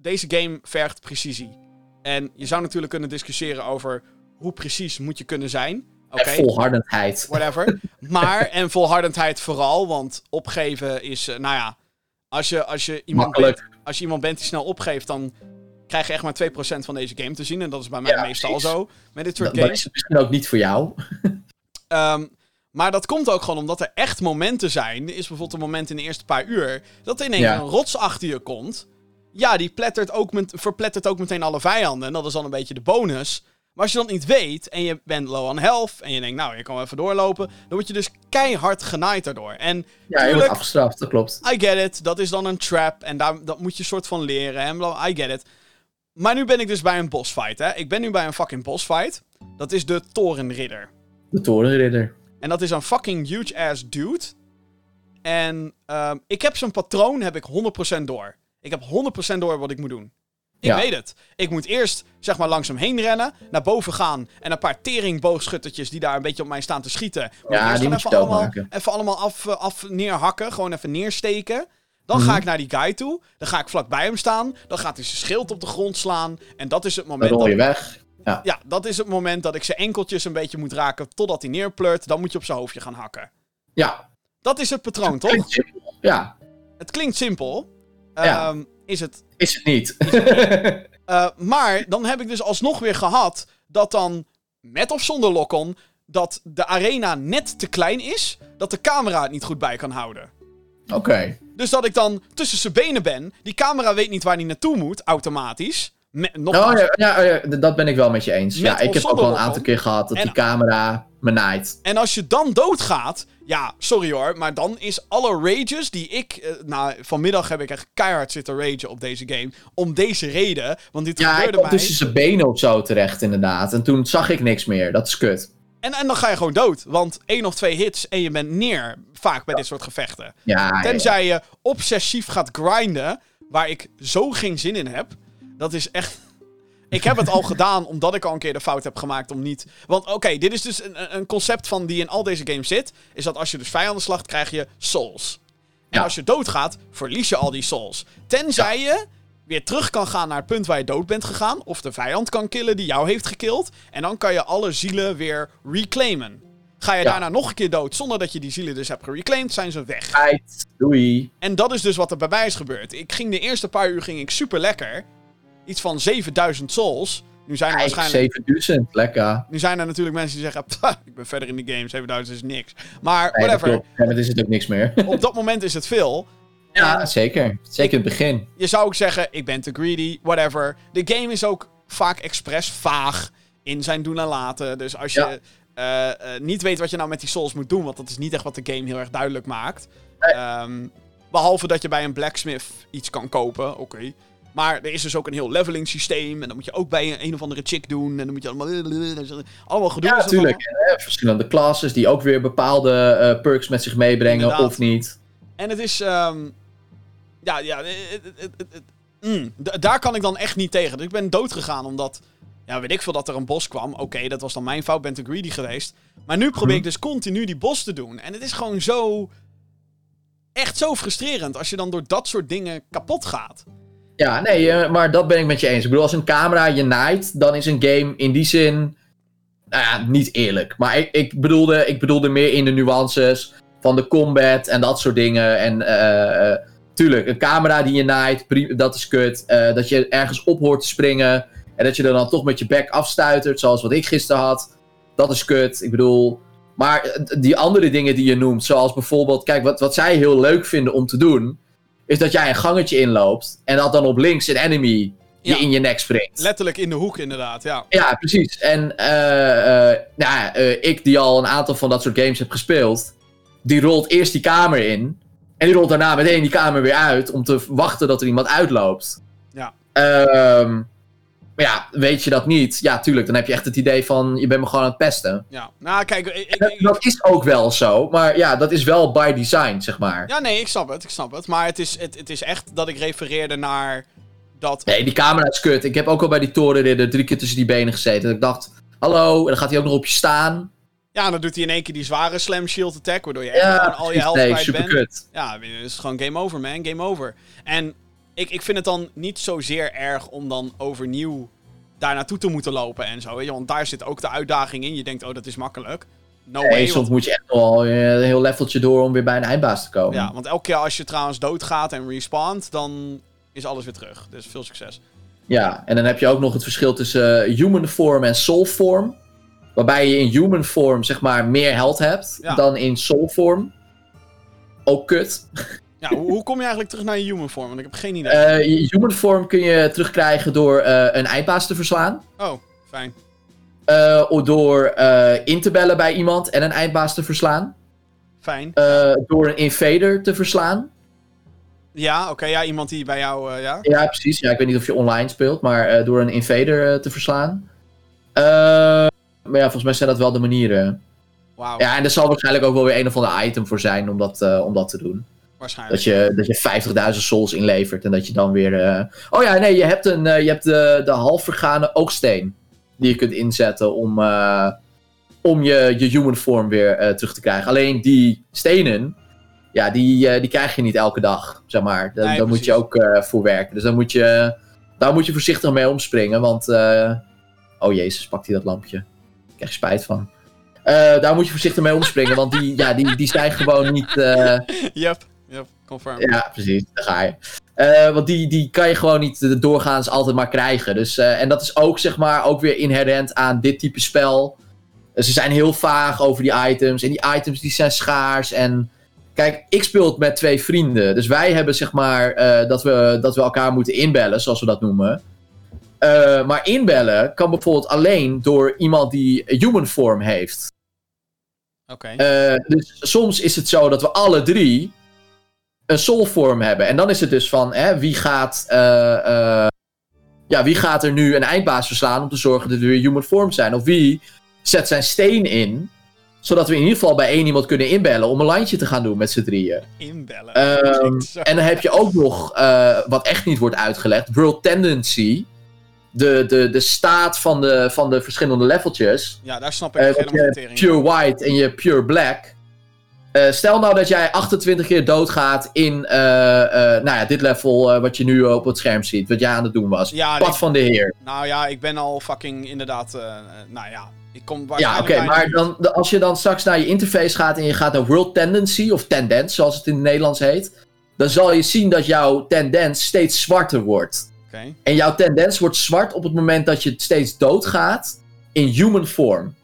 deze game vergt precisie. En je zou natuurlijk kunnen discussiëren over... hoe precies moet je kunnen zijn. Oké, En volhardendheid. whatever. maar, en volhardendheid vooral. Want opgeven is... nou ja, als je, als, je iemand Makkelijk. bent, als je iemand bent die snel opgeeft... dan krijg je echt maar 2% van deze game te zien. En dat is bij mij Ja, meestal precies. zo. Met dit soort Dat, games. dat is misschien ook niet voor jou. Ehm, maar dat komt ook gewoon omdat er echt momenten zijn. Er is bijvoorbeeld een moment in de eerste paar uur. dat er ineens Ja. een rots achter je komt. Ja, die plettert ook met, verplettert ook meteen alle vijanden. En dat is dan een beetje de bonus. Maar als je dat niet weet en je bent low on health. en je denkt, nou, je kan wel even doorlopen. dan word je dus keihard genaaid daardoor. En Ja, je wordt afgestraft, dat klopt. I get it. Dat is dan een trap. En daar, dat moet je soort van leren. En I get it. Maar nu ben ik dus bij een bossfight, hè. Ik ben nu bij een fucking bossfight. Dat is de Torenridder. De torenridder. En dat is een fucking huge ass dude. En ehm, ik heb zijn patroon heb ik 100% door. Ik heb 100% door wat ik moet doen. Ik Ja. weet het. Ik moet eerst zeg maar langs hem heen rennen, naar boven gaan en een paar teringboogschutters die daar een beetje op mij staan te schieten. Ik Ja, eerst die moet even allemaal, doodmaken. even allemaal af, eh, af neerhakken, gewoon even neersteken. Dan Mhm. ga ik naar die guy toe. Dan ga ik vlak bij hem staan. Dan gaat hij zijn schild op de grond slaan. En dat is het Dan moment rol dat je weg. Ja, dat is het moment dat ik zijn enkeltjes een beetje moet raken totdat hij neerpleurt. Dan moet je op zijn hoofdje gaan hakken. Ja, Dat is het patroon, toch? simpel. Ja, Het klinkt simpel. Ja. Ehm, is het. is het niet. Eh, maar dan heb ik dus alsnog weer gehad dat dan, met of zonder lock-on, dat de arena net te klein is, dat de camera het niet goed bij kan houden. Oké. Dus dat ik dan tussen zijn benen ben, die camera weet niet waar hij naartoe moet, automatisch. Nogmaals, Oh ja, ja, oh ja, dat ben ik wel met je eens. Met ja, ik heb ook wel een aantal keer gehad dat En- die camera me naait. En als je dan doodgaat, ja, sorry hoor, maar dan is alle rages die ik, eh, nou, vanmiddag heb ik echt keihard zitten ragen op deze game, om deze reden, want dit Ja, ik gebeurde mij. tussen zijn benen of zo terecht inderdaad. En toen zag ik niks meer. Dat is kut. En, en dan ga je gewoon dood, want één of twee hits en je bent neer, vaak bij dit soort gevechten. Ja, ja, ja. Tenzij je obsessief gaat grinden, waar ik zo geen zin in heb, dat is echt... Ik heb het al gedaan omdat ik al een keer de fout heb gemaakt om niet... Want oké, dit is dus een, een- concept van die in al deze games zit. Is dat als je dus vijanden slacht, krijg je souls. En Ja. als je doodgaat, verlies je al die souls. Tenzij je weer terug kan gaan naar het punt waar je dood bent gegaan. Of de vijand kan killen die jou heeft gekild. En dan kan je alle zielen weer reclaimen. Ga je Ja. daarna nog een keer dood zonder dat je die zielen dus hebt gereclaimed, zijn ze weg. Doei. En dat is dus wat er bij mij is gebeurd. Ik ging de eerste paar uur ging ik super lekker. Iets van 7000 souls. Nu zijn er waarschijnlijk. 7000. Lekker. Nu zijn er natuurlijk mensen die zeggen. "Pah, ik ben verder in de game. 7000 is niks. Maar Nee, whatever. klopt. Ja, maar dan is het ook niks meer. Op dat moment is het veel. ja, En zeker. Zeker in het begin. je zou ook zeggen: ik ben te greedy. Whatever. De game is ook vaak expres vaag in zijn doen en laten. Dus als je Ja. eh, eh, niet weet wat je nou met die souls moet doen. Want dat is niet echt wat de game heel erg duidelijk maakt. Nee. Ehm, behalve dat je bij een blacksmith iets kan kopen. Oké. Maar er is dus ook een heel leveling systeem. En dan moet je ook bij een, een of andere chick doen. En dan moet je allemaal. Allemaal gedoe. Ja, natuurlijk. En, verschillende classes die ook weer bepaalde eh, perks met zich meebrengen Inderdaad. of niet. En het is. ehm, ja, ja. het- het- mm, daar kan ik dan echt niet tegen. Dus ik ben dood gegaan omdat. Ja, weet ik veel dat er een bos kwam. Oké, dat was dan mijn fout. Ben te greedy geweest. Maar nu probeer ik dus continu die bos te doen. En het is gewoon zo. Echt zo frustrerend als je dan door dat soort dingen kapot gaat. Ja, nee, eh, maar dat ben ik met je eens. Ik bedoel, als een camera je naait, dan is een game in die zin. Nou ja, niet eerlijk. Maar ik, ik, bedoelde, ik bedoelde meer in de nuances van de combat en dat soort dingen. En eh, eh, tuurlijk, een camera die je naait, dat is kut. Dat je ergens op hoort te springen. En dat je er dan toch met je bek afstuitert, zoals wat ik gisteren had. Dat is kut. Ik bedoel. Maar die andere dingen die je noemt, zoals bijvoorbeeld, kijk, wat, wat zij heel leuk vinden om te doen, is dat jij een gangetje inloopt en dat dan op links een enemy je Ja. in je nek springt. Letterlijk in de hoek, inderdaad. Ja. Ja, precies. En eh, eh, nou ja, eh, ik die al een aantal van dat soort games heb gespeeld, die rolt eerst die kamer in. En die rolt daarna meteen die kamer weer uit om te wachten dat er iemand uitloopt. Ja. Ehm, maar ja, weet je dat niet? Ja, tuurlijk. Dan heb je echt het idee van, je bent me gewoon aan het pesten. ja. Nou, kijk. Ik, ik- Dat, is ook wel zo. Maar ja, dat is wel by design, zeg maar. ja, nee, ik snap het. Ik snap het. Maar het is, het, het is echt dat ik refereerde naar. Dat Nee, die camera is kut. Ik heb ook al bij die torenridder drie keer tussen die benen gezeten. Dat ik dacht, hallo, en dan gaat hij ook nog op je staan. Ja, en dan doet hij in één keer die zware slam shield attack, waardoor je echt Ja, gewoon al je helft nee, kwijt super bent. kut. Ja, is gewoon game over, man. Game over. En ik, ik vind het dan niet zozeer erg om dan overnieuw daar naartoe te moeten lopen en zo. Weet je? Want daar zit ook de uitdaging in. Je denkt, oh, dat is makkelijk. No Nee, way. soms Want, moet je echt wel eh, een heel leveltje door om weer bij een eindbaas te komen. ja, want elke keer als je trouwens doodgaat en respawnt, dan is alles weer terug. Dus veel succes. Ja, en dan heb je ook nog het verschil tussen eh, human form en soul form. Waarbij je in human form zeg maar meer health hebt Ja. dan in soul form. Ook kut. Ja, hoe, kom je eigenlijk terug naar je human form? Want ik heb geen idee. Eh, je human form kun je terugkrijgen door eh, een eindbaas te verslaan. oh, fijn. Eh, of door in te bellen bij iemand en een eindbaas te verslaan. Fijn. Door een invader te verslaan. Ja, oké. ja, iemand die bij jou, ja. Ja, precies. Ja, ik weet niet of je online speelt, maar door een invader te verslaan. Maar ja, volgens mij zijn dat wel de manieren. Wauw, Ja, en er zal waarschijnlijk ook wel weer een of ander item voor zijn om dat, om dat te doen. Waarschijnlijk. Dat je, dat je 50.000 souls inlevert en dat je dan weer... eh, Oh ja, nee, je hebt, een, eh, je hebt de, de half vergane oogsteen die je kunt inzetten om, eh, om je, je human form weer terug te krijgen. Alleen die stenen, ja, die, die krijg je niet elke dag, zeg maar. Daar Nee, daar moet je ook voor werken. Dus dan moet je, daar moet je voorzichtig mee omspringen, want... Oh jezus, pakt hij dat lampje. Daar krijg spijt van. Daar moet je voorzichtig mee omspringen, want die, ja, die, die zijn gewoon niet... eh, Yep, yep, confirm. ja, precies. Daar ga je. Eh, want die, die kan je gewoon niet doorgaans altijd maar krijgen. Dus, eh, en dat is ook, zeg maar, ook weer inherent aan dit type spel. Eh, ze zijn heel vaag over die items. En die items die zijn schaars. En kijk, ik speel het met twee vrienden. Dus wij hebben, zeg maar, dat, we, dat we elkaar moeten inbellen, zoals we dat noemen. Maar inbellen kan bijvoorbeeld alleen door iemand die human form heeft. Oké. Dus soms is het zo dat we alle drie een soul form hebben. En dan is het dus van hè, wie, gaat, eh, eh, ja, wie gaat er nu een eindbaas verslaan om te zorgen dat we weer human form zijn? Of wie zet zijn steen in, zodat we in ieder geval bij één iemand kunnen inbellen om een landje te gaan doen met z'n drieën. Inbellen. Ehm, en dan heb je ook nog, eh, wat echt niet wordt uitgelegd, World Tendency. De, de, de staat van de, van de verschillende leveltjes. Ja, daar snap ik helemaal hebt tering. pure white en je pure black. Eh, stel nou dat jij 28 keer doodgaat in eh, eh, nou ja, dit level wat je nu op het scherm ziet. Wat jij aan het doen was. Ja, Pad van de Heer. nou ja, ik ben al fucking inderdaad... nou ja, ik kom Ja, oké, maar dan, de- als je dan straks naar je interface gaat en je gaat naar World Tendency, of Tendence zoals het in het Nederlands heet. Dan zal je zien dat jouw tendens steeds zwarter wordt. Oké. En jouw tendens wordt zwart op het moment dat je steeds doodgaat in human form.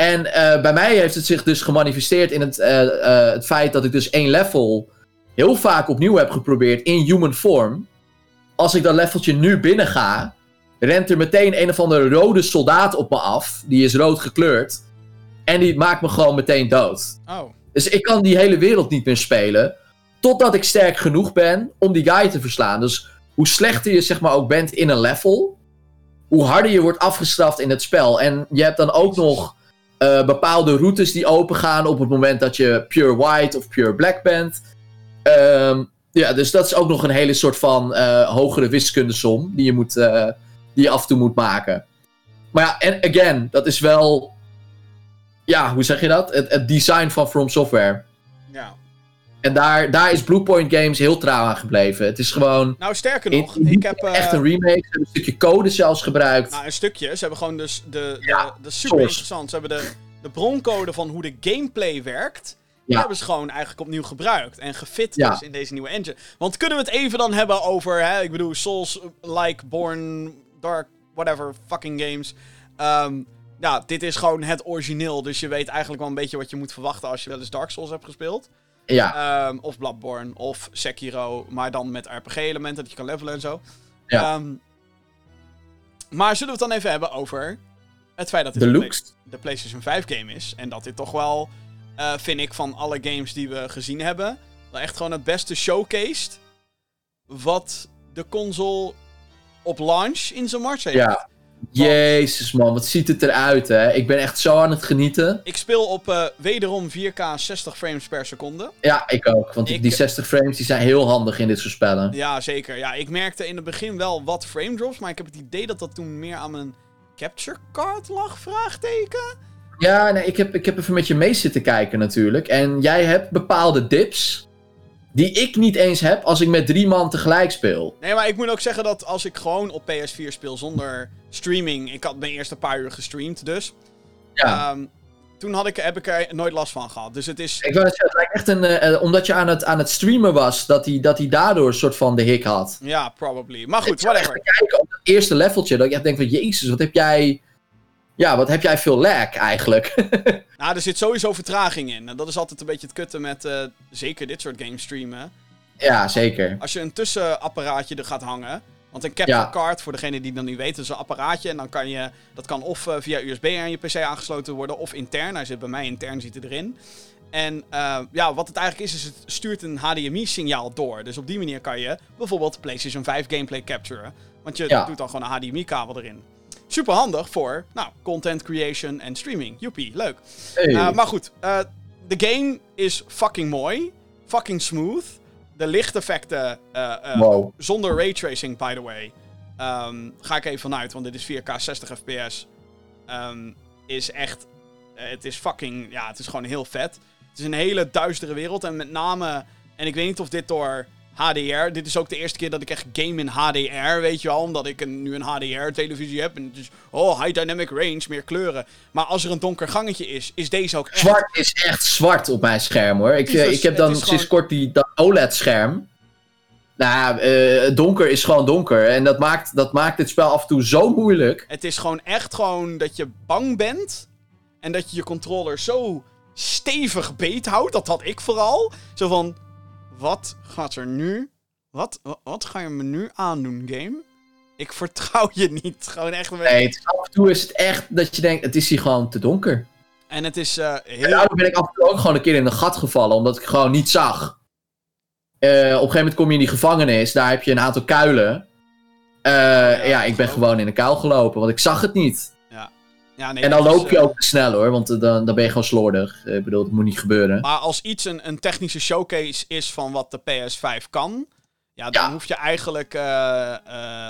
En eh, bij mij heeft het zich dus gemanifesteerd in het, eh, eh, het feit dat ik dus één level heel vaak opnieuw heb geprobeerd in human form. Als ik dat leveltje nu binnen ga, rent er meteen een of andere rode soldaat op me af. Die is rood gekleurd. En die maakt me gewoon meteen dood. Oh, Dus ik kan die hele wereld niet meer spelen. Totdat ik sterk genoeg ben om die guy te verslaan. Dus hoe slechter je zeg maar ook bent in een level. Hoe harder je wordt afgestraft in het spel. En je hebt dan ook nog eh, bepaalde routes die opengaan op het moment dat je pure white of pure black bent. Ehm, ja, dus dat is ook nog een hele soort van eh, hogere wiskundesom die je, moet, eh, die je af en toe moet maken. Maar ja, en again, dat is wel. Ja, hoe zeg je dat? Het, het design van From Software. ja. En daar, daar is Bluepoint Games heel trouw aan gebleven. Het is gewoon. Nou, sterker nog, in- ik heb... eh, echt een remake. Ze hebben een stukje code zelfs gebruikt. Nou, een stukje. Ze hebben gewoon dus de... de Ja, dat is super source. interessant. Ze hebben de, de broncode van hoe de gameplay werkt... Die Ja. hebben ze gewoon eigenlijk opnieuw gebruikt. En gefit Ja. dus in deze nieuwe engine. Want kunnen we het even dan hebben over... Hè, ik bedoel, Souls-like, Born, Dark, whatever, fucking games. Ehm, ja, dit is gewoon het origineel. Dus je weet eigenlijk wel een beetje wat je moet verwachten... als je wel eens Dark Souls hebt gespeeld. Ja, Ehm, of Bloodborne, of Sekiro, maar dan met RPG-elementen dat je kan levelen en zo. Ja. Ehm, maar zullen we het dan even hebben over het feit dat dit de looks. Play- de PlayStation 5 game is. En dat dit toch wel, eh, vind ik, van alle games die we gezien hebben, wel echt gewoon het beste showcased wat de console op launch in zijn mars heeft. Ja. Jezus man, wat ziet het eruit hè. Ik ben echt zo aan het genieten. Ik speel op eh, wederom 4K 60 frames per seconde. Ja, ik ook. Want die- Ik- die 60 frames die zijn heel handig in dit soort spellen. Ja, zeker. Ja, ik merkte in het begin wel wat frame drops, maar ik heb het idee dat dat toen meer aan mijn capture card lag, vraagteken? Ja, nee, ik heb, ik heb even met je mee zitten kijken natuurlijk. En jij hebt bepaalde dips die ik niet eens heb als ik met drie man tegelijk speel. Nee, maar ik moet ook zeggen dat als ik gewoon op PS4 speel zonder streaming, ik had mijn eerste paar uur gestreamd dus, Ja. ehm, toen had ik, heb ik er nooit last van gehad. Dus het is, Ik wou zeggen, het lijkt echt een. eh, eh, omdat je aan het, aan het streamen was, dat hij dat hij daardoor een soort van de hik had. ja, probably. Maar goed, ik whatever. te kijken op het eerste leveltje, dat ik echt denk van, jezus, wat heb jij... Ja, wat heb jij veel lag eigenlijk? Nou, er zit sowieso vertraging in. En dat is altijd een beetje het kutten met eh, zeker dit soort games streamen. ja, zeker. Als je een tussenapparaatje er gaat hangen. Want een capture Ja. card, voor degene die dan niet weten, is een apparaatje. En dan kan je, dat kan of eh, via USB aan je PC aangesloten worden, of intern. Hij zit bij mij intern, zit hij erin. En eh, ja, wat het eigenlijk is, is het stuurt een HDMI-signaal door. Dus op die manier kan je bijvoorbeeld PlayStation 5 gameplay capturen. Want je Ja. doet dan gewoon een HDMI-kabel erin. Super handig voor, nou, content creation en streaming. Joepie, leuk. Hey. Uh, maar goed, uh, de game is fucking mooi. Fucking smooth. De lichteffecten, uh, wow. zonder raytracing, by the way. Um, ga ik even vanuit, want dit is 4K 60 fps. Um, is echt. Het is fucking. Ja, het is gewoon heel vet. Het is een hele duistere wereld. En met name. En ik weet niet of dit door HDR. Dit is ook de eerste keer dat ik echt game in HDR, weet je wel. Omdat ik een, nu een HDR-televisie heb. En het is, oh, high dynamic range, meer kleuren. Maar als er een donker gangetje is, is deze ook echt... Zwart is echt zwart op mijn scherm hoor. Ik, Tyfus, ik heb het dan sinds gewoon- kort die dat OLED-scherm. Nou, eh, donker is gewoon donker. En dat maakt, dat maakt dit spel af en toe zo moeilijk. Het is gewoon echt gewoon dat je bang bent. En dat je je controller zo stevig beet houdt. Dat had ik vooral. Zo van, wat gaat er nu... Wat, wa- wat ga je me nu aandoen, game? Ik vertrouw je niet. Gewoon echt Nee, het af en toe is het echt dat je denkt, het is hier gewoon te donker. En het is En heel... daardoor ben ik af en toe ook gewoon een keer in een gat gevallen, omdat ik gewoon niet zag. Eh, op een gegeven moment kom je in die gevangenis, daar heb je een aantal kuilen. Eh, ja, ik ben gewoon in een kuil gelopen, want ik zag het niet. Ja, nee, en dan loop je eh, ook te snel hoor, want eh, dan, dan ben je gewoon slordig. Eh, ik bedoel, dat moet niet gebeuren. Maar als iets een, een technische showcase is van wat de PS5 kan, ja, dan Ja. hoef je eigenlijk,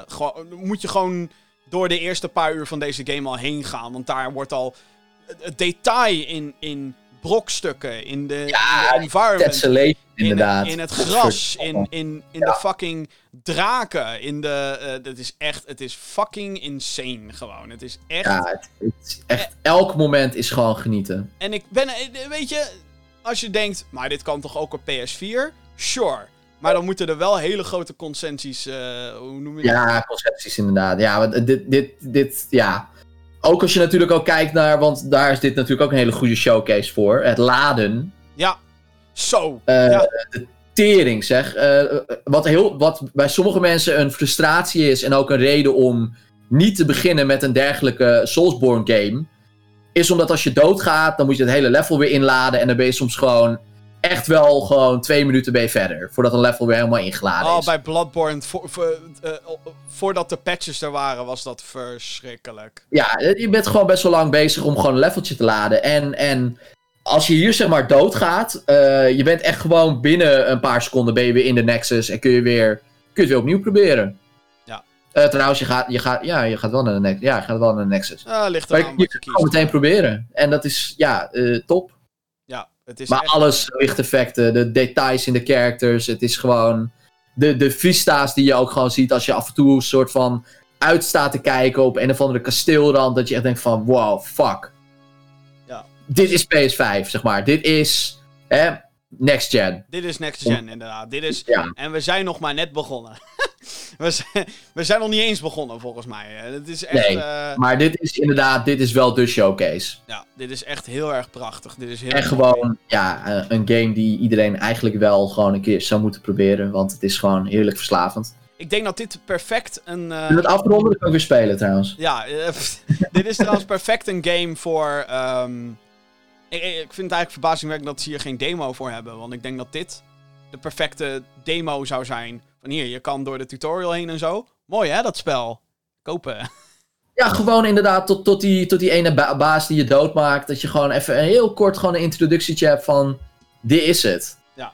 gewoon, moet je gewoon door de eerste paar uur van deze game al heen gaan. Want daar wordt al het, het detail in, in brokstukken, in de, Ja, in de environment, In, in het gras, in, in, in Ja. de fucking draken, in de, eh dat is echt, het is fucking insane gewoon. Het is echt... Ja, het, het is echt, elk moment is gewoon genieten. En ik ben, eh, weet je, als je denkt, maar dit kan toch ook op PS4? Sure. Maar dan moeten er wel hele grote consensies, eh, hoe noem je dat? Ja, concepties inderdaad. Ja, want dit, dit, dit, ja. Ook als je natuurlijk ook kijkt naar, want daar is dit natuurlijk ook een hele goede showcase voor. Het laden. Ja. Zo. Eh, Ja. De tering zeg. Eh, wat, heel, wat bij sommige mensen een frustratie is en ook een reden om niet te beginnen met een dergelijke Soulsborne game. Is omdat als je doodgaat, dan moet je het hele level weer inladen. En dan ben je soms gewoon echt wel gewoon twee minuten ben je verder. Voordat een level weer helemaal ingeladen Oh, is. bij Bloodborne, voor, voor, eh, voordat de patches er waren, was dat verschrikkelijk. Ja, je bent gewoon best wel lang bezig om gewoon een leveltje te laden. En, en als je hier zeg maar doodgaat, eh je bent echt gewoon binnen een paar seconden ben je weer in de Nexus en kun je weer, kun je het weer opnieuw proberen. Ja. Eh, trouwens, je gaat, je, gaat, ja, je gaat wel naar de Nexus. Ja, je gaat wel naar de Nexus. Ah, ligt Maar er je, aan je je kunt het meteen proberen. En dat is, ja, eh, top. Ja, het is Maar echt- alles, lichteffecten, de details in de characters, het is gewoon... De, de vista's die je ook gewoon ziet als je af en toe een soort van uitstaat te kijken op een of andere kasteelrand. Dat je echt denkt van, wow, fuck. Dit is PS5, zeg maar. Dit is hè, next gen. Dit is next gen, inderdaad. Dit is... Ja. En we zijn nog maar net begonnen. we, zijn, we zijn nog niet eens begonnen, volgens mij. Eh, Het is echt... Nee. eh, Maar dit is inderdaad, dit is wel de showcase. ja, dit is echt heel erg prachtig. Dit is heel En mooi. gewoon, ja, eh, een game die iedereen eigenlijk wel gewoon een keer zou moeten proberen. Want het is gewoon heerlijk verslavend. Ik denk dat dit perfect een... En het afronden kan ik weer spelen trouwens. Ja, dit is trouwens perfect een game voor. ehm, ik, ik vind het eigenlijk verbazingwekkend dat ze hier geen demo voor hebben. Want ik denk dat dit de perfecte demo zou zijn. Van hier, je kan door de tutorial heen en zo. Mooi hè, dat spel. Kopen. Ja, gewoon inderdaad tot, tot, die, tot die ene ba- baas die je doodmaakt. Dat je gewoon even een heel kort gewoon een introductietje hebt van... Dit is het. Ja.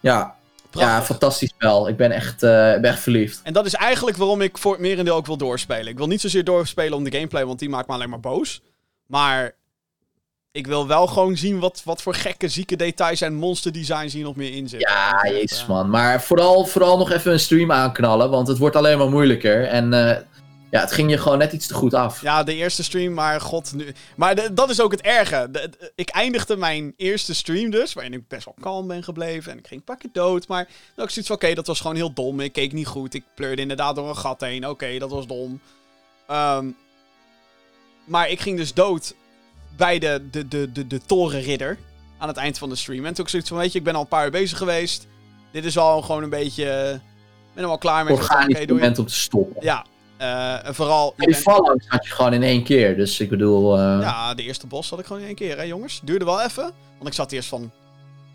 Ja, ja Prachtig. fantastisch spel. Ik ben echt, eh, ik ben echt verliefd. en dat is eigenlijk waarom ik voor het merendeel ook wil doorspelen. Ik wil niet zozeer doorspelen om de gameplay, want die maakt me alleen maar boos. Maar ik wil wel gewoon zien wat, wat voor gekke, zieke details en monsterdesigns hier nog meer in zitten. Ja, jezus eh, man. Maar vooral, vooral nog even een stream aanknallen. Want het wordt alleen maar moeilijker. En eh, ja, het ging je gewoon net iets te goed af. Ja, de eerste stream, maar god. Nu... Maar de- dat is ook het erge. De- de- ik eindigde mijn eerste stream dus, waarin ik best wel kalm ben gebleven. En ik ging pakken dood. Maar dan ook zoiets van: oké, dat was gewoon heel dom. Ik keek niet goed. Ik pleurde inderdaad door een gat heen. Oké, dat was dom. Ehm, maar ik ging dus dood bij de, de, de, de, de torenridder aan het eind van de stream. En toen ik zoiets van: weet je, ik ben al een paar uur bezig geweest. Dit is al gewoon een beetje. Ik ben er wel klaar mee. Organisch doei. moment om te stoppen. Ja, eh, en vooral. Die bent- had je gewoon in één keer. Dus ik bedoel... eh, Ja, de eerste bos had ik gewoon in één keer, hè jongens. Duurde wel even. Want ik zat eerst van...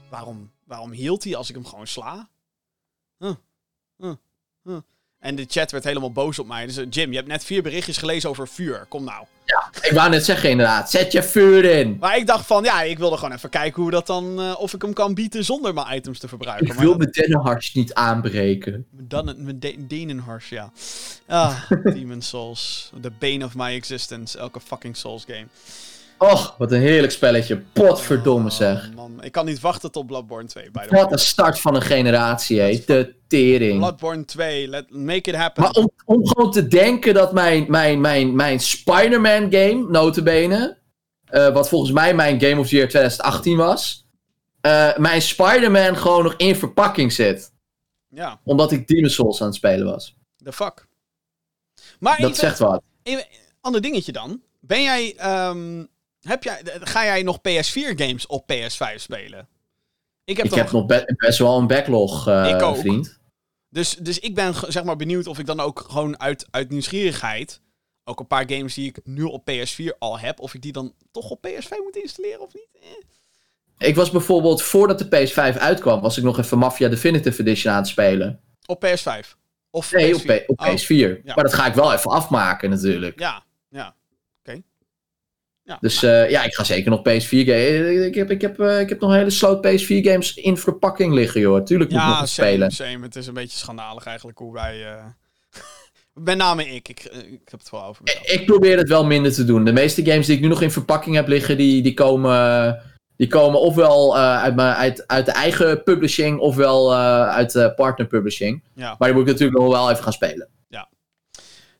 Waarom, waarom hield hij als ik hem gewoon sla? Huh. Huh. Huh. En de chat werd helemaal boos op mij. Dus eh, Jim, je hebt net vier berichtjes gelezen over vuur. Kom nou. Ik wou net zeggen inderdaad. Zet je vuur in. Maar ik dacht van, ja, ik wilde gewoon even kijken hoe dat dan... eh, of ik hem kan bieten zonder mijn items te verbruiken. Ik wil dat- mijn dennenharts niet aanbreken. Dan mijn de- Denenhars, ja. Ah, Demon Souls. The bane of my existence. Elke fucking Souls game. Och, wat een heerlijk spelletje. Potverdomme zeg. Oh, man. Ik kan niet wachten tot Bloodborne 2, by the way. Wat een start van een generatie, hé. De tering. Bloodborne 2, let, make it happen. Maar om, om gewoon te denken dat mijn, mijn, mijn, mijn Spider-Man game, notabene, eh, wat volgens mij mijn Game of the Year 2018 was, eh, mijn Spider-Man gewoon nog in verpakking zit. Ja, Omdat ik Demon's Souls aan het spelen was. the fuck. Maar Dat zegt wat. even- ander dingetje dan. Ben jij, ehm, heb jij, ga jij nog PS4 games op PS5 spelen? Ik heb Ik heb nog be- best wel een backlog, eh, Ik ook. vriend. Dus, dus ik ben zeg maar benieuwd of ik dan ook gewoon uit, uit nieuwsgierigheid. Ook een paar games die ik nu op PS4 al heb. Of ik die dan toch op PS5 moet installeren of niet? Eh. Ik was bijvoorbeeld, voordat de PS5 uitkwam, was ik nog even Mafia Definitive Edition aan het spelen. Op PS5? Of nee, PS4? op, P- op Oh, PS4. ja. Maar dat ga ik wel even afmaken natuurlijk. Ja, ja. Ja, Dus eh, ja, ik ga zeker nog PS4 games. Ik heb, ik, heb, eh, ik heb nog een hele sloot PS4 games in verpakking liggen, joh. Tuurlijk moet ik nog ja same, spelen. same. Het is een beetje schandalig eigenlijk hoe wij... eh, Met name ik. Ik, eh, ik heb het wel over mezelf. Ik probeer het wel minder te doen. De meeste games die ik nu nog in verpakking heb liggen, die, die, komen, die komen ofwel eh, uit, mijn, uit, uit de eigen publishing, ofwel eh, uit de partner publishing. Ja. Maar die moet ik natuurlijk nog wel even gaan spelen.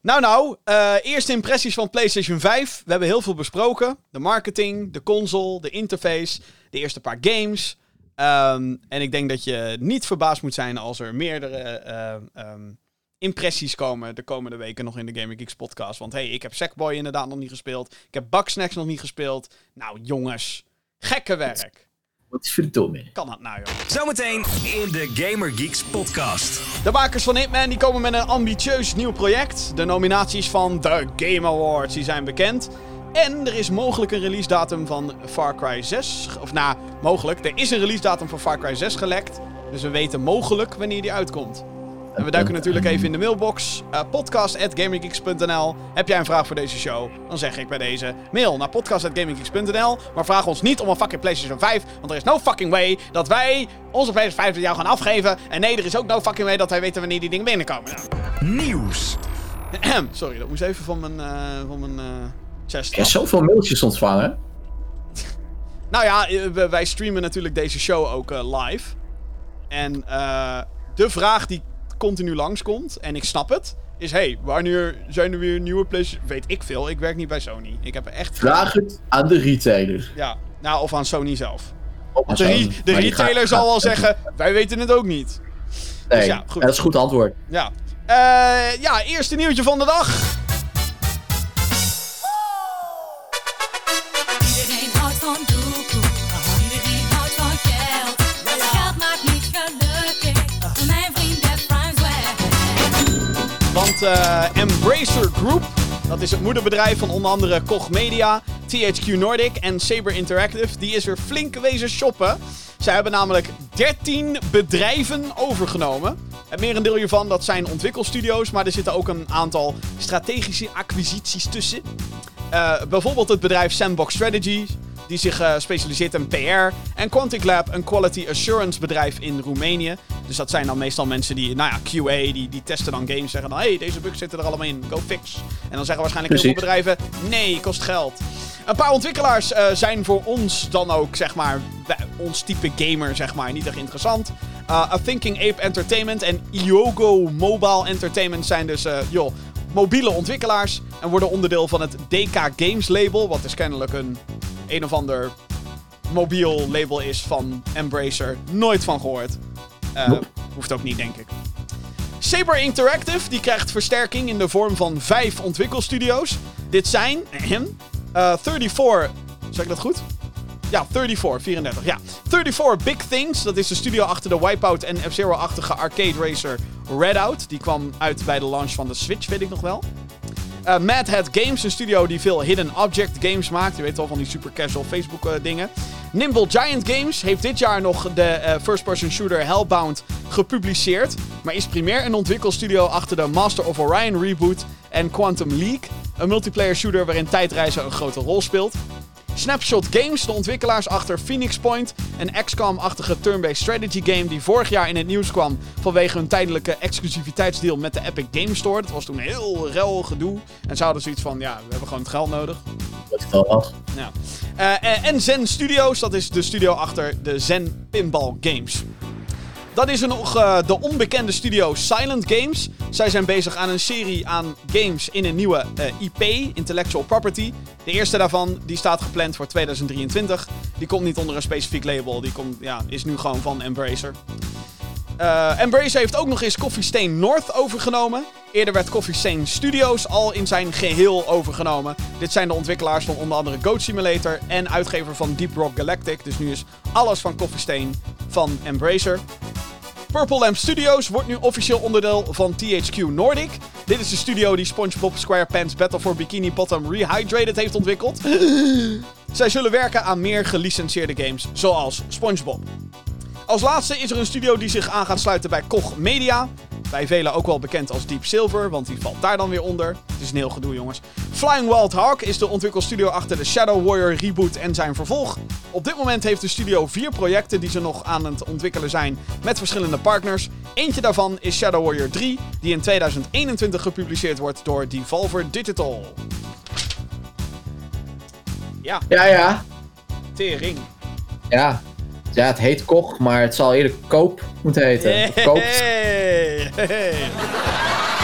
Nou, nou. eh, eerste impressies van PlayStation 5. We hebben heel veel besproken. De marketing, de console, de interface, de eerste paar games. Ehm, en ik denk dat je niet verbaasd moet zijn als er meerdere eh, ehm, impressies komen de komende weken nog in de Gaming Geeks podcast. Want hey, ik heb Sackboy inderdaad nog niet gespeeld. Ik heb Bugsnax nog niet gespeeld. Nou, jongens. Gekke werk. Wat is verdomme. Kan dat nou, joh. Zometeen in de Gamer Geeks podcast. De makers van Hitman die komen met een ambitieus nieuw project. De nominaties van de Game Awards die zijn bekend. En er is mogelijk een release datum van Far Cry 6. Of nou, mogelijk. Er is een release datum van Far Cry 6 gelekt. Dus we weten mogelijk wanneer die uitkomt. En we duiken natuurlijk even in de mailbox. Uh, podcast.gaminggeeks.nl Heb jij een vraag voor deze show? Dan zeg ik bij deze mail naar podcast.gaminggeeks.nl Maar vraag ons niet om een fucking PlayStation 5. Want er is no fucking way dat wij onze PlayStation 5 aan jou gaan afgeven. En nee, er is ook no fucking way dat wij weten wanneer die dingen binnenkomen. Nieuws. Sorry, dat moest even van mijn, eh van mijn eh chest. Zoveel mailtjes ontvangen. Nou ja, eh, wij streamen natuurlijk deze show ook eh, live. En eh, de vraag die continu langskomt, en ik snap het, is: hey, wanneer zijn er weer nieuwe PlayStation? Weet ik veel, ik werk niet bij Sony. Ik heb er echt. Vraag het aan de retailer. Ja, nou, of aan Sony zelf. De, re- retailer gaat- zal wel gaat- zeggen: wij weten het ook niet. Nee, Dus ja, goed. dat is een goed antwoord. Ja. Eh, ja, eerste nieuwtje van de dag. Eh, Embracer Group, dat is het moederbedrijf van onder andere Koch Media, THQ Nordic en Saber Interactive, die is er flink wezen shoppen. Zij hebben namelijk 13 bedrijven overgenomen. Het merendeel hiervan dat zijn ontwikkelstudio's, maar er zitten ook een aantal strategische acquisities tussen. Eh, bijvoorbeeld het bedrijf Sandbox Strategies, die zich eh, specialiseert in PR. En Quantic Lab, een quality assurance bedrijf in Roemenië. Dus dat zijn dan meestal mensen die, nou ja, QA, die, die testen dan games. Zeggen dan, hey, deze bugs zitten er allemaal in, go fix. En dan zeggen waarschijnlijk heel veel bedrijven, nee, kost geld. Een paar ontwikkelaars eh, zijn voor ons dan ook, zeg maar, ons type gamer, zeg maar, niet echt interessant. Uh, A Thinking Ape Entertainment en Iogo Mobile Entertainment zijn dus, eh, joh, mobiele ontwikkelaars. En worden onderdeel van het DK Games label, wat dus kennelijk een een of ander mobiel label is van Embracer. Nooit van gehoord. Eh, Nope. Hoeft ook niet, denk ik. Saber Interactive die krijgt versterking in de vorm van vijf ontwikkelstudio's. Dit zijn ahem, eh 34. Zeg ik dat goed? Ja, 34, 34, ja. 34 Big Things, dat is de studio achter de Wipeout en F-Zero-achtige arcade racer Redout. Die kwam uit bij de launch van de Switch, weet ik nog wel. Eh Mad Games, een studio die veel hidden object games maakt. Je weet wel van die super casual Facebook eh, dingen. Nimble Giant Games heeft dit jaar nog de eh, first-person shooter Hellbound gepubliceerd. Maar is primair een ontwikkelstudio achter de Master of Orion reboot en Quantum League. Een multiplayer shooter waarin tijdreizen een grote rol speelt. Snapshot Games, de ontwikkelaars achter Phoenix Point, een XCOM-achtige turn-based strategy game die vorig jaar in het nieuws kwam vanwege hun tijdelijke exclusiviteitsdeal met de Epic Game Store. Dat was toen heel rel gedoe. En ze hadden zoiets van, ja, we hebben gewoon het geld nodig. Dat is wel af. Ja. Eh, en- en Zen Studios, dat is de studio achter de Zen Pinball Games. Dan is nog eh, de onbekende studio Silent Games. Zij zijn bezig aan een serie aan games in een nieuwe eh, IP, Intellectual Property. De eerste daarvan die staat gepland voor 2023. Die komt niet onder een specifiek label, die komt, ja, is nu gewoon van Embracer. Embracer heeft ook nog eens Coffee Stain North overgenomen. Eerder werd Coffee Stain Studios al in zijn geheel overgenomen. Dit zijn de ontwikkelaars van onder andere Goat Simulator en uitgever van Deep Rock Galactic. Dus nu is alles van Coffee Stain van Embracer. Purple Lamp Studios wordt nu officieel onderdeel van THQ Nordic. Dit is de studio die SpongeBob SquarePants Battle for Bikini Bottom Rehydrated heeft ontwikkeld. Zij zullen werken aan meer gelicentieerde games, zoals SpongeBob. Als laatste is er een studio die zich aan gaat sluiten bij Koch Media. Bij velen ook wel bekend als Deep Silver, want die valt daar dan weer onder. Het is een heel gedoe, jongens. Flying Wild Hawk is de ontwikkelstudio achter de Shadow Warrior reboot en zijn vervolg. Op dit moment heeft de studio vier projecten die ze nog aan het ontwikkelen zijn met verschillende partners. Eentje daarvan is Shadow Warrior 3, die in 2021 gepubliceerd wordt door Devolver Digital. Ja, Ja, ja. tering. Ja. Ja, het heet Koch, maar het zal eerder Koop moeten heten. Of Koop. Hey, hey.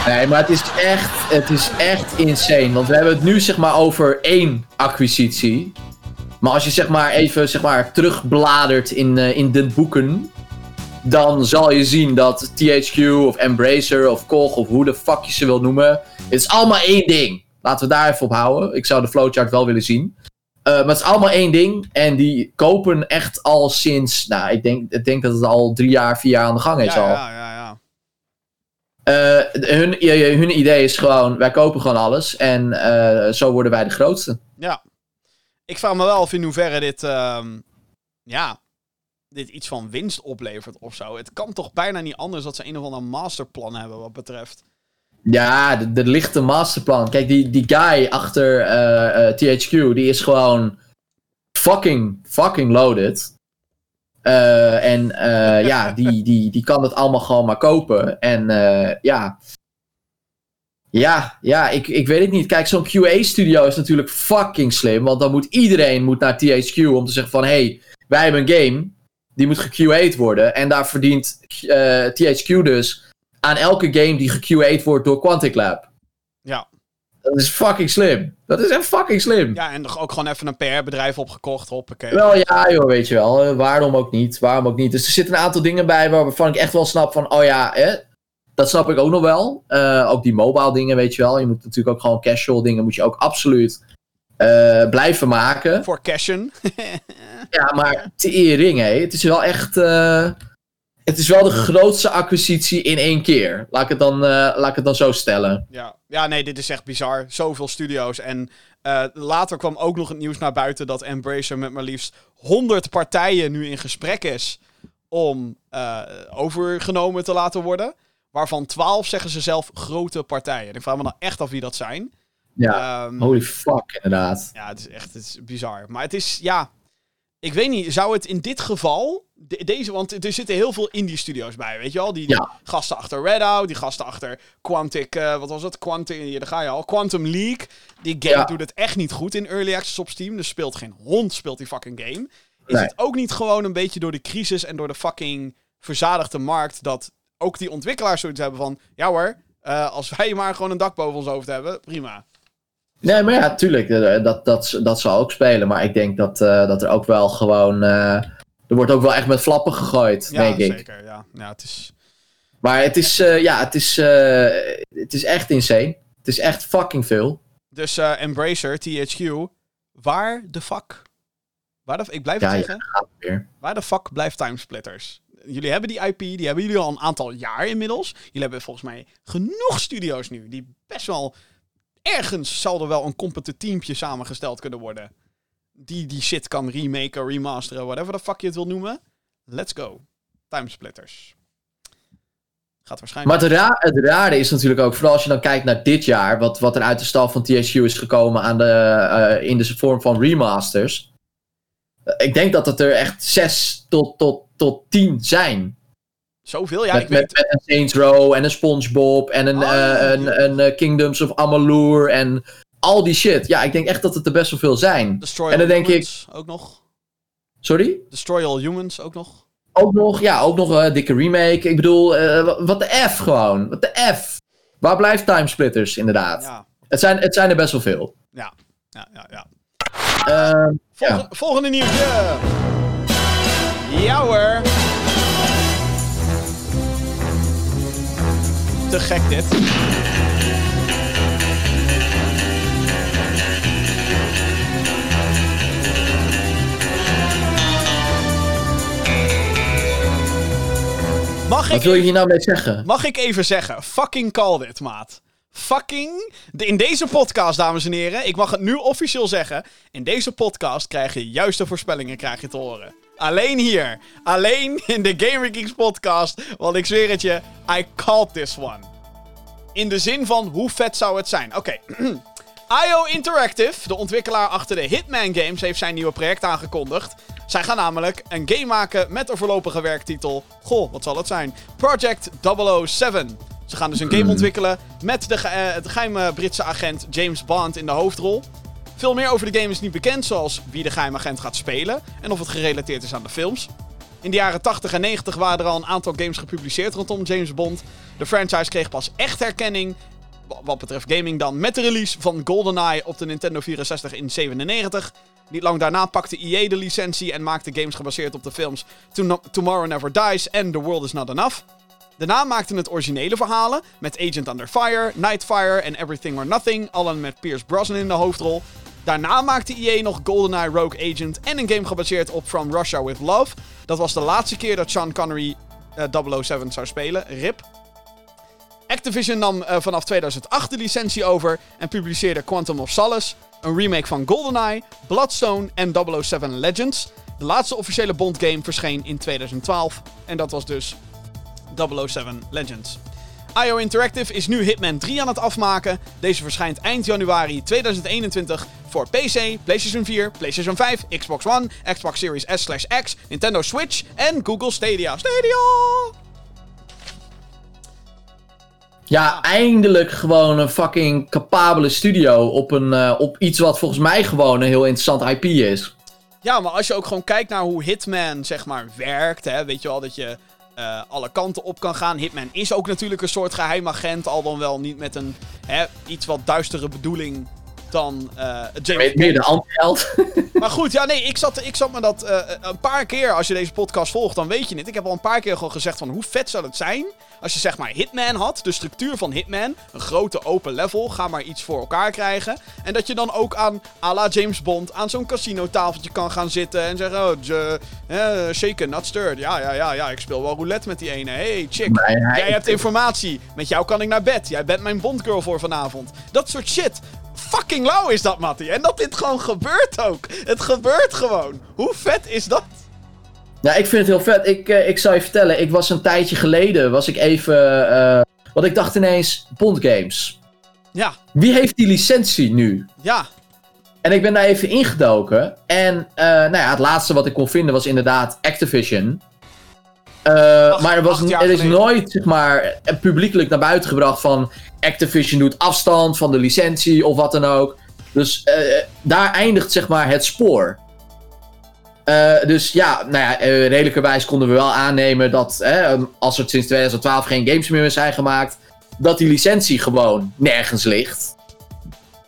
Nee, maar het is echt, het is echt insane. Want we hebben het nu zeg maar over één acquisitie. Maar als je zeg maar even zeg maar, terugbladert in, eh, in de boeken. Dan zal je zien dat THQ of Embracer of Koch of hoe de fuck je ze wil noemen. Het is allemaal één ding. Laten we daar even op houden. Ik zou de flowchart wel willen zien. Eh, maar het is allemaal één ding. En die kopen echt al sinds. Nou, ik denk, ik denk dat het al drie jaar, vier jaar aan de gang is Ja, al. ja, ja, ja. Eh, hun, hun idee is gewoon, wij kopen gewoon alles en eh, zo worden wij de grootste. Ja. Ik vraag me wel af in hoeverre dit, ehm, ja, dit iets van winst oplevert of zo. Het kan toch bijna niet anders dat ze een of ander masterplan hebben wat betreft. Ja, de, de lichte masterplan. Kijk, die, die guy achter eh, eh, THQ, die is gewoon fucking, fucking loaded. Eh, en ja, die, die, die kan het allemaal gewoon maar kopen. En ja, ja, ja ik, ik weet het niet. Kijk, zo'n QA-studio is natuurlijk fucking slim. Want dan moet iedereen moet naar THQ om te zeggen van... hey, wij hebben een game, die moet geQA'd worden. En daar verdient THQ dus aan elke game die geQA'd wordt door Quantic Lab. Ja. Dat is fucking slim. Dat is echt fucking slim. Ja, en ook gewoon even een PR-bedrijf opgekocht, hoppakee. Wel ja, joh, weet je wel. Eh, waarom ook niet? Waarom ook niet? Dus er zitten een aantal dingen bij waarvan ik echt wel snap van, oh ja, hè, dat snap ik ook nog wel. Eh, ook die mobile dingen, weet je wel. Je moet natuurlijk ook gewoon casual dingen, moet je ook absoluut eh, blijven maken. Voor cashen. Ja, maar tering, hé. Het is wel echt, het is wel de grootste acquisitie in één keer. Laat ik het dan, eh, laat ik het dan zo stellen. ja. ja, nee, dit is echt bizar. Zoveel studio's. En eh, later kwam ook nog het nieuws naar buiten dat Embracer met maar liefst 100 partijen nu in gesprek is om eh, overgenomen te laten worden. Waarvan 12 zeggen ze zelf grote partijen. En ik vraag me dan echt af wie dat zijn. Ja, Ehm, holy fuck, inderdaad. Ja, het is echt het is bizar. Maar het is, ja... Ik weet niet, zou het in dit geval... de- deze, want er zitten heel veel indie studio's bij, weet je wel? Die, die Ja. gasten achter Redout, die gasten achter Quantic... eh, wat was het? Quantum, hier, daar ga je al. Quantum League. Die game Ja. doet het echt niet goed in Early Access op Steam. Dus speelt geen hond, speelt die fucking game. Is Nee. het ook niet gewoon een beetje door de crisis en door de fucking verzadigde markt... dat ook die ontwikkelaars zoiets hebben van... Ja hoor, eh, als wij maar gewoon een dak boven ons hoofd hebben, prima. Nee, maar ja, tuurlijk, eh, dat, dat, dat zal ook spelen. Maar ik denk dat, dat er ook wel gewoon. Er wordt ook wel echt met flappen gegooid, Ja, denk ik. zeker. Ja, ja het is... Maar het is, eh, ja, het is, eh, het is echt insane. Het is echt fucking veel. Dus eh, Embracer, THQ, waar de fuck? Waar de, ik blijf het Ja, ja. zeggen. Weer. Waar de fuck blijft Timesplitters? Jullie hebben die IP, die hebben jullie al een aantal jaar inmiddels. Jullie hebben volgens mij genoeg studio's nu. Die best wel... Ergens zal er wel een competent teampje samengesteld kunnen worden. Die die shit kan remaken, remasteren, whatever the fuck je het wil noemen. Let's go. Timesplitters. Gaat waarschijnlijk... Maar het, ra het rare is natuurlijk ook, vooral als je dan kijkt naar dit jaar, wat, wat er uit de stal van THQ is gekomen aan de, eh, in de vorm van remasters. Ik denk dat het er echt zes tot, tot, tot tien zijn. Zoveel? Ja, met, ik met, weet... met een Saints Row en een SpongeBob en een, Oh, eh, ja. een, een, eh, Kingdoms of Amalur en al die shit. Ja, ik denk echt dat het er best wel veel zijn. Destroy en dan denk ik- ook nog. Sorry? Destroy All Humans ook nog. Ook nog, ja, ook nog een dikke remake. Ik bedoel, eh, wa- wat de F gewoon. Wat de F. Waar blijft Timesplitters, inderdaad? Ja, Het, zijn, het zijn er best wel veel. ja, ja, ja. ja. Ehm, Ja. volgende nieuwtje. Ja hoor. Te gek dit. Mag Wat ik, wil je even, hier nou mee zeggen? mag ik even zeggen? Fucking call dit, maat. Fucking. de- In deze podcast, dames en heren. Ik mag het nu officieel zeggen. In deze podcast krijg je juiste voorspellingen krijg je te horen. Alleen hier. Alleen in de Gamer Geeks podcast. Want ik zweer het je. I called this one. In de zin van hoe vet zou het zijn? Oké. IO Interactive, de ontwikkelaar achter de Hitman games, heeft zijn nieuwe project aangekondigd. Zij gaan namelijk een game maken met een voorlopige werktitel. Goh, wat zal het zijn? Project 007. Ze gaan dus een game ontwikkelen met de, ge- eh, de geheime Britse agent James Bond in de hoofdrol. Veel meer over de game is niet bekend, zoals wie de geheime agent gaat spelen en of het gerelateerd is aan de films. In de jaren 80 en 90 waren er al een aantal games gepubliceerd rondom James Bond. De franchise kreeg pas echt herkenning, wat betreft gaming dan, met de release van GoldenEye op de Nintendo 64 in 97. Niet lang daarna pakte EA de licentie en maakte games gebaseerd op de films To- Tomorrow Never Dies en The World Is Not Enough. Daarna maakten het originele verhalen met Agent Under Fire, Nightfire en Everything or Nothing, allen met Pierce Brosnan in de hoofdrol. Daarna maakte EA nog GoldenEye Rogue Agent en een game gebaseerd op From Russia With Love. Dat was de laatste keer dat Sean Connery eh, 007 zou spelen, RIP. Activision nam eh, vanaf 2008 de licentie over en publiceerde Quantum of Solace, een remake van GoldenEye, Bloodstone en 007 Legends. De laatste officiële Bond game verscheen in 2012 en dat was dus 007 Legends. IO Interactive is nu Hitman 3 aan het afmaken. Deze verschijnt eind januari 2021 voor PC, PlayStation 4, PlayStation 5, Xbox One, Xbox Series S/X, Nintendo Switch en Google Stadia. Stadia! Ja, eindelijk gewoon een fucking capabele studio op, een, eh, op iets wat volgens mij gewoon een heel interessant IP is. Ja, maar als je ook gewoon kijkt naar hoe Hitman, zeg maar, werkt, hè, weet je wel, dat je eh, alle kanten op kan gaan. Hitman is ook natuurlijk een soort geheim agent, al dan wel niet met een hè, iets wat duistere bedoeling dan eh James Meer, de anti-held. Maar goed, ja, nee, ik zat, ik zat me dat eh, een paar keer, als je deze podcast volgt, dan weet je het. Ik heb al een paar keer gewoon gezegd van hoe vet zou het zijn als je zeg maar Hitman had, de structuur van Hitman, een grote open level, ga maar iets voor elkaar krijgen. En dat je dan ook aan, à la James Bond, aan zo'n casino-tafeltje kan gaan zitten en zeggen, oh, j- eh, shaken, not stirred. Ja, ja, ja, ja, ik speel wel roulette met die ene. Hey, chick, jij hebt informatie. Met jou kan ik naar bed. Jij bent mijn Bondgirl voor vanavond. Dat soort shit. Fucking lauw is dat, Mattie. En dat dit gewoon gebeurt ook. Het gebeurt gewoon. Hoe vet is dat? Ja, ik vind het heel vet. Ik, eh, ik zal je vertellen, ik was een tijdje geleden, was ik even... eh want ik dacht ineens, Bond Games. Ja, Wie heeft die licentie nu? ja. En ik ben daar even ingedoken. En eh, nou ja, het laatste wat ik kon vinden was inderdaad Activision. Acht- maar er, was, er is nooit zeg maar, publiekelijk naar buiten gebracht van Activision doet afstand van de licentie of wat dan ook. Dus eh, daar eindigt zeg maar het spoor. Eh, dus ja, nou ja, eh, redelijkerwijs konden we wel aannemen dat eh, als er sinds 2012 geen games meer zijn gemaakt, dat die licentie gewoon nergens ligt.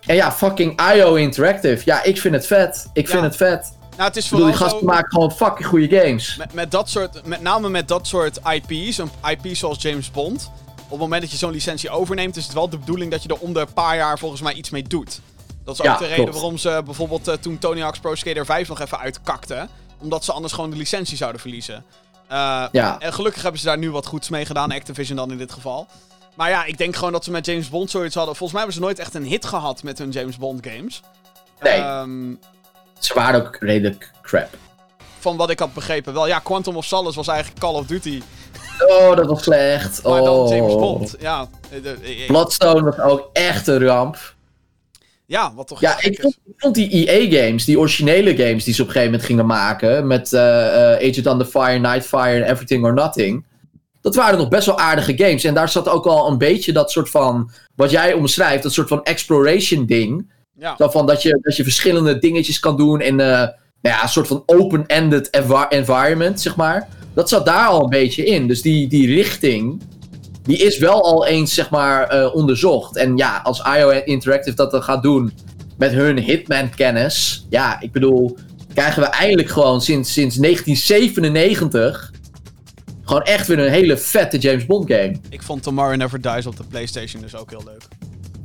En ja, fucking IO Interactive. Ja, ik vind het vet. Ik vind het vet. Nou, het is Ik bedoel, vooral die gasten maken gewoon fucking goede games. Met, met dat soort, met name met dat soort IP's, een IP zoals James Bond. Op het moment dat je zo'n licentie overneemt, is het wel de bedoeling dat je er om de paar jaar volgens mij iets mee doet. Dat is ook de reden waarom ze bijvoorbeeld eh, toen Tony Hawk's Pro Skater 5 nog even uitkakten. Omdat ze anders gewoon de licentie zouden verliezen. Eh, Ja. En gelukkig hebben ze daar nu wat goeds mee gedaan, Activision dan in dit geval. Maar ja, ik denk gewoon dat ze met James Bond zoiets hadden. Volgens mij hebben ze nooit echt een hit gehad met hun James Bond games. Nee. Ehm, Ze waren ook redelijk crap. van wat ik had begrepen wel. Ja, Quantum of Solace was eigenlijk Call of Duty. Oh, dat was slecht. Maar oh. dan James Bond. Ja, eh, eh, eh, Bloodstone was ook echt een ramp. ja wat toch Ja, ik vond, ik vond die EA-games, die originele games die ze op een gegeven moment gingen maken. Met eh, eh, Agent Under Fire, Nightfire en Everything or Nothing. Dat waren nog best wel aardige games. En daar zat ook al een beetje dat soort van. Wat jij omschrijft, dat soort van exploration ding. Ja. Zo van dat je, dat je verschillende dingetjes kan doen in nou ja, een soort van open-ended envi- environment, zeg maar. Dat zat daar al een beetje in. Dus die, die richting, die is wel al eens, zeg maar, eh, onderzocht. En ja, als IO Interactive dat dan gaat doen met hun Hitman-kennis. Ja, ik bedoel, krijgen we eindelijk gewoon sinds, sinds 1997 gewoon echt weer een hele vette James Bond game. Ik vond Tomorrow Never Dies op de PlayStation dus ook heel leuk.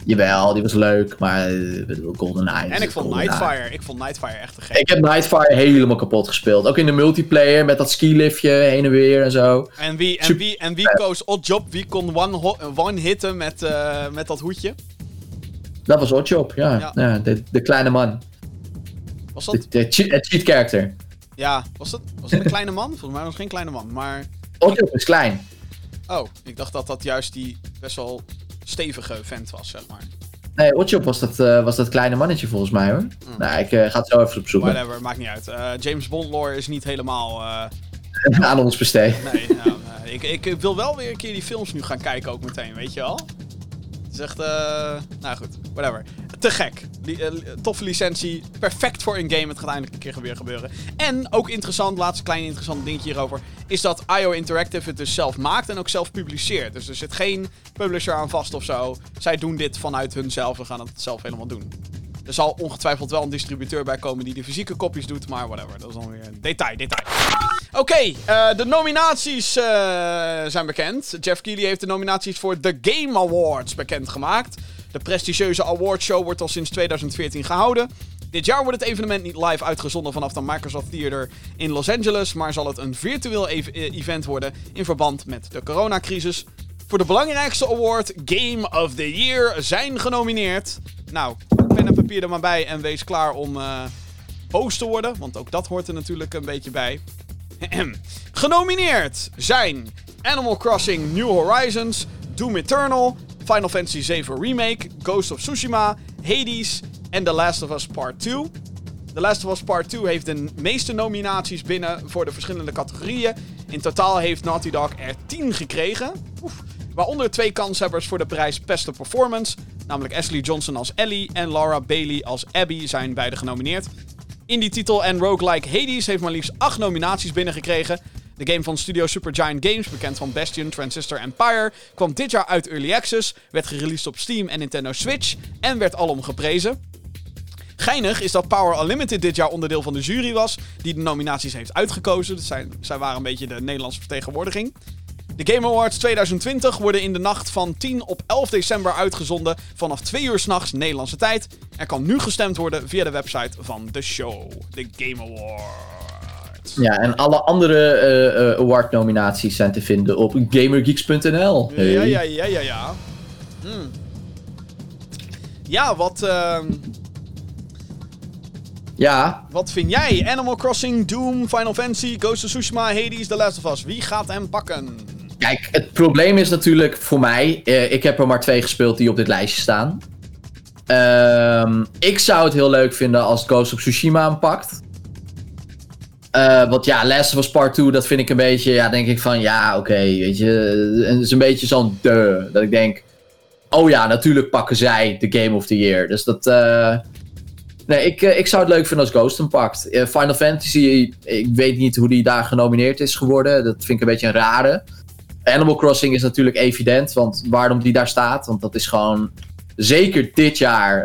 Jawel, die was leuk, maar eh, ik bedoel, GoldenEye. En ik vond. Nightfire. Ik vond Nightfire echt te gek. Ik heb Nightfire helemaal kapot gespeeld. Ook in de multiplayer met dat skiliftje heen en weer en zo. En wie, en Super- wie, en wie koos Oddjob? Wie kon one, ho- one hitten met, eh, met dat hoedje? Dat was Oddjob, ja. Ja. ja. de, de kleine man. Was dat? De, het cheat character. Ja, was dat, was dat een kleine man? Volgens mij was het geen kleine man, maar... Oddjob is klein. Oh, ik dacht dat dat juist die best wel stevige vent was, zeg maar. Nee, Oddjob was dat, eh, was dat kleine mannetje volgens mij hoor. Nou, ik eh, ga het zo even opzoeken. Whatever, maakt niet uit. Eh, James Bond lore is niet helemaal... Aan ons besteed. nee, nou, ik, ik wil wel weer een keer die films nu gaan kijken ook meteen, weet je wel? Het is echt... eh nou goed, whatever. Te gek. Eh, toffe licentie. Perfect voor een game. Het gaat eindelijk een keer weer gebeuren. En ook interessant, laatste klein interessant dingetje hierover... is dat IO Interactive het dus zelf maakt en ook zelf publiceert. Dus er zit geen publisher aan vast of zo. Zij doen dit vanuit hunzelf. We gaan het zelf helemaal doen. Er zal ongetwijfeld wel een distributeur bij komen die de fysieke kopies doet, maar whatever. Dat is dan weer een detail, detail. Oké, eh, de nominaties eh, zijn bekend. Jeff Keighley heeft de nominaties voor de Game Awards bekendgemaakt. De prestigieuze awardshow wordt al sinds 2014 gehouden. Dit jaar wordt het evenement niet live uitgezonden vanaf de Microsoft Theater in Los Angeles, maar zal het een virtueel eh, event worden in verband met de coronacrisis. Voor de belangrijkste award, Game of the Year, zijn genomineerd. Nou, pen en papier er maar bij en wees klaar om eh boos te worden, want ook dat hoort er natuurlijk een beetje bij. Genomineerd zijn Animal Crossing New Horizons, Doom Eternal, Final Fantasy VII Remake, Ghost of Tsushima, Hades en The Last of Us Part 2. The Last of Us Part 2 heeft de meeste nominaties binnen voor de verschillende categorieën. In totaal heeft Naughty Dog er 10 gekregen. Oef. Waaronder twee kanshebbers voor de prijs Beste Performance. Namelijk Ashley Johnson als Ellie en Laura Bailey als Abby zijn beide genomineerd. Indie titel en roguelike Hades heeft maar liefst 8 nominaties binnengekregen. De game van studio Supergiant Games, bekend van Bastion, Transistor Empire, kwam dit jaar uit Early Access, werd gereleased op Steam en Nintendo Switch en werd alom geprezen. Geinig is dat Power Unlimited dit jaar onderdeel van de jury was, die de nominaties heeft uitgekozen. Dus zij, zij waren een beetje de Nederlandse vertegenwoordiging. De Game Awards 2020 worden in de nacht van 10 op 11 december uitgezonden vanaf 2 uur s'nachts Nederlandse tijd. Er kan nu gestemd worden via de website van de show, de Game Awards. Ja, en alle andere eh, eh, award-nominaties zijn te vinden op gamergeeks.nl. Hey. Ja, ja, ja, ja, ja. Hmm. Ja, wat, ehm, Ja, wat vind jij? Animal Crossing, Doom, Final Fantasy, Ghost of Tsushima, Hades, The Last of Us. Wie gaat hem pakken? Kijk, het probleem is natuurlijk voor mij. eh, ik heb er maar twee gespeeld die op dit lijstje staan. Ehm, ik zou het heel leuk vinden als Ghost of Tsushima hem pakt. Eh, want ja, Last of Us Part 2, dat vind ik een beetje. Ja, denk ik van ja, oké, weet je. Het is een beetje zo'n de. Dat ik denk. Oh ja, natuurlijk pakken zij de Game of the Year. Dus dat. eh, Nee, ik, eh, ik zou het leuk vinden als Ghost hem pakt. Final Fantasy, ik weet niet hoe die daar genomineerd is geworden. Dat vind ik een beetje een rare. Animal Crossing is natuurlijk evident, want waarom die daar staat. Want dat is gewoon zeker dit jaar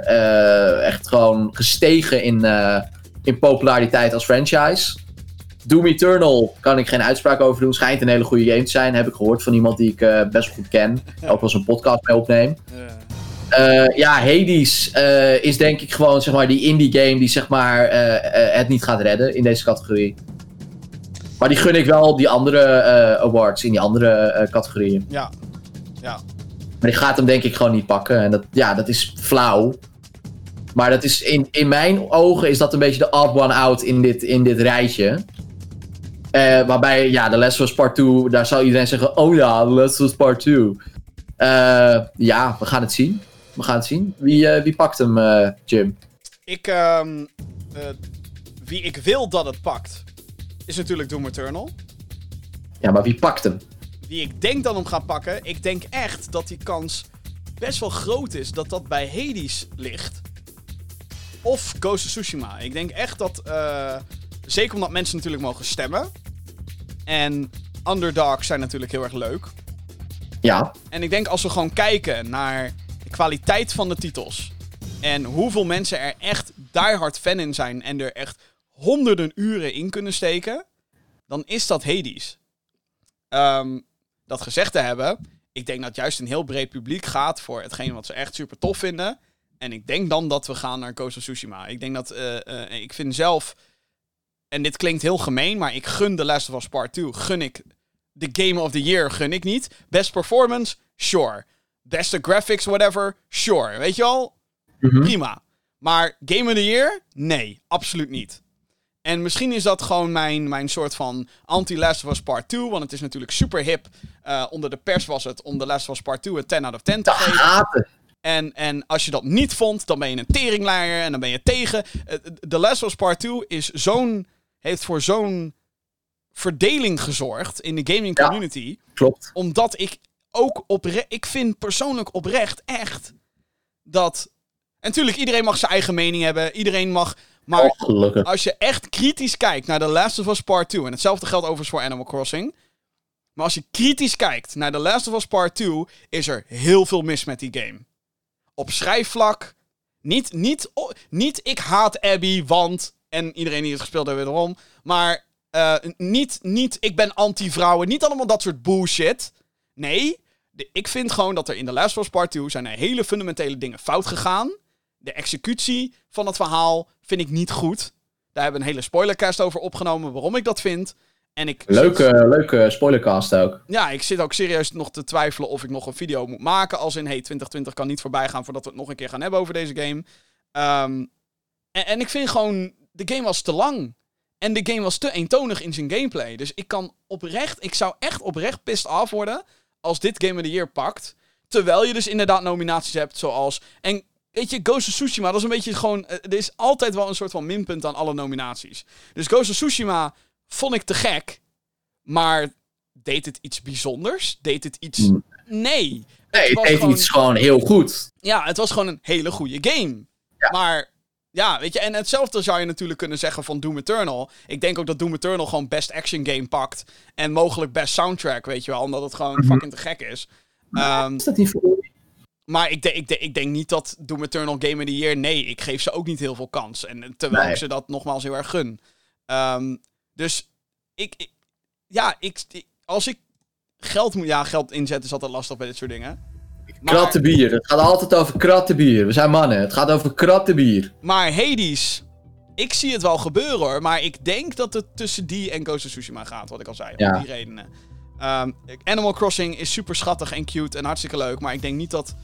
echt gewoon gestegen in, in populariteit als franchise. Doom Eternal kan ik geen uitspraak over doen. Schijnt een hele goede game te zijn. Heb ik gehoord van iemand die ik eh, best goed ken. Ook wel eens een podcast mee opneem. Eh, ja, Hades eh, is denk ik gewoon zeg maar die indie game die zeg maar het niet gaat redden in deze categorie. Maar die gun ik wel die andere awards in die andere categorieën. Ja. Ja. Maar die gaat hem denk ik gewoon niet pakken. En dat, ja, dat is flauw. Maar dat is in, in mijn ogen is dat een beetje de odd one out in dit, in dit rijtje. Eh, waarbij, ja, The Last of Us Part 2, daar zou iedereen zeggen, oh ja, The Last of Us Part 2. Eh, ja, we gaan het zien. We gaan het zien. Wie, eh, wie pakt hem, Jim? Ik, ehm, eh, wie ik wil dat het pakt, is natuurlijk Doom Eternal. Ja, maar wie pakt hem? Wie ik denk dan hem gaat pakken, ik denk echt dat die kans best wel groot is dat dat bij Hades ligt. Of Ghost of Tsushima. Ik denk echt dat, zeker omdat mensen natuurlijk mogen stemmen. En underdogs zijn natuurlijk heel erg leuk. Ja, En ik denk als we gewoon kijken naar de kwaliteit van de titels. En hoeveel mensen er echt diehard fan in zijn. En er echt honderden uren in kunnen steken. Dan is dat Hades. Ehm, dat gezegd te hebben. ik denk dat juist een heel breed publiek gaat voor hetgeen wat ze echt super tof vinden. En ik denk dan dat we gaan naar Ghost of Tsushima. Ik denk dat, eh, eh, ik vind zelf, en dit klinkt heel gemeen, maar ik gun The Last of Us Part 2, gun ik de Game of the Year, gun ik niet. Best performance, sure. Beste graphics, whatever, sure. Weet je al? Mhm. Prima. Maar Game of the Year? Nee, absoluut niet. En misschien is dat gewoon mijn, mijn soort van anti-Last of Us Part 2. Want het is natuurlijk super hip. Eh, onder de pers was het om The Last of Us Part 2 een 10 out of 10 te geven. haten. En, en als je dat niet vond, dan ben je een teringleier en dan ben je tegen. Eh, The Last of Us Part 2 is zo'n, heeft voor zo'n verdeling gezorgd in de gaming Ja. community. Klopt. Omdat ik ook oprecht, ik vind persoonlijk oprecht echt dat... En natuurlijk, iedereen mag zijn eigen mening hebben. Iedereen mag... Maar Oh, als je echt kritisch kijkt naar The Last of Us Part 2... en hetzelfde geldt overigens voor Animal Crossing... maar als je kritisch kijkt naar The Last of Us Part 2... is er heel veel mis met die game. Op schrijfvlak... Niet, niet, niet ik haat Abby, want... en iedereen die het gespeeld heeft weet waarom... maar eh, niet, niet ik ben anti-vrouwen... niet allemaal dat soort bullshit... Nee, de- ik vind gewoon dat er in The Last of Us Part 2 zijn er hele fundamentele dingen fout gegaan. De executie van het verhaal vind ik niet goed. Daar hebben we een hele spoilercast over opgenomen waarom ik dat vind. En ik Leuke, leuke spoilercast ook. ja, ik zit ook serieus nog te twijfelen of ik nog een video moet maken. Als in, hey, 2020 kan niet voorbij gaan voordat we het nog een keer gaan hebben over deze game. Ehm, en, en ik vind gewoon, de game was te lang. En de game was te eentonig in zijn gameplay. Dus ik kan oprecht, ik zou echt oprecht pissed af worden als dit Game of the Year pakt. Terwijl je dus inderdaad nominaties hebt zoals... En weet je, Ghost of Tsushima, dat is een beetje gewoon... eh, Er is altijd wel een soort van minpunt aan alle nominaties. Dus Ghost of Tsushima vond ik te gek. Maar deed het iets bijzonders? Deed het iets... Mm. Nee. Nee, het was deed gewoon- iets gewoon heel goed. Ja, het was gewoon een hele goede game. Ja. Maar... Ja, weet je, en hetzelfde zou je natuurlijk kunnen zeggen van Doom Eternal. Ik denk ook dat Doom Eternal gewoon best action game pakt. En mogelijk best soundtrack, weet je wel. Omdat het gewoon Mhm. fucking te gek is. Ehm, Is dat niet voor maar ik, de- ik, de- ik denk niet dat Doom Eternal Game of the Year... Nee, ik geef ze ook niet heel veel kans. En eh, terwijl Nee. ik ze dat nogmaals heel erg gun. Ehm, dus ik, ik- Ja, ik- als ik geld moet... Ja, geld inzetten is altijd lastig bij dit soort dingen. Maar, Krattenbier. Het gaat altijd over krattenbier. We zijn mannen. Het gaat over krattenbier. maar Hades... Ik zie het wel gebeuren hoor. Maar ik denk dat het tussen die en Ghost of Tsushima gaat. Wat ik al zei. Ja. Om die redenen. Ehm, Animal Crossing is super schattig en cute en hartstikke leuk. Maar ik denk niet dat...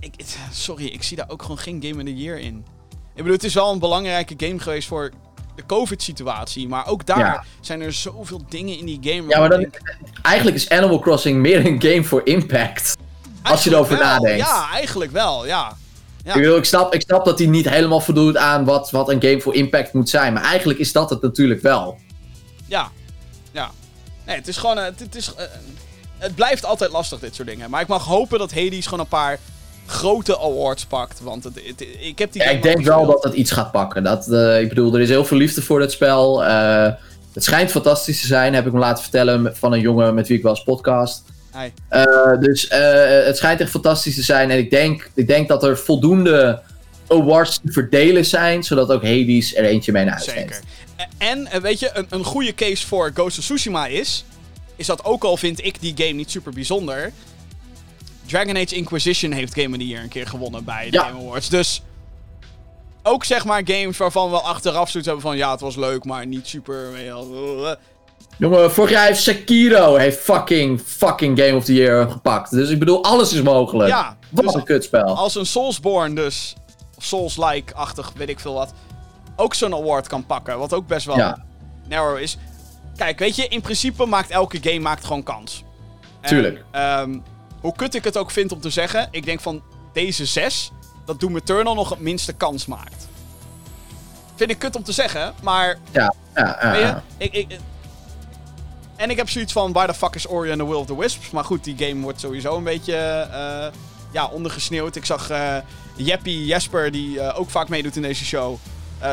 Ik, sorry, ik zie daar ook gewoon geen Game of the Year in. Ik bedoel, het is wel een belangrijke game geweest voor de COVID-situatie. Maar ook daar Ja. zijn er zoveel dingen in die game. Ja, maar dan, denk, eigenlijk is Animal Crossing meer een game voor impact. Als je erover wel. nadenkt. Ja, eigenlijk wel, ja. Ja. Ik, bedoel, ik, snap, ik snap dat hij niet helemaal voldoet aan wat, wat een game voor impact moet zijn. Maar eigenlijk is dat het natuurlijk wel. Ja, ja. Nee, het is gewoon... eh, Het, het, is, eh, het blijft altijd lastig, dit soort dingen. Maar ik mag hopen dat Hades gewoon een paar grote awards pakt. Want het, het- ik heb die Ja, ik denk wel dat het iets gaat pakken. Dat, eh, ik bedoel, er is heel veel liefde voor het spel. Het schijnt fantastisch te zijn, heb ik me laten vertellen van een jongen met wie ik wel eens podcast. Eh, dus eh, het schijnt echt fantastisch te zijn. En ik denk, ik denk dat er voldoende awards te verdelen zijn, zodat ook Hades er eentje mee naar huis Zeker. En, eh, weet je, een, een goede case voor Ghost of Tsushima is... Is dat ook al vind ik die game niet super bijzonder... Dragon Age Inquisition heeft Game of the Year een keer gewonnen bij de Ja. Game Awards. Dus ook zeg maar games waarvan we achteraf zoiets hebben van... Ja, het was leuk, maar niet super... Jongen, vorig jaar heeft Sekiro heeft fucking, fucking Game of the Year gepakt. Dus ik bedoel, alles is mogelijk. Ja, Wat dus een kutspel. als een Soulsborne dus... Souls-like-achtig, weet ik veel wat... ook zo'n award kan pakken. Wat ook best wel Ja. narrow is. Kijk, weet je, in principe maakt elke game maakt gewoon kans. En, Tuurlijk. ehm, hoe kut ik het ook vind om te zeggen, ik denk van deze zes, dat Doom Eternal nog het minste kans maakt. Vind ik kut om te zeggen, maar Ja, ja, ja, weet je, ik, ik, en ik heb zoiets van, waar de fuck is Ori and the Will of the Wisps? Maar goed, die game wordt sowieso een beetje eh, ja, ondergesneeuwd. Ik zag eh Jeppy Jesper, die eh, ook vaak meedoet in deze show,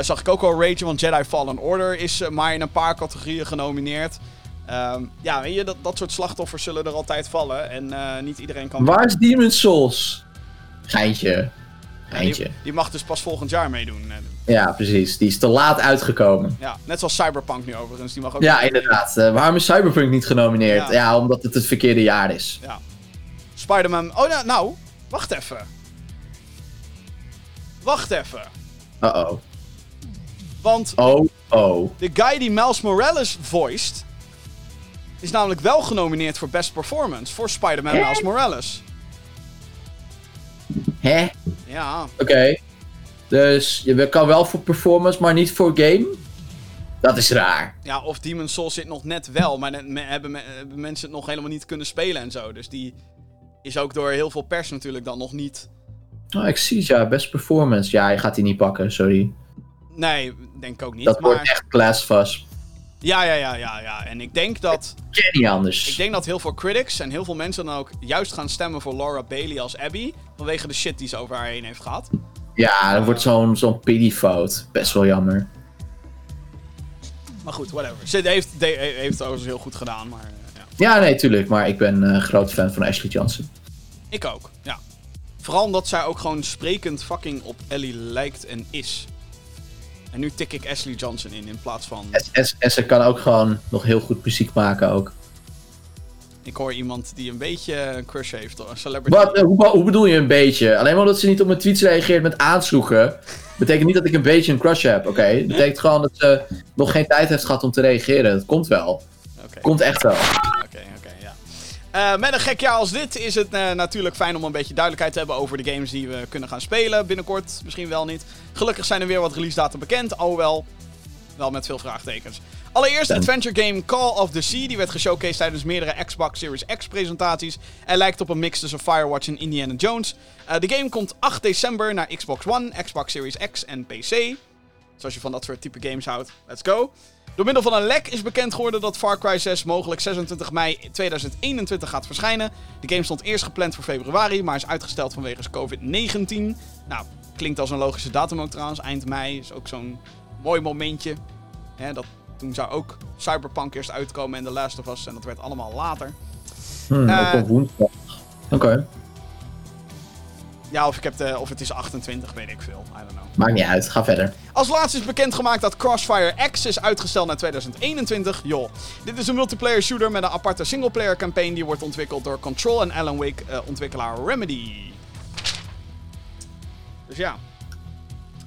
zag ik ook al ragen, want Jedi Fallen Order is maar in een paar categorieën genomineerd. Ehm, ja, weet je, dat, dat soort slachtoffers zullen er altijd vallen. En niet iedereen kan... Waar is Demon's Souls? Geintje. Die, die mag dus pas volgend jaar meedoen. eh. Ja, precies. Die is te laat uitgekomen. Ja, net zoals Cyberpunk nu overigens. Die mag ook Ja, inderdaad. Eh, waarom is Cyberpunk niet genomineerd? Ja. Ja. omdat het het verkeerde jaar is. Ja. Spider-Man... Oh, nou, nou, wacht even. Wacht even. Uh-oh. Want Oh, oh. de guy die Miles Morales voiced... is namelijk wel genomineerd voor Best Performance voor Spider-Man Miles Morales. Hè? Ja, Oké. Dus je kan wel voor performance, maar niet voor game? Dat is raar. ja, of Demon's Souls zit nog net wel, maar net me- hebben, me- hebben mensen het nog helemaal niet kunnen spelen en zo. Dus die is ook door heel veel pers natuurlijk dan nog niet... Oh, ik zie het, ja. Best performance. Ja, je gaat die niet pakken, sorry. Nee, denk ik ook niet. Dat maar... wordt echt classfast. Ja, ja, ja, ja, ja. En ik denk dat... Niet anders. Ik denk dat heel veel critics en heel veel mensen dan ook juist gaan stemmen voor Laura Bailey als Abby. Vanwege de shit die ze over haar heen heeft gehad. Ja, dat wordt zo'n zo'n pity-fout. Best wel jammer. Maar goed, whatever. Ze heeft, de, heeft het overigens heel goed gedaan, maar eh, ja. Ja, nee, tuurlijk. Maar ik ben een groot fan van Ashley Johnson. Ik ook, ja. Vooral omdat zij ook gewoon sprekend fucking op Ellie lijkt en is. En nu tik ik Ashley Johnson in in plaats van... En, ze kan ook gewoon nog heel goed muziek maken ook. Ik hoor iemand die een beetje een crush heeft. Een celebrity. Wat, eh, hoe, hoe bedoel je een beetje? Alleen maar omdat ze niet op mijn tweets reageert met aanzoeken... betekent niet dat ik een beetje een crush heb, oké? Het betekent gewoon dat ze nog geen tijd heeft gehad om te reageren. Dat komt wel. Oké. Komt echt wel. Eh, met een gek jaar als dit is het eh, natuurlijk fijn om een beetje duidelijkheid te hebben over de games die we kunnen gaan spelen. Binnenkort misschien wel niet. Gelukkig zijn er weer wat release data bekend, alhoewel wel met veel vraagtekens. Allereerst adventure game Call of the Sea. Die werd geshowcased tijdens meerdere Xbox Series X presentaties. En lijkt op een mix tussen Firewatch en Indiana Jones. Eh, de game komt 8 december naar Xbox One, Xbox Series X en PC. Dus als je van dat soort type games houdt, let's go. Door middel van een lek is bekend geworden dat Far Cry 6 mogelijk 26 mei 2021 gaat verschijnen. De game stond eerst gepland voor februari, maar is uitgesteld vanwege COVID-19. Nou, klinkt als een logische datum ook trouwens. Eind mei is ook zo'n mooi momentje. Hè, dat, toen zou ook Cyberpunk eerst uitkomen en The Last of Us. En dat werd allemaal later. Hm, Eh. op woensdag. Oké, Ja, of, ik heb de, of het is 28, weet ik veel. I don't know. maakt niet uit. Ga verder. Als laatste is bekendgemaakt dat Crossfire X is uitgesteld naar 2021. Joh. Dit is een multiplayer shooter met een aparte singleplayer campaign die wordt ontwikkeld door Control en Alan Wake eh, ontwikkelaar Remedy. Dus ja.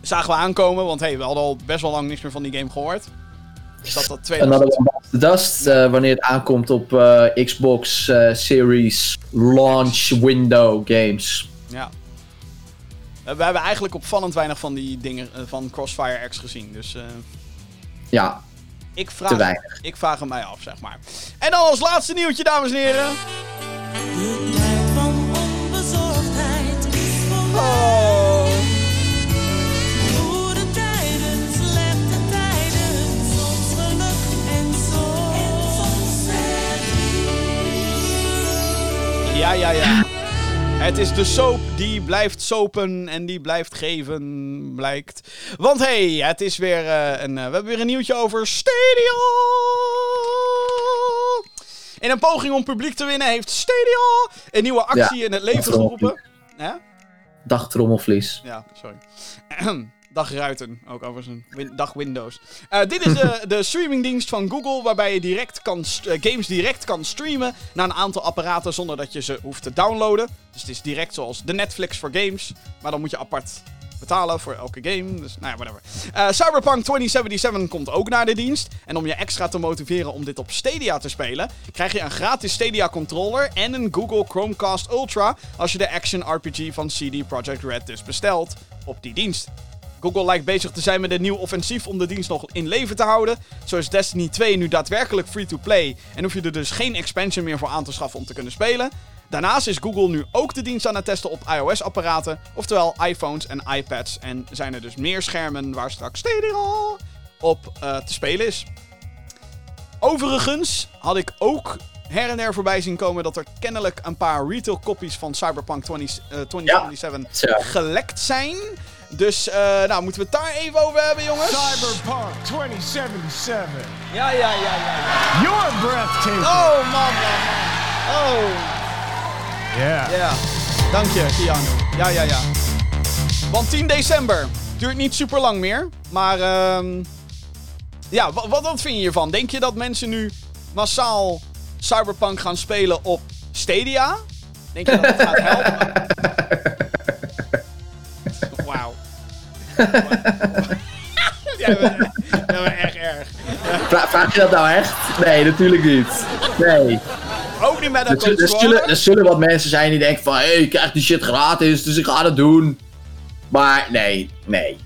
Zagen we aankomen, want hey, we hadden al best wel lang niks meer van die game gehoord. Dus dat dat 2000... Another One the Dust, eh, wanneer het aankomt op eh, Xbox Series Launch Window Games. Ja. Eh, We hebben eigenlijk opvallend weinig van die dingen eh, van Crossfire X gezien. Dus eh, Ja, ik, vraag, te weinig. ik vraag hem mij af, zeg maar. En dan als laatste nieuwtje, dames en heren. De tijd van onbezorgdheid is voorbij. Oh. Goede tijden, slechte tijden, soms geluk en soms verdriet. Ja, ja, ja. Het is de soap die blijft sopen en die blijft geven, blijkt. Want hey, het is weer eh, een. eh, we hebben weer een nieuwtje over Stadia. In een poging om publiek te winnen heeft Stadia een nieuwe actie Ja, in het leven geroepen. Dag trommelvlies. Ja, sorry. Dag Ruiten, ook overigens. Win- dag Windows. Eh, dit is de, de streamingdienst van Google, waarbij je direct kan eh, games direct kan streamen naar een aantal apparaten zonder dat je ze hoeft te downloaden. Dus het is direct zoals de Netflix voor games, maar dan moet je apart betalen voor elke game. Dus nou ja, whatever. Eh, Cyberpunk 2077 komt ook naar de dienst. En om je extra te motiveren om dit op Stadia te spelen, krijg je een gratis Stadia controller en een Google Chromecast Ultra als je de action RPG van CD Projekt Red dus bestelt op die dienst. Google lijkt bezig te zijn met een nieuw offensief om de dienst nog in leven te houden. Zo is Destiny 2 nu daadwerkelijk free-to-play en hoef je er dus geen expansion meer voor aan te schaffen om te kunnen spelen. Daarnaast is Google nu ook de dienst aan het testen op iOS-apparaten, oftewel iPhones en iPads. En zijn er dus meer schermen waar straks Stadia op eh, te spelen is. Overigens had ik ook her en der voorbij zien komen dat er kennelijk een paar retail copies van Cyberpunk 20, eh, 2077 Zo. gelekt zijn. Dus, eh, nou, moeten we het daar even over hebben, jongens? Cyberpunk 2077. Ja, ja, ja, ja, ja. You're breathtaking. Oh, man, man, man. Oh, Yeah. ja. Dank je, Keanu. Ja, ja, ja. Want 10 december. Duurt niet super lang meer. Maar, ehm ja, wat, wat, wat vind je hiervan? Denk je dat mensen nu massaal Cyberpunk gaan spelen op Stadia? Denk je dat het gaat helpen? Ja, maar, ja, maar echt erg. Vra- vraag je dat nou echt? Nee, natuurlijk niet. Nee. Ook niet met een Er, er, controller. zullen, er zullen wat mensen zijn die denken van... Hé, hey, ik krijg die shit gratis, dus ik ga het doen. Maar nee, nee,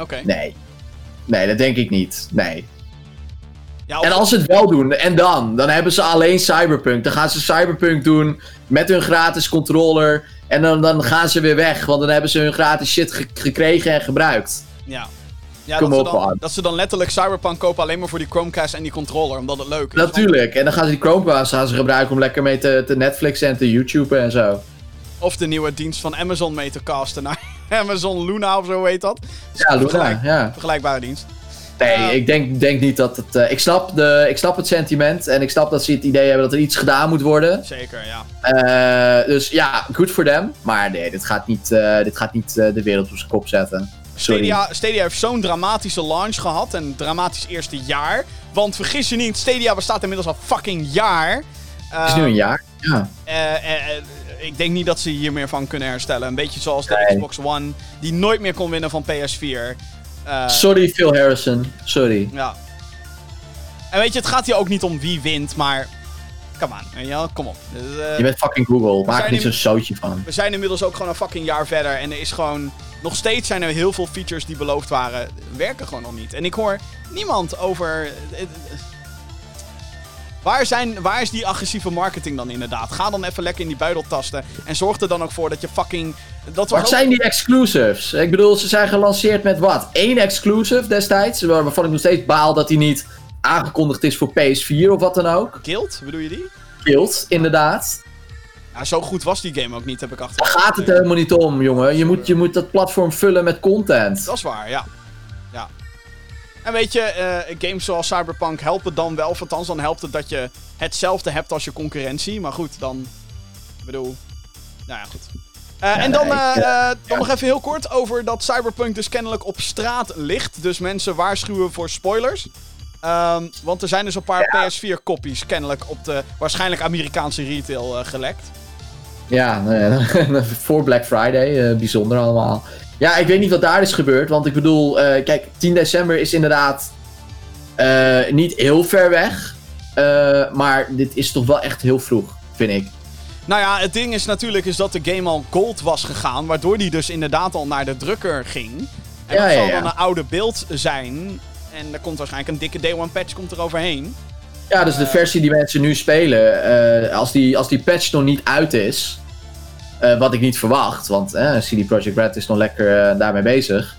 Oké. nee. Nee, dat denk ik niet. Nee. Ja, En als ze het wel doen, en dan? Dan hebben ze alleen Cyberpunk. Dan gaan ze Cyberpunk doen met hun gratis controller. En dan, dan gaan ze weer weg, want dan hebben ze hun gratis shit ge- gekregen en gebruikt. Ja. Ja, Kom dat, op, ze dan, dat ze dan letterlijk Cyberpunk kopen alleen maar voor die Chromecast en die controller, omdat het leuk is. Natuurlijk. En dan gaan ze die Chromecast gaan ze gebruiken om lekker mee te, te Netflixen en te YouTuben en zo. Of de nieuwe dienst van Amazon mee te casten naar Amazon Luna of zo heet dat. Ja, Luna, Vergelijk- ja. Vergelijkbare dienst. Nee, Ja. ik denk, denk niet dat het... eh, ik, snap de, ik snap het sentiment en ik snap dat ze het idee hebben dat er iets gedaan moet worden. Zeker, ja. Eh, dus ja, goed voor them. Maar nee, dit gaat niet, eh, dit gaat niet de wereld op zijn kop zetten. Sorry. Stadia, Stadia heeft zo'n dramatische launch gehad. En een dramatisch eerste jaar. Want vergis je niet, Stadia bestaat inmiddels al fucking jaar. Het is nu een jaar. Ja. Ik denk niet dat ze hier meer van kunnen herstellen. Een beetje zoals de Nee. Xbox One, die nooit meer kon winnen van PS4. Eh, Sorry Phil Harrison. Sorry. Ja. En weet je, het gaat hier ook niet om wie wint, maar... Come on, wel? kom op. Dus, eh, Je bent fucking Google. Maak er niet zo'n zootje van. we zijn inmiddels ook gewoon een fucking jaar verder. En er is gewoon... Nog steeds zijn er heel veel features die beloofd waren. Werken gewoon nog niet. En ik hoor niemand over... Waar, zijn, waar is die agressieve marketing dan inderdaad? Ga dan even lekker in die buidel tasten. En zorg er dan ook voor dat je fucking... Dat Wat ook- zijn die exclusives? Ik bedoel, ze zijn gelanceerd met wat? Eén exclusive destijds. waar- Waarvan ik nog steeds baal dat die niet aangekondigd is voor PS4 of wat dan ook. Guild, bedoel je die? Guild, inderdaad. Ja, zo goed was die game ook niet, heb ik achter. Daar gaat het helemaal niet om, jongen. Je moet, je moet dat platform vullen met content. Dat is waar, ja. ja. En weet je, eh, games zoals Cyberpunk helpen dan wel. Of althans, dan helpt het dat je hetzelfde hebt als je concurrentie. Maar goed, dan... Ik bedoel... Nou ja, goed. Eh, en dan, nee, eh, dan nog even heel kort over dat Cyberpunk dus kennelijk op straat ligt. Dus mensen waarschuwen voor spoilers. Ehm, want er zijn dus een paar PS4-kopies kennelijk op de waarschijnlijk Amerikaanse retail gelekt. Ja, voor Black Friday. bijzonder allemaal. Ja, ik weet niet wat daar is gebeurd. Want ik bedoel, eh, kijk, 10 december is inderdaad eh, niet heel ver weg. Eh, maar dit is toch wel echt heel vroeg, vind ik. Nou ja, het ding is natuurlijk is dat de game al gold was gegaan. Waardoor die dus inderdaad al naar de drukker ging. En Ja, dat ja, zal ja. dan een oude beeld zijn. En er komt waarschijnlijk een dikke Day One patch komt er overheen. Ja, dus de versie die mensen nu spelen, als, die, als die patch nog niet uit is, eh, wat ik niet verwacht, want eh, CD Projekt Red is nog lekker eh, daarmee bezig.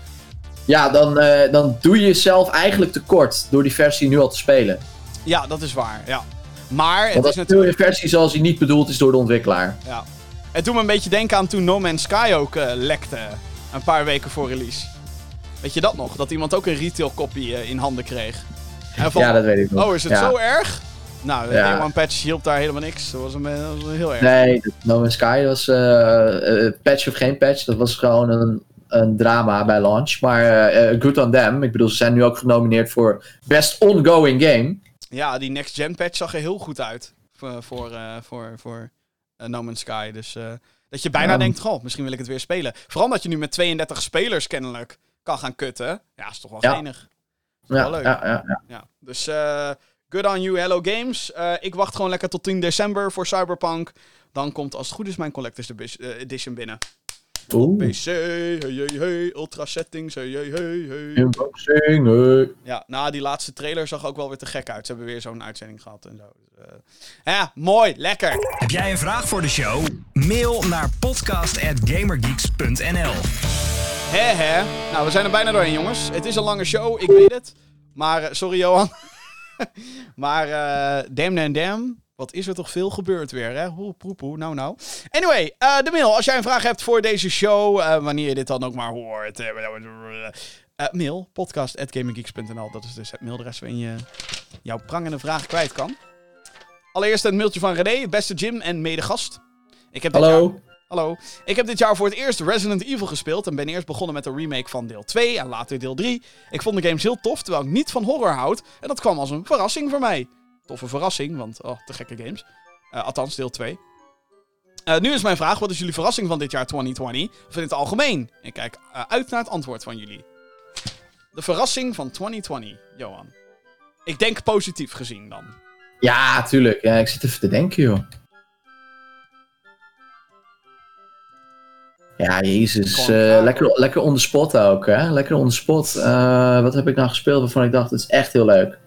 Ja, dan, dan doe je jezelf eigenlijk tekort door die versie nu al te spelen. Ja, dat is waar. Ja. Maar het is natuurlijk. een versie zoals die niet bedoeld is door de ontwikkelaar. Ja. Het doet me een beetje denken aan toen No Man's Sky ook lekte. Een paar weken voor release. Weet je dat nog? Dat iemand ook een retail copy in handen kreeg. En van, Ja, dat weet ik nog. Oh, is het Ja. zo erg? Nou, de One patch hielp daar helemaal niks. Dat was, een, dat was heel erg. Nee, No Man's Sky was eh, eh, patch of geen patch. Dat was gewoon een, een drama bij launch. Maar eh, eh, good on them. Ik bedoel, ze zijn nu ook genomineerd voor Best Ongoing Game. Ja, die next gen patch zag er heel goed uit. Voor, voor, eh, voor, voor eh, No Man's Sky. Dus eh, dat je bijna denkt, goh, misschien wil ik het weer spelen. Vooral dat je nu met 32 spelers kennelijk kan gaan kutten. Ja, is toch wel Ja. Wel leuk. ja, ja, ja. Ja. Dus eh, good on you, Hello Games. Eh, ik wacht gewoon lekker tot 10 december voor Cyberpunk. Dan komt als het goed is mijn Collector's eh, Edition binnen. Oeh. PC, hey, hey, hey, ultra settings, hey, hey, hey, hey. Unboxing. eh. Ja, nou, die laatste trailer zag ook wel weer te gek uit. Ze hebben weer zo'n uitzending gehad en zo. Dus, eh, ja, mooi, lekker. Heb jij een vraag voor de show? Mail naar podcast@gamergeeks.nl. Hè, hè. Nou, we zijn er bijna doorheen, jongens. Het is een lange show, ik weet het. Maar, sorry Johan. maar, eh damn and damn. Wat is er toch veel gebeurd weer, hè? Hoe, poepoe, nou, nou. Anyway, eh, de mail. Als jij een vraag hebt voor deze show, eh, wanneer je dit dan ook maar hoort. mail, podcast.gaminggeeks.nl. Dat is dus het mailadres waarin je jouw prangende vraag kwijt kan. Allereerst een mailtje van René, beste Jim en medegast. Ik heb Hallo. Hallo. Ik heb dit jaar voor het eerst Resident Evil gespeeld en ben eerst begonnen met de remake van deel 2 en later deel 3. Ik vond de games heel tof, terwijl ik niet van horror houd. En dat kwam als een verrassing voor mij. Toffe verrassing, want oh, te gekke games. Eh, althans, deel 2. Eh, nu is mijn vraag, wat is jullie verrassing van dit jaar 2020? Of in het algemeen? Ik kijk eh, uit naar het antwoord van jullie. De verrassing van 2020, Johan. Ik denk positief gezien dan. Ja, tuurlijk. Ik zit even te denken, joh. Ja, jezus. Eh, lekker, lekker on the spot ook, hè? Lekker on the spot. Eh, wat heb ik nou gespeeld waarvan ik dacht, het is echt heel leuk.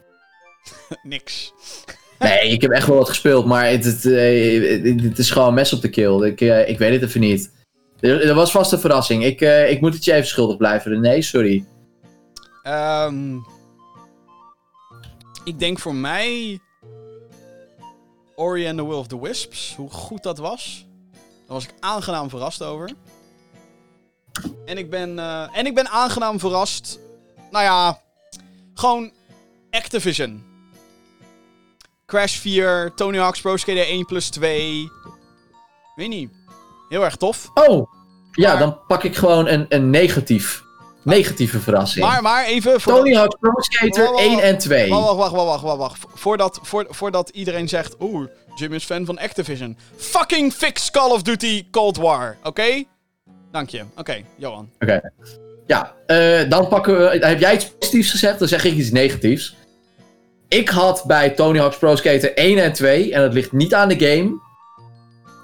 Niks. Nee, ik heb echt wel wat gespeeld, maar het, het, eh, het- het is gewoon mes op de kill. Ik, ik weet het even niet. Er, er was vast een verrassing. Ik, ik moet het je even schuldig blijven. Nee, sorry. Ehm, ik denk voor mij... Ori and the Will of the Wisps. Hoe goed dat was. Daar was ik aangenaam verrast over. En ik ben, eh, en ik ben aangenaam verrast... Nou ja... Gewoon Activision. Crash 4, Tony Hawk's Pro Skater 1 plus 2. Weet niet. Heel erg tof. Oh, ja, Maar- dan pak ik gewoon een, een negatief. Negatieve verrassing. Maar, maar even... voor- Tony Hawk's Pro Skater Wacht, wacht, 1 en 2. Wacht, wacht, wacht, wacht, wacht, wacht. Voordat, voor, voordat iedereen zegt, oeh, Jim is fan van Activision. Fucking fix Call of Duty Cold War, oké? Dank je. Oké, Johan. Oké. Ja, eh, dan pakken we. Heb jij iets positiefs gezegd? Dan zeg ik iets negatiefs. Ik had bij Tony Hawk's Pro Skater 1 en 2, en dat ligt niet aan de game,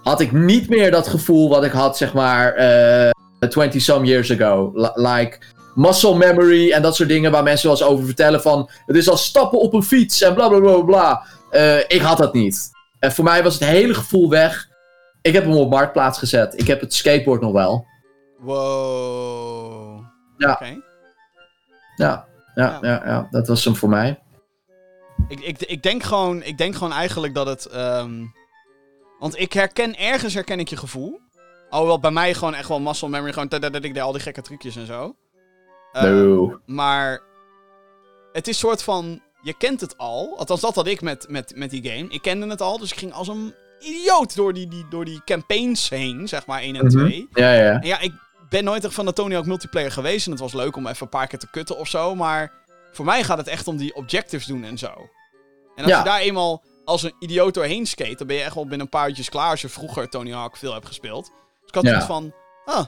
had ik niet meer dat gevoel wat ik had, zeg maar, eh 20 some years ago. Li- like muscle memory en dat soort dingen waar mensen wel eens over vertellen van, het is als stappen op een fiets en bla bla bla bla. Eh, ik had dat niet. En voor mij was het hele gevoel weg. Ik heb hem op marktplaats gezet. Ik heb het skateboard nog wel. Wow. Ja. Ja, ja, Ja. ja, ja, dat was hem voor mij. Ik, ik, ik, denk gewoon, ik denk gewoon eigenlijk dat het... ehm, Want ik herken, ergens herken ik je gevoel. Alhoewel bij mij gewoon echt wel muscle memory, gewoon dat ik deed al die gekke trucjes en zo. Eh, no. Maar het is soort van. Je kent het al. Althans, dat had ik met, met, met die game. Ik kende het al, dus ik ging als een idioot door die, die, door die campaigns heen, zeg maar 1 en Mhm. 2. Ja, ja. En ja, ik ben nooit echt van de Tony Hawk multiplayer geweest. En het was leuk om even een paar keer te kutten of zo. Maar voor mij gaat het echt om die objectives doen en zo. En als Ja. je daar eenmaal als een idioot doorheen skate, dan ben je echt wel binnen een paar uurtjes klaar als je vroeger Tony Hawk veel hebt gespeeld. Dus ik had Ja. van, ah,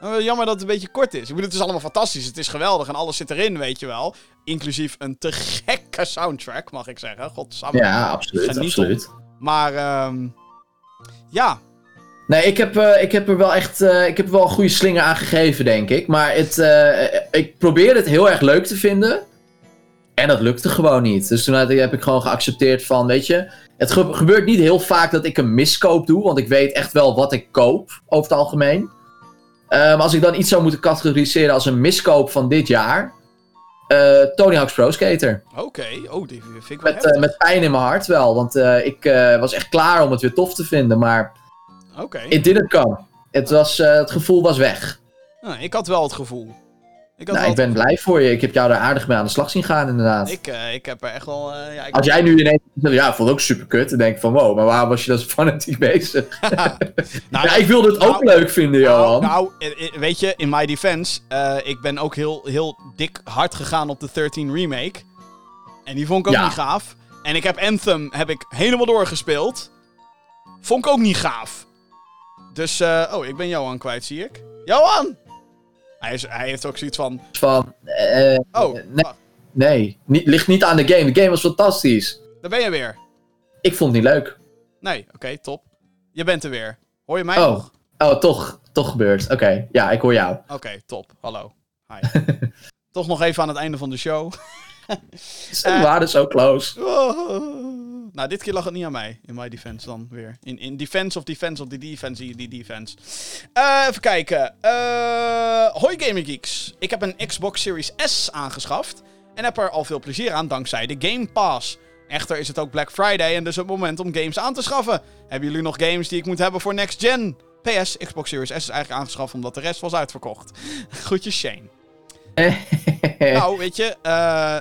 eh, jammer dat het een beetje kort is. Ik bedoel, het is allemaal fantastisch, het is geweldig en alles zit erin, weet je wel. Inclusief een te gekke soundtrack, mag ik zeggen. Godsamme. Ja, absoluut, absoluut. Maar, ehm ja, Nee, ik heb, eh, ik heb er wel echt eh, ik heb er wel een goede slinger aan gegeven, denk ik. Maar het, eh, ik probeerde het heel erg leuk te vinden. En dat lukte gewoon niet. Dus toen heb ik gewoon geaccepteerd van, weet je... Het ge- gebeurt niet heel vaak dat ik een miskoop doe. Want ik weet echt wel wat ik koop, over het algemeen. Als ik dan iets zou moeten categoriseren als een miskoop van dit jaar... eh, Tony Hawk's Pro Skater. oké. Oh, die vind ik wel Met, met pijn in mijn hart wel. Want ik was echt klaar om het weer tof te vinden. Maar Oké. it didn't come. Het, was, eh, het gevoel was weg. Nou, ik had wel het gevoel. Ik, had Nou, ik ben blij voor je. Ik heb jou daar aardig mee aan de slag zien gaan, inderdaad. Ik, eh, ik heb er echt wel. eh, ja, ik... Als jij nu ineens ja, vond ook super kut. Dan denk van, wow, maar waar was je dan zo fanatiek bezig? nou, ja, ik wilde het ook nou, leuk vinden, nou, Johan. nou, weet je, in my defense, ik ben ook heel, heel dik hard gegaan op de 13 remake. En die vond ik ook Ja. niet gaaf. En ik heb Anthem heb ik helemaal doorgespeeld. Vond ik ook niet gaaf. Dus, eh, oh, ik ben Johan kwijt, zie ik. Johan! Hij, is, hij heeft ook zoiets van, Van, eh, oh, nee, wacht, nee, niet, ligt niet aan de game. De game was fantastisch. daar ben je weer. Ik vond het niet leuk. Nee, oké, top. Je bent er weer. Hoor je mij Oh. nog? Oh, toch, toch gebeurd. Oké, ja, ik hoor jou. Oké, top. Hallo. Hi. Toch nog even aan het einde van de show. Ze Eh. waren zo close. Nou, dit keer lag het niet aan mij. In my defense dan weer. In, in defense of defense of die defense, die, die defense. Eh, even kijken. Eh hoi Gaming Geeks. Ik heb een Xbox Series S aangeschaft. En heb er al veel plezier aan dankzij de Game Pass. Echter is het ook Black Friday en dus het moment om games aan te schaffen. Hebben jullie nog games die ik moet hebben voor next gen? PS, Xbox Series S is eigenlijk aangeschaft omdat de rest was uitverkocht. Groetjes Shane. Nou, weet je, eh,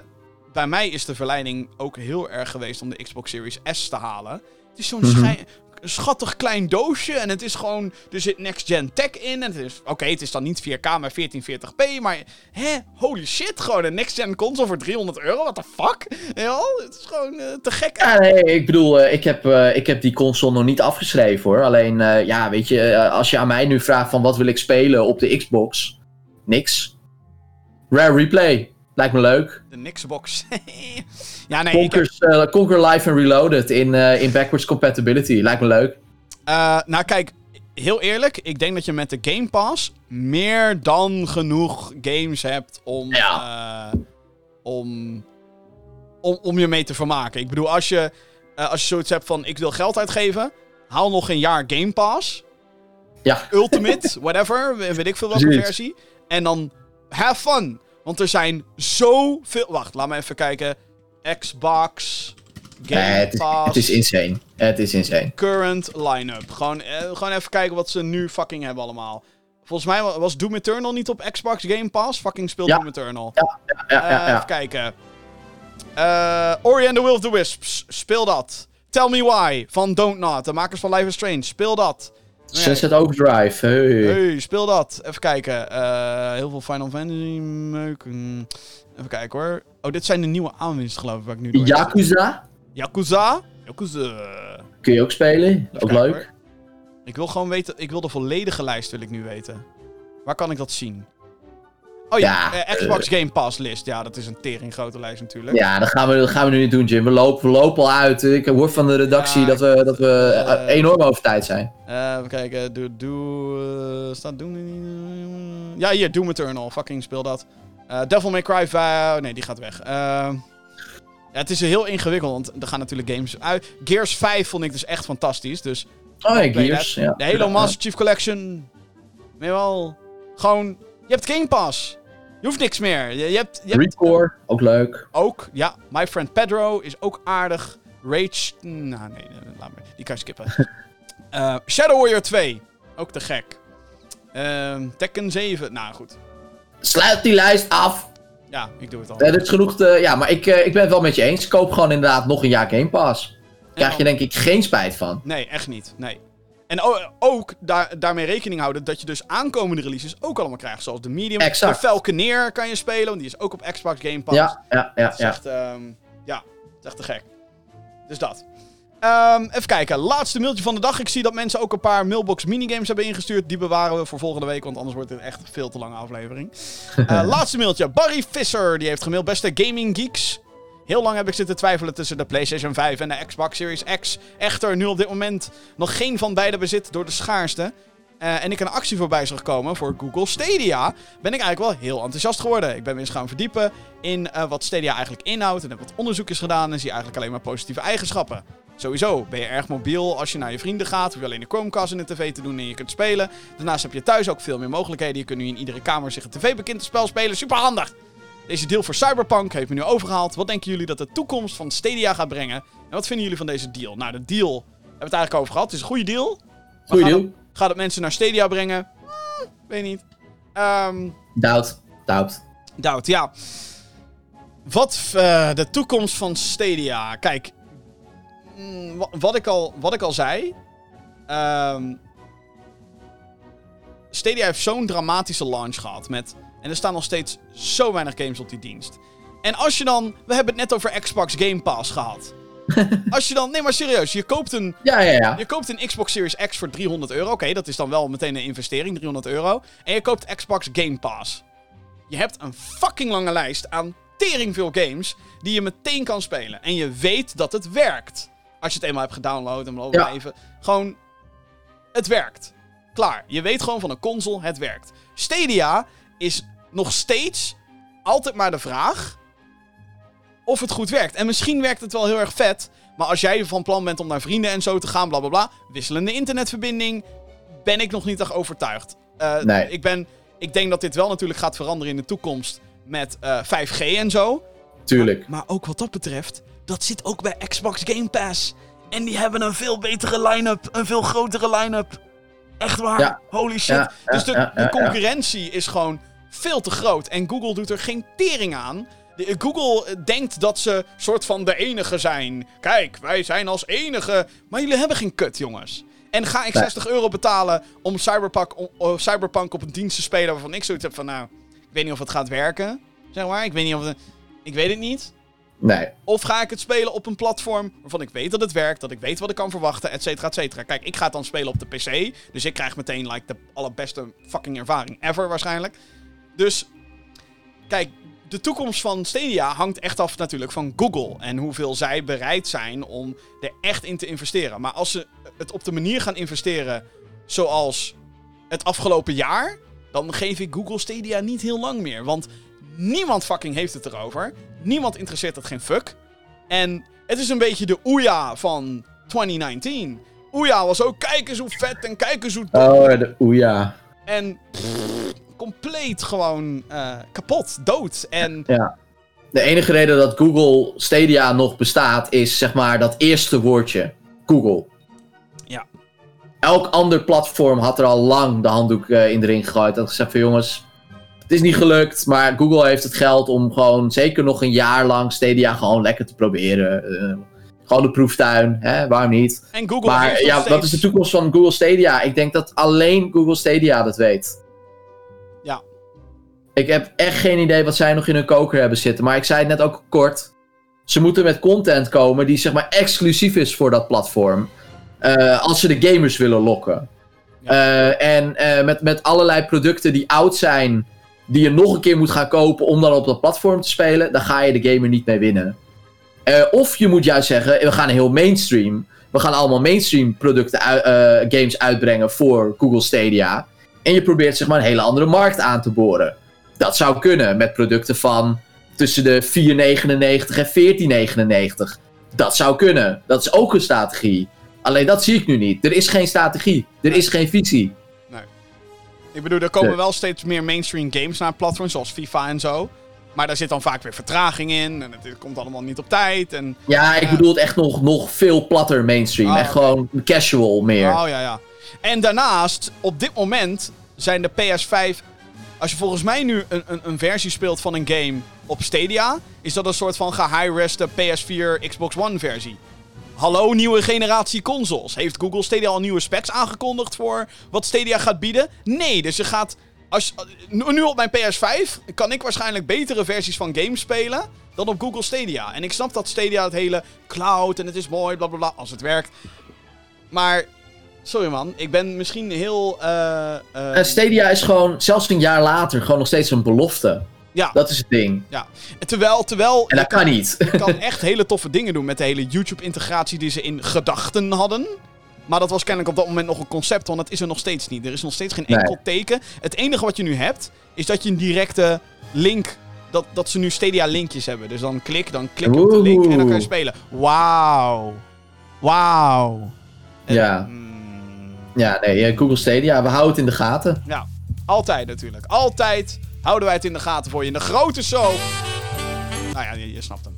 bij mij is de verleiding ook heel erg geweest om de Xbox Series S te halen. Het is zo'n Mhm. schattig klein doosje. En het is gewoon. Er zit next gen tech in. En het is. Oké, het is dan niet 4K, maar 1440p. Maar. Hè? Holy shit. Gewoon een next gen console voor 300 euro. What the fuck? Ja, het is gewoon eh, te gek. Ja, nee, ik bedoel, eh, ik, heb, eh, ik heb die console nog niet afgeschreven hoor. Alleen, ja, weet je, als je aan mij nu vraagt van wat wil ik spelen op de Xbox, niks. Rare Replay, lijkt me leuk. De Nixbox. ja, nee. Ik heb, Conker's, eh, Conquer Live and Reloaded in, eh, in backwards compatibility, lijkt me leuk. eh, nou, kijk. Heel eerlijk, ik denk dat je met de Game Pass meer dan genoeg games hebt om, om, om, om je mee te vermaken. Ik bedoel, als je, als je zoiets hebt van ik wil geld uitgeven, haal nog een jaar Game Pass. Ja, Ultimate, whatever, weet ik veel welke Precies. versie. En dan have fun. Want er zijn zoveel... Wacht, laat me even kijken. Xbox, Game nee, het, is, Pass, het is insane. Het is insane. current line-up. Gewoon, eh, gewoon even kijken wat ze nu fucking hebben allemaal. Volgens mij wa- was Doom Eternal niet op Xbox Game Pass. Fucking speel Ja. Doom Eternal. Ja, ja, ja. Eh, ja. Even kijken. Eh Ori and the Will of the Wisps. Speel dat. Tell Me Why van Don't Not. De makers van Life is Strange. Speel dat. Sunset Overdrive, hey. Hey, speel dat. Even kijken. Eh, heel veel Final Fantasy meuk. Mm, Even kijken hoor. Oh, dit zijn de nieuwe aanwinsten geloof ik waar ik nu Yakuza, Yakuza. Yakuza. kun je ook spelen, Even ook leuk. hoor. Ik wil gewoon weten, ik wil de volledige lijst wil ik nu weten. Waar kan ik dat zien? Oh ja, Ja, eh, Xbox Game Pass list. Ja, dat is een tering grote lijst natuurlijk. Ja, dat gaan, we, dat gaan we nu niet doen, Jim. We lopen, we lopen al uit. Ik hoor van de redactie Ja, dat we, dat we eh, eh, enorm over tijd zijn. Eh, even kijken. Doe, eh, staat Doom... Ja, hier, Doom Eternal. Fucking speel dat. Eh, Devil May Cry 5... Nee, die gaat weg. Eh, ja, het is heel ingewikkeld, want er gaan natuurlijk games uit. Gears 5 vond ik dus echt fantastisch. Dus Oh ja, Gears. Ja. de Halo Ja, Master Chief Collection... Nee, wel... Gewoon... Je hebt Game Pass. Je hoeft niks meer. Je, je hebt... Je hebt Recore, ook leuk. ook, ja. My Friend Pedro is ook aardig. Rage... Nou, nee, laat maar. Die kan je skippen. Eh, Shadow Warrior 2. Ook te gek. Ehm, Tekken 7. Nou, goed. Sluit die lijst af. Ja, ik doe het al. Dit is genoeg te... Ja, maar ik, eh, ik ben het wel met je eens. Koop gewoon inderdaad nog een jaar Game Pass. Krijg je denk ik geen spijt van. Nee, echt niet. Nee. En ook daar, daarmee rekening houden dat je dus aankomende releases ook allemaal krijgt. Zoals de Medium. Exact. De Falconeer kan je spelen, want die is ook op Xbox Game Pass. Ja, ja, ja, Het is ja. echt, ehm, ja, is echt te gek. Dus dat. Ehm, even kijken. Laatste mailtje van de dag. Ik zie dat mensen ook een paar mailbox minigames hebben ingestuurd. Die bewaren we voor volgende week, want anders wordt dit echt een veel te lange aflevering. Eh, laatste mailtje. Barry Visser, die heeft gemaild. Beste gaming geeks. Heel lang heb ik zitten twijfelen tussen de PlayStation 5 en de Xbox Series X. Echter, nu op dit moment nog geen van beide bezit door de schaarste. eh, en ik een actie voorbij zag komen voor Google Stadia, ben ik eigenlijk wel heel enthousiast geworden. Ik ben me eens gaan verdiepen in eh, wat Stadia eigenlijk inhoudt en heb wat onderzoekjes gedaan en zie eigenlijk alleen maar positieve eigenschappen. Sowieso ben je erg mobiel als je naar je vrienden gaat, hoef je alleen de Chromecast in de tv te doen en je kunt spelen. Daarnaast heb je thuis ook veel meer mogelijkheden. Je kunt nu in iedere kamer zich een tv-bekend spel spelen. Super handig! Deze deal voor Cyberpunk heeft me nu overgehaald. Wat denken jullie dat de toekomst van Stadia gaat brengen? En wat vinden jullie van deze deal? Nou, de deal hebben we het eigenlijk over gehad. Het is een goede deal. Gaat deal. het- Gaat het mensen naar Stadia brengen? Hmm, weet niet. Ehm Doubt. Doubt. Doubt, ja. Wat eh, de toekomst van Stadia? Kijk, mm, wa- wat, ik al, wat ik al zei. ehm, Stadia heeft zo'n dramatische launch gehad. Met, en er staan nog steeds zo weinig games op die dienst. En als je dan. We hebben het net over Xbox Game Pass gehad. als je dan. Nee, maar serieus. Je koopt een Ja, ja, ja. je koopt een Xbox Series X voor 300 euro. Oké, dat is dan wel meteen een investering, 300 euro. En je koopt Xbox Game Pass. Je hebt een fucking lange lijst aan tering veel games die je meteen kan spelen. En je weet dat het werkt. Als je het eenmaal hebt gedownload en bla bla Ja. even. Gewoon, het werkt. Klaar. Je weet gewoon van een console, het werkt. Stadia is nog steeds altijd maar de vraag of het goed werkt. En misschien werkt het wel heel erg vet. Maar als jij van plan bent om naar vrienden en zo te gaan, bla bla bla. Wisselende internetverbinding. Ben ik nog niet echt overtuigd. Eh, Nee. ik, ben, ik denk dat dit wel natuurlijk gaat veranderen in de toekomst. Met eh, 5G en zo. Tuurlijk. Maar ook wat dat betreft, dat zit ook bij Xbox Game Pass. En die hebben een veel betere line-up. Een veel grotere line-up. Echt waar. Ja. Holy shit. Ja, ja, dus de, concurrentie is gewoon veel te groot. En Google doet er geen tering aan De- Google eh, denkt dat ze soort van de enige zijn. Kijk, wij zijn als enige. Maar jullie hebben geen kut, jongens. En ga ik Nee. 60 euro betalen om Cyberpunk, om- oh, Cyberpunk op een dienst te spelen waarvan ik zoiets heb van, nou, ik weet niet of het gaat werken. Zeg maar, ik weet niet of het... Ik weet het niet. Nee. Of ga ik het spelen op een platform waarvan ik weet dat het werkt, dat ik weet wat ik kan verwachten, et cetera, et cetera. Kijk, ik ga het dan spelen op de PC, dus ik krijg meteen like, de allerbeste fucking ervaring ever waarschijnlijk. Dus, kijk, de toekomst van Stadia hangt echt af natuurlijk van Google en hoeveel zij bereid zijn om er echt in te investeren. Maar als ze het op de manier gaan investeren zoals het afgelopen jaar, dan geef ik Google Stadia niet heel lang meer. Want niemand fucking heeft het erover. Niemand interesseert het geen fuck. En het is een beetje de Ouya van 2019. Ouya was ook, kijk eens hoe vet en kijk eens hoe. Oh, de Ouya. En pff, compleet gewoon eh, kapot, dood. En Ja. De enige reden dat Google Stadia nog bestaat is zeg maar dat eerste woordje. Google. Ja. Elk ander platform had er al lang de handdoek eh, in de ring gegooid. Dat gezegd van jongens, het is niet gelukt. Maar Google heeft het geld om gewoon zeker nog een jaar lang Stadia gewoon lekker te proberen. Eh, gewoon de proeftuin, hè? waarom niet? En Google Maar ja, steeds... wat is de toekomst van Google Stadia? Ik denk dat alleen Google Stadia dat weet. Ik heb echt geen idee wat zij nog in hun koker hebben zitten. Maar ik zei het net ook kort. Ze moeten met content komen die zeg maar exclusief is voor dat platform. Eh, als ze de gamers willen lokken. Eh, en eh, met, met allerlei producten die oud zijn. Die je nog een keer moet gaan kopen om dan op dat platform te spelen. Dan ga je de gamer niet mee winnen. Of je moet juist zeggen, we gaan heel mainstream. We gaan allemaal mainstream producten, games uitbrengen voor Google Stadia. En je probeert zeg maar een hele andere markt aan te boren. Dat zou kunnen met producten van tussen de 4,99 en 14,99. Dat zou kunnen. Dat is ook een strategie. Alleen dat zie ik nu niet. Er is geen strategie. Er is geen visie. Ik bedoel, er komen Nee. wel steeds meer mainstream games naar het platform, zoals FIFA en zo. Maar daar zit dan vaak weer vertraging in. En het komt allemaal niet op tijd. En... Ja, ik Ja. bedoel het echt nog, nog veel platter mainstream. Ah, echt gewoon casual meer. Oh ja, ja. En daarnaast, op dit moment zijn de PS5. Als je volgens mij nu een, een, een versie speelt van een game op Stadia, is dat een soort van gehigh-reste PS4 Xbox One versie. Hallo, nieuwe generatie consoles. Heeft Google Stadia al nieuwe specs aangekondigd voor wat Stadia gaat bieden? Nee, dus je gaat. Als, nu op mijn PS5 kan ik waarschijnlijk betere versies van games spelen dan op Google Stadia. En ik snap dat Stadia het hele cloud en het is mooi, bla bla bla, als het werkt. Maar, sorry man, ik ben misschien heel. En Stadia is gewoon, zelfs een jaar later, gewoon nog steeds een belofte. ja, Dat is het ding. ja. Terwijl, terwijl En dat kan niet. je kan echt hele toffe dingen doen met de hele YouTube-integratie die ze in gedachten hadden. Maar dat was kennelijk op dat moment nog een concept, want dat is er nog steeds niet. Er is nog steeds geen Nee. enkel teken. Het enige wat je nu hebt, is dat je een directe link. Dat, dat ze nu Stadia linkjes hebben. Dus dan klik, dan klik op de link en dan kan je spelen. Wauw. Wauw. Ja. Ja, nee, eh, Google Stadia, we houden het in de gaten. ja, altijd natuurlijk. Altijd houden wij het in de gaten voor je. In de grote show. Nou ja, je, je snapt hem.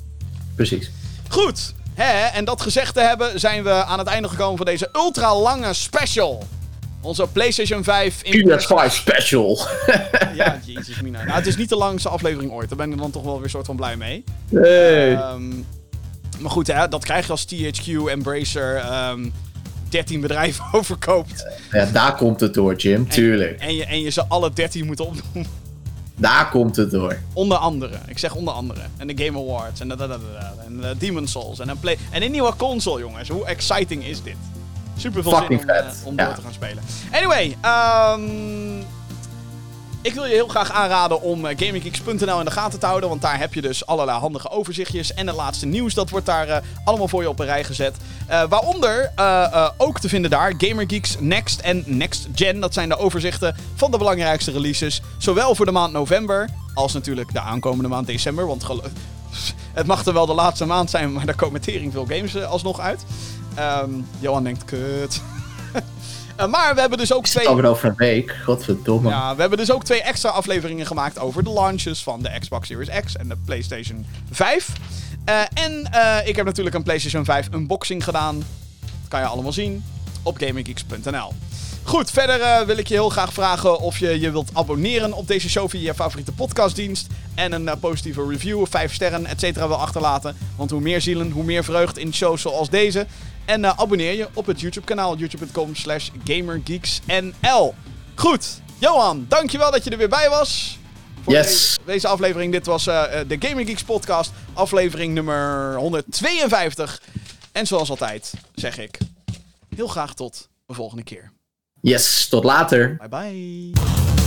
Precies. Goed, hè, en dat gezegd te hebben, zijn we aan het einde gekomen van deze ultra lange special. Onze PlayStation 5 in PS5 special. Ja, jezus mina. Nou, het is niet de langste aflevering ooit. Daar ben ik dan toch wel weer soort van blij mee. Hey. Ehm, maar goed, hè, dat krijg je als THQ Embracer ehm 13 bedrijven overkoopt. Ja, daar komt het door, Jim. Tuurlijk. En je, en je ze alle 13 moet opdoen. Daar komt het door. Onder andere. Ik zeg onder andere. En de Game Awards. En de, de- de- en de Demon Souls. En een, play en een nieuwe console, jongens. Hoe exciting is dit? Super veel Fucking zin om, vet, om ja. door te gaan spelen. Anyway, ehm ik wil je heel graag aanraden om eh, GamingGeeks.nl in de gaten te houden. Want daar heb je dus allerlei handige overzichtjes. En het laatste nieuws, dat wordt daar eh, allemaal voor je op een rij gezet. Eh, waaronder ook te vinden daar GamerGeeks Next en Next Gen. Dat zijn de overzichten van de belangrijkste releases. Zowel voor de maand november als natuurlijk de aankomende maand december. Want het mag er wel de laatste maand zijn, maar daar komen veel games alsnog uit. Ehm, Johan denkt, kut. Eh, maar we hebben dus ook twee... Alweer over een week. Godverdomme. Ja, we hebben dus ook twee extra afleveringen gemaakt over de launches van de Xbox Series X en de PlayStation 5. Eh, en eh, ik heb natuurlijk een PlayStation 5 unboxing gedaan. Dat kan je allemaal zien op gaminggeeks.nl. Goed, verder wil ik je heel graag vragen of je je wilt abonneren op deze show via je favoriete podcastdienst. En een positieve review, 5 sterren, et cetera wil achterlaten. Want hoe meer zielen, hoe meer vreugd in shows zoals deze. En eh, abonneer je op het YouTube kanaal, youtube.com slash gamergeeksnl. Goed, Johan, dankjewel dat je er weer bij was. Voor Yes. deze, deze aflevering. Dit was eh, eh, de Gaming Geeks podcast, aflevering nummer 152. En zoals altijd zeg ik, heel graag tot de volgende keer. Yes, tot later. Bye bye.